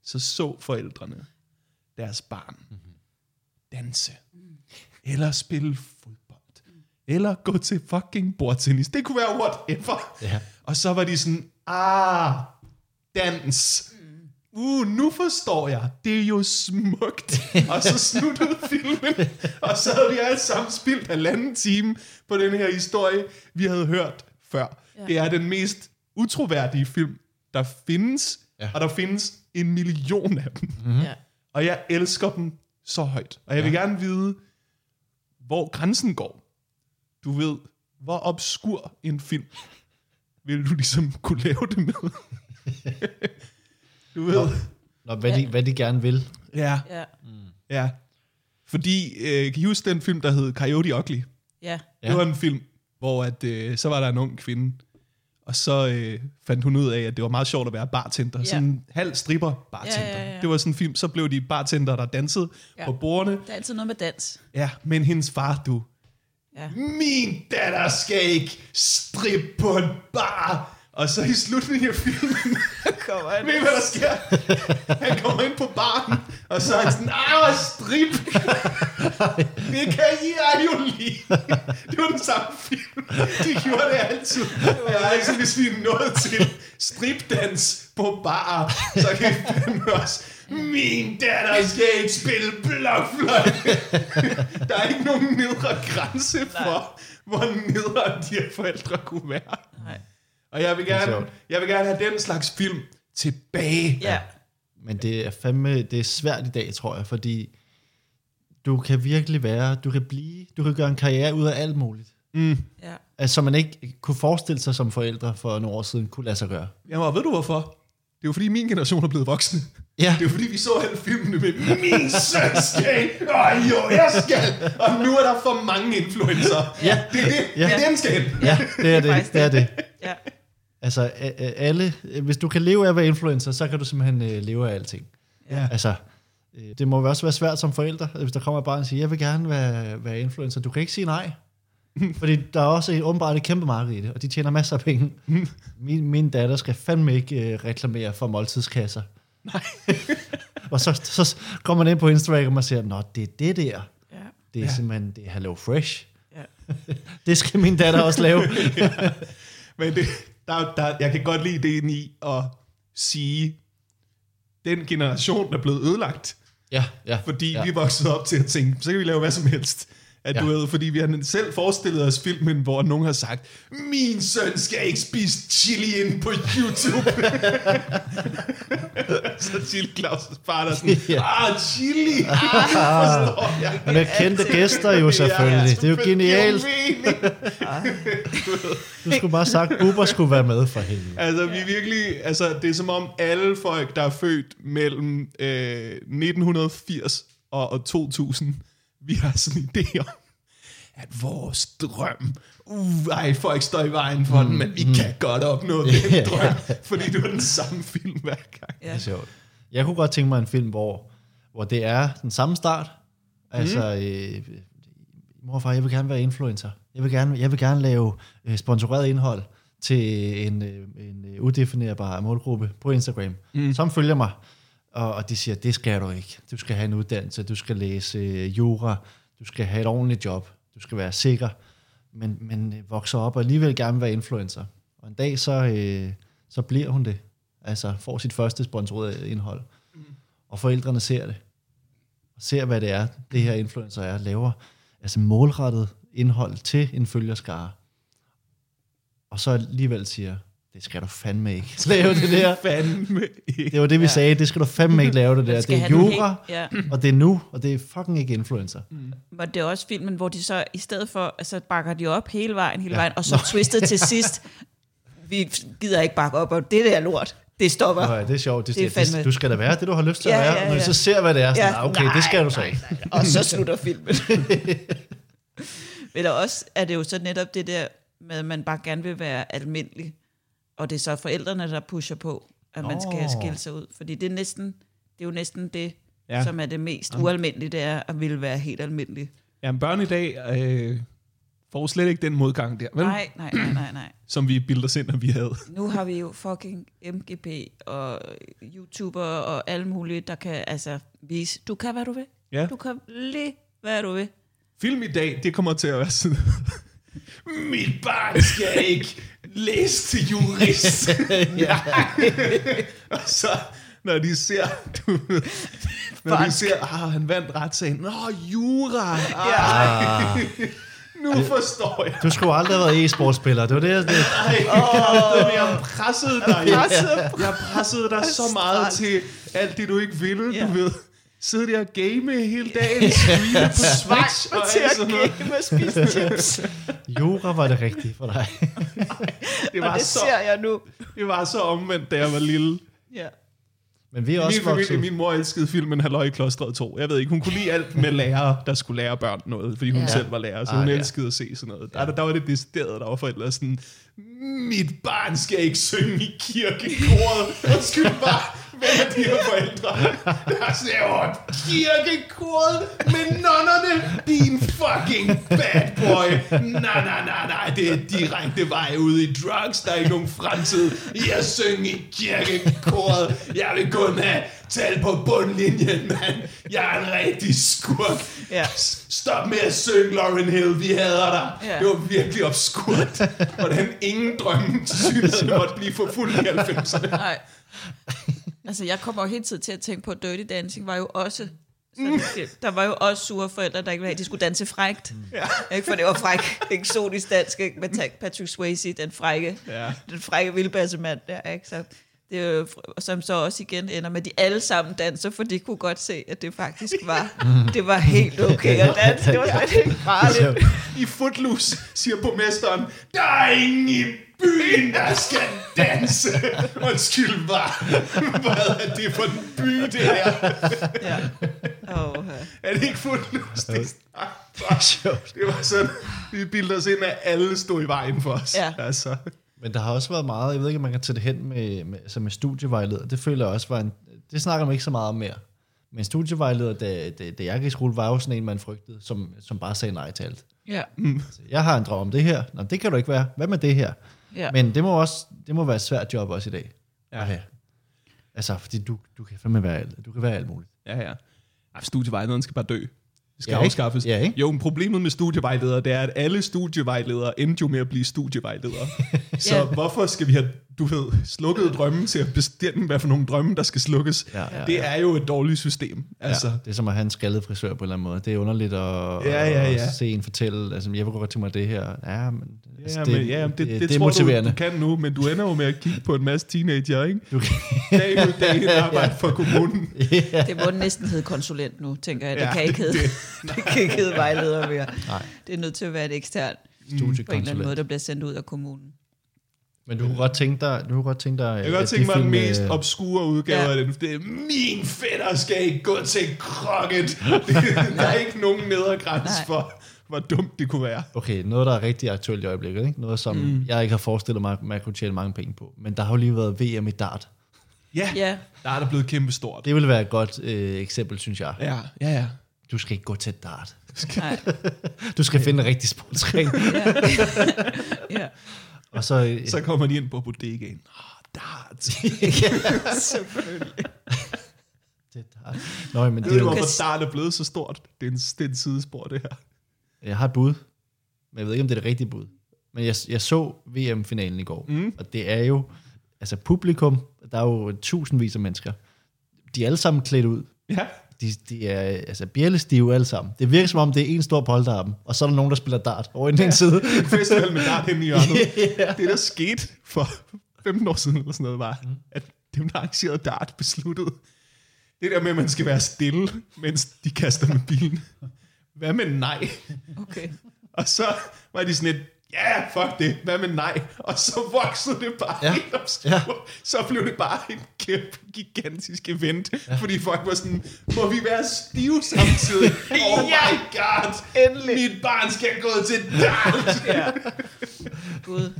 Så så forældrene deres barn danse. Eller spille fodbold. Eller gå til fucking bordtennis. Det kunne være whatever. Ja. Og så var de sådan, ah, dans. Uh, nu forstår jeg. Det er jo smukt. og så sluttede filmen, og så havde vi alle sammen spildt halvanden time på den her historie, vi havde hørt før. Ja. Det er den mest utroværdige film, der findes, ja. Ja. og der findes en million af dem. Mm. Ja. Og jeg elsker dem så højt. Og jeg vil gerne vide, hvor grænsen går. Du ved, hvor obskur en film vil du ligesom kunne lave det med. du ved. Nå, hvad, de, hvad de gerne vil. Ja, Ja. ja. Fordi, øh, kan I huske den film, der hed Coyote Ugly? Ja. Ja. Det var en film, hvor at, øh, så var der en ung kvinde, Og så øh, fandt hun ud af, at det var meget sjovt at være bartender. Ja. Sådan en halv stripper bartender. Ja, ja, ja. Det var sådan en film, så blev de bartender, der dansede Ja. ja. på bordene. Det er altid noget med dans. Ja, men hendes far, du, Ja. min datter skal ikke strippe på en bar. Og så i slutningen af filmen, Kommer han. ved I, hvad der sker? Han kommer ind på baren, og så er han sådan, ah, strip. det kan jeg jo lide. Det var den samme film. De gjorde det altid. Jeg er ikke sådan, hvis vi er nået til stripdans på bar, så kan vi fandme også, min datter skal ikke spille blokfløjte. Der er ikke nogen nedre grænse for, hvor nedre de her forældre kunne være. Og jeg vil er gerne, jeg vil gerne have den slags film tilbage. Ja. Men det er fandme, det er svært i dag, tror jeg, fordi du kan virkelig være, du kan blive, du kan gøre en karriere ud af alt muligt. ja. Altså, som man ikke kunne forestille sig som forældre for nogle år siden, kunne lade sig gøre. Jamen, og ved du hvorfor? Det er jo fordi min generation er blevet voksne. Ja. Det er jo fordi, vi så alle filmene med, min søn skal, og jo, jeg skal. Og nu er der for mange influencer. Ja. Det er det, ja. det, er det den skal hen. Ja, det er det. det, er det. ja. Altså, alle, hvis du kan leve af at være influencer, så kan du simpelthen øh, leve af alting. Ja. Altså, øh, det må også være svært som forældre, hvis der kommer et barn og siger, jeg vil gerne være, være influencer. Du kan ikke sige nej. Fordi der er også et, åbenbart et kæmpe marked i det, og de tjener masser af penge. Min, min datter skal fandme ikke øh, reklamere for måltidskasser. Nej. og så, så går man ind på Instagram og siger, nå, det er det der. ja. Det er ja. simpelthen, det er Hello Fresh. ja. Det skal min datter også lave. Men det, der, der, jeg kan godt lide ideen i at sige, den generation er blevet ødelagt. ja, ja. Fordi ja. vi voksede op til at tænke, så kan vi lave hvad som helst. At Ja. ja. du ved, fordi vi har selv forestillet os filmen, hvor nogen har sagt, min søn skal ikke spise chili ind på YouTube. så Chili Claus' far der sådan, Ja. ah, chili, ah. Med kendte gæster jo selvfølgelig. Det er jo genialt. Du skulle bare sagt, Bubber skulle være med for helvede. Altså, vi er virkelig, altså, det er som om alle folk, der er født mellem øh, 1980 og, og 2000, vi har sådan en idé om, at vores drøm, uh, ej, folk står i vejen for den, men vi kan godt opnå den Ja. drøm, fordi det var den samme film hver gang. Det er sjovt. Jeg kunne godt tænke mig en film, hvor, hvor det er den samme start. Altså, øh, morfar, jeg vil gerne være influencer. Jeg vil gerne, jeg vil gerne lave øh, sponsoreret indhold til en, øh, en øh, udefinerbar målgruppe på Instagram, mm. som følger mig. Og, og de siger, det skal du ikke. Du skal have en uddannelse, du skal læse øh, jura, du skal have et ordentligt job, du skal være sikker, men, men øh, vokser op og alligevel gerne vil være influencer. Og en dag, så, øh, så bliver hun det. Altså får sit første sponsorerede indhold. Mm. Og forældrene ser det. Og ser, hvad det er, det her influencer er. Laver altså målrettet indhold til en følgerskare. Og så alligevel siger, det skal du fandme ikke lave det der. Fandme ikke. Det var det, vi ja. sagde. Det skal du fandme ikke lave det der. Det er helt- ja. og det er nu, og det er fucking ikke influencer. Var det også filmen, hvor de så i stedet for, altså bakker de op hele vejen, hele Ja. ja. vejen, og så twistet til sidst, vi gider ikke bakke op, og det der lort, det stopper. Nå, ja, det er sjovt. Det, Det er det, det, fandme- du skal da være det, du har lyst til Ja, at være. ja, Og Når ja. så ser, hvad det er, så Ja, ja, okay, nej, det skal du så nej, ikke. Og så slutter filmen. Men der også er det jo så netop det der med, at man bare gerne vil være almindelig, og det er så forældrene, der pusher på, at man skal skille sig ud. Fordi det er næsten, det er jo næsten det, Ja. som er det mest ualmindelige, det er at ville være helt almindelig. Jamen, børn i dag øh, får slet ikke den modgang der, vel? Nej, nej, nej, nej, nej. Som vi bilder os ind, at vi havde. Nu har vi jo fucking MGP og YouTuber og alle mulige, der kan altså vise, du kan, hvad du vil. Ja. Du kan lige, hvad du vil. Film i dag, det kommer til at være sådan... Mit barn skal ikke til jurist. ja. og så, når de ser... Du, når de ser, ah, han vandt retssagen. Nå, jura. Ah, nu forstår jeg. Du skulle aldrig have været e-sportspiller. Det var det, det. Ej, oh. jeg pressede dig. Jeg, Pressede jeg pressede dig så meget til alt det, du ikke ville, Ja. du ved. Sidde der og game hele dagen, streame på Switch og til alt at game og spise chips. Jura var det rigtige for dig. Det Og var, det så, ser jeg nu. det var så omvendt, da jeg var lille. Ja. Men vi er også min familie, min mor elskede filmen Halløj i klostret 2. Jeg ved ikke, hun kunne lide alt med lærere, der skulle lære børn noget, fordi hun Ja. ja. selv var lærer, så Ah, hun ja. elskede at se sådan noget. Der, der, der var det decideret, der var forældre sådan, mit barn skal ikke synge i kirkekoret. Undskyld bare, hvem er her forældre? Der er sådan, åh, kirkekoret med nonnerne, din fucking bad boy. Nej, nej, nej, nej, det er direkte vej ud i drugs. Der er ikke nogen fremtid i at synge i kirkekoret. Jeg vil kun have tal på bundlinjen, mand. Jeg er en rigtig skurk. Ja. Stop med at synge, Lauren Hill. Vi hader dig. Ja. Det var virkelig obskurt. Hvordan ingen drømme til synligheden måtte blive forfulgt i 90'erne. Nej. Altså, jeg kommer jo hele tiden til at tænke på, at Dirty Dancing var jo også... Sådan, en film. der var jo også sure forældre, der ikke ville have, de skulle danse frækt. Ja. Ikke, for det var fræk, eksotisk dansk, ikke? med Patrick Swayze, den frække, Ja. den frække vildbassemand der, ikke? Så det er jo, som så også igen ender med, at de alle sammen danser, for de kunne godt se, at det faktisk var, det var helt okay at danse. Det var slet ikke farligt. I Footloose siger borgmesteren, der er ingen i byen, der skal danse. Undskyld bare. Hvad er det for en by, det her? Ja. Oh, Er det ikke Footloose? Det, ah, fuck. det var sådan, vi bildte os ind, at alle stod i vejen for os. Ja. Altså. Men der har også været meget, jeg ved ikke, om man kan tage det hen med, med, altså med studievejleder. Det føler jeg også var en, det snakker man ikke så meget om mere. Men studievejleder, da, da, da jeg gik i skole, var jo sådan en, man frygtede, som, som bare sagde nej til alt. ja. Altså, jeg har en drøm om det her. Nå, det kan du ikke være. Hvad med det her? Ja. Men det må også det må være et svært job også i dag. Ja. At have. Altså, fordi du, du kan fandme være alt. Du kan være alt muligt. Ja, ja. Ej, studievejlederen skal bare dø. Det skal Ja, ja, ikke? afskaffes. Ja, ikke? Jo, men problemet med studievejledere, det er, at alle studievejledere endte jo med at blive studievejledere. Så Ja. hvorfor skal vi have, du ved, slukket drømme til at bestemme, hvad for nogle drømme, der skal slukkes? Ja, ja, det er jo et dårligt system. Altså, Ja, det er som at have en skaldet frisør på en eller anden måde. Det er underligt at, Ja, ja, ja. at se en fortælle, altså jeg vil godt tænke mig det her. Ja, men, altså, Ja, det, men, ja, det, det, det, det er tror motiverende. du, du kan nu, men du ender jo med at kigge på en masse teenager, ikke? Du kan, Dag ud, dag arbejde for kommunen. Det må næsten hedde konsulent nu, tænker jeg. Det Ja, kan ikke det- hedde, det kan ikke hedde vejleder mere. Nej. Det er nødt til at være et ekstern, på en eller anden måde, studiekonsulent. der bliver sendt ud af kommunen. Men du kunne godt tænke dig, du kunne godt tænke dig, Jeg kan godt tænke mig det den mest øh, obskure udgave Ja. af den. Det er, min fætter skal ikke gå til krokket. der er ikke nogen nedre grænse Nej. for, hvor dumt det kunne være. Okay, noget, der er rigtig aktuelt i øjeblikket. Ikke? Noget, som mm. jeg ikke har forestillet mig, at man kunne tjene mange penge på. Men der har jo lige været VM i dart. Ja, Ja, der er der blevet kæmpe stort. Det ville være et godt øh, eksempel, synes jeg. Ja, ja, ja. Du skal ikke gå til dart. nej. Du skal finde en rigtig sportsgren. Ja. ja. Og så, øh, Så kommer de ind på bodegaen. Oh, dart. Selvfølgelig. det er dart. Nå, men det er jo, hvorfor dart er blevet så stort? Det er en, det er en sidespor, det her. jeg har et bud, men jeg ved ikke, om det er det rigtige bud. Men jeg, jeg så VM-finalen i går, mm. og det er jo, altså publikum, der er jo tusindvis af mennesker. De er alle sammen klædt ud. Ja. De, de er altså bjællestive alle sammen. Det virker som om, det er en stor polterappen, og så er der nogen, der spiller dart over i den side. Festival med dart hen i hjørnet. Det, der skete for 15 år siden, eller sådan noget, var, at dem, der arrangerede dart, besluttede, det der med, at man skal være stille, mens de kaster med bilen. Hvad med nej? Okay. Og så var de sådan lidt, ja, yeah, fuck det, hvad med nej? Og så voksede det bare Ja. helt obskurt. Ja. Så blev det bare en kæmpe, gigantisk event, ja. fordi folk var sådan, må vi være stive samtidig? Oh my god, Endelig. mit barn skal gå til dart. Ja. Gud.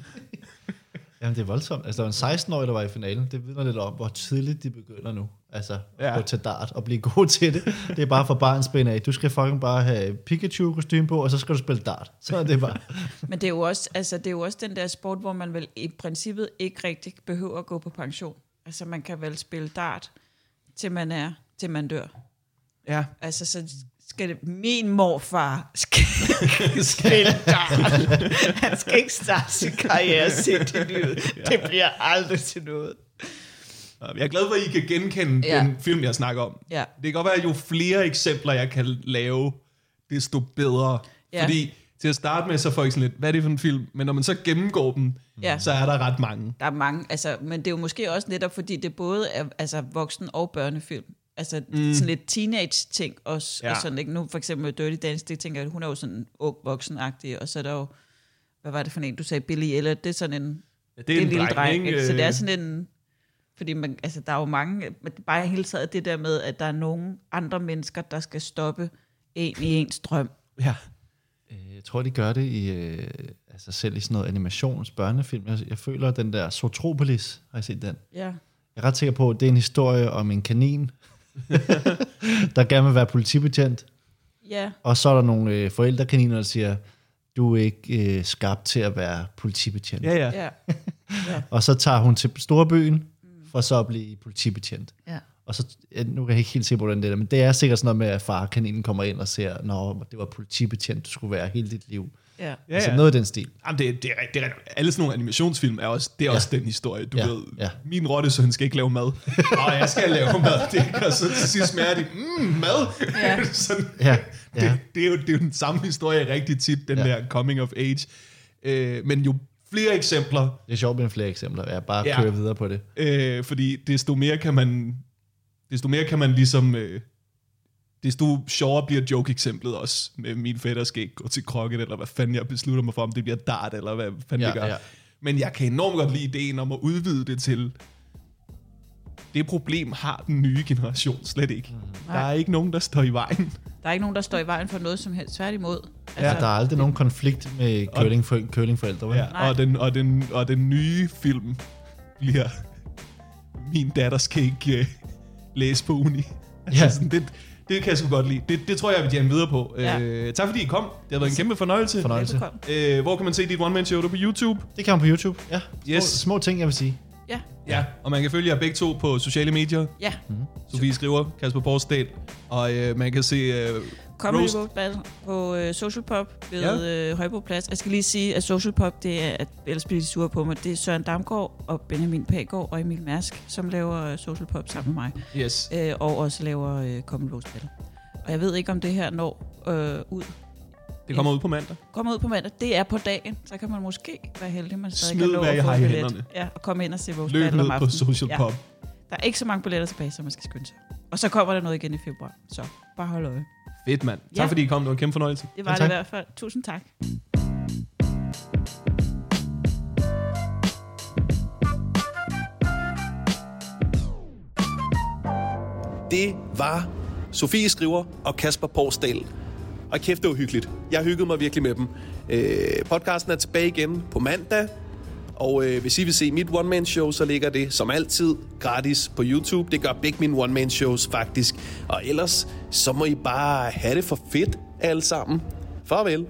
Jamen, det er voldsomt. Altså, der var en 16-årig, der var i finalen. Det vidner lidt om, hvor tidligt de begynder nu. Altså, ja. Ja. gå til dart og blive god til det. Det er bare for barns ben af. Du skal fucking bare have Pikachu-kostyme på, og så skal du spille dart. Så er det bare... Men det er, jo også, altså, det er jo også den der sport, hvor man vel i princippet ikke rigtig behøver at gå på pension. Altså man kan vel spille dart, til man er, til man dør. Ja, Altså så skal det, min morfar skal dart. Han skal ikke starte sin karriere sent i livet. Det bliver aldrig til noget. jeg er glad for, at I kan genkende Ja. den film, jeg snakker om. Ja. Det kan godt være, at jo flere eksempler, jeg kan lave, desto bedre. Ja. Fordi til at starte med, så får jeg sådan lidt, hvad er det for en film? Men når man så gennemgår dem, Ja. så er der ret mange. Der er mange, altså, men det er jo måske også netop, fordi det både er altså, voksen- og børnefilm. Altså mm. sådan lidt teenage-ting også. Ja. Og sådan, ikke? Nu for eksempel Dirty Dance, det tænker jeg, hun er jo sådan ung voksenagtig, og så er der jo, hvad var det for en, du sagde, Billy Elliot, det er sådan en, Ja, det det er en lille dreng, ikke? så det er sådan en, Fordi man, altså, der er jo mange, men bare hele taget det der med, at der er nogle andre mennesker, der skal stoppe en i ens drøm. Ja. Øh, Jeg tror, de gør det i, øh, altså selv i sådan noget animations børnefilm. Jeg, jeg føler, at den der Sotropolis, har jeg set den? Ja. Jeg er ret sikker på, at det er en historie om en kanin, der gerne vil være politibetjent. Ja, Og så er der nogle øh, forældrekaniner, der siger, du er ikke øh, skabt til at være politibetjent. Ja, ja. ja, Og så tager hun til storbyen, for så at blive politibetjent. ja. Og så, ja, nu kan jeg ikke helt se, hvordan det er, men det er sikkert sådan noget med, at farkaninen kommer ind og ser, når det var politibetjent, du skulle være hele dit liv. Ja. ja, Altså ja. noget af den stil. Jamen, det, det, er, det er, alle sådan nogle animationsfilm er også, det er ja. også den historie, du Ja, ved. ja. Min rottesøn skal ikke lave mad. Og jeg skal lave mad. Det kan så til sidst smager de, mm, mad. Ja. sådan, Ja, det, ja. det, er jo, det er jo den samme historie rigtig tit, den Ja. der coming of age. Øh, men jo flere eksempler, Det er sjovt med flere eksempler. Jeg bare Ja. kører videre på det. øh, fordi desto mere kan man, desto mere kan man ligesom, øh, desto sjovere bliver joke-eksemplet også. Med min fætter skal ikke gå til krokket, eller hvad fanden jeg beslutter mig for, om det bliver dart, eller hvad fanden Ja, det gør. ja. Men jeg kan enormt godt lide ideen om at udvide det til, det problem har den nye generation slet ikke. Mm. Der er ikke nogen, der står i vejen. Der er ikke nogen, der står i vejen for noget som helst. Tværtimod. Altså, ja, der er aldrig nogen konflikt med curling, for, curlingforældre? Ja, Nej. og, den, og, den, og den nye film bliver, min datter skal ikke uh, læse på uni. Altså, Ja. sådan, det, det kan jeg sgu godt lide. Det, det tror jeg, vi jamme videre på. Ja. Øh, tak fordi I kom. Det har været en kæmpe fornøjelse. Fornøjelse. Øh, hvor kan man se dit one-man-show? Du på YouTube? Det kan man på YouTube. Ja, små, Yes. små ting, jeg vil sige. Ja, Ja. Og man kan følge jer begge to på sociale medier. ja. Sofie Skriver, Kasper Porsdal. Og øh, man kan se... Øh, Comedy Roast. Roast Battle på øh, Social Pop ved Ja. øh, Højbroplads. Jeg skal lige sige, at Social Pop, det er, at ellers bliver de sure på mig, det er Søren Damgaard og Benjamin Pagård og Emil Mærsk, som laver øh, Social Pop sammen med mig. yes. Øh, og også laver øh, Comedy Roast Battle. Og jeg ved ikke, om det her når øh, ud. Det kommer ud på mandag. Kommer ud på mandag. Det er på dagen. Så kan man måske være heldig, man stadig Smid, kan nå hvad at få har i billet. hænderne. Ja, og komme ind og se Roast Løb Battle ned om på aftenen. Social Ja. Pop. Der er ikke så mange billetter tilbage, så man skal skynde sig. Og så kommer der noget igen i februar. Så bare hold øje. Fedt, mand. Tak Ja. fordi I kom. Det var en kæmpe fornøjelse. Det var Ja, det i hvert fald. Tusind tak. Det var Sofie Skriver og Kasper Porsdal. Og kæft, det var hyggeligt. Jeg hyggede mig virkelig med dem. Øh, podcasten er tilbage igen på mandag. Og øh, hvis I vil se mit one-man-show, så ligger det som altid gratis på YouTube. Det gør begge mine one-man-shows faktisk. Og ellers, så må I bare have det for fedt alle sammen. Farvel.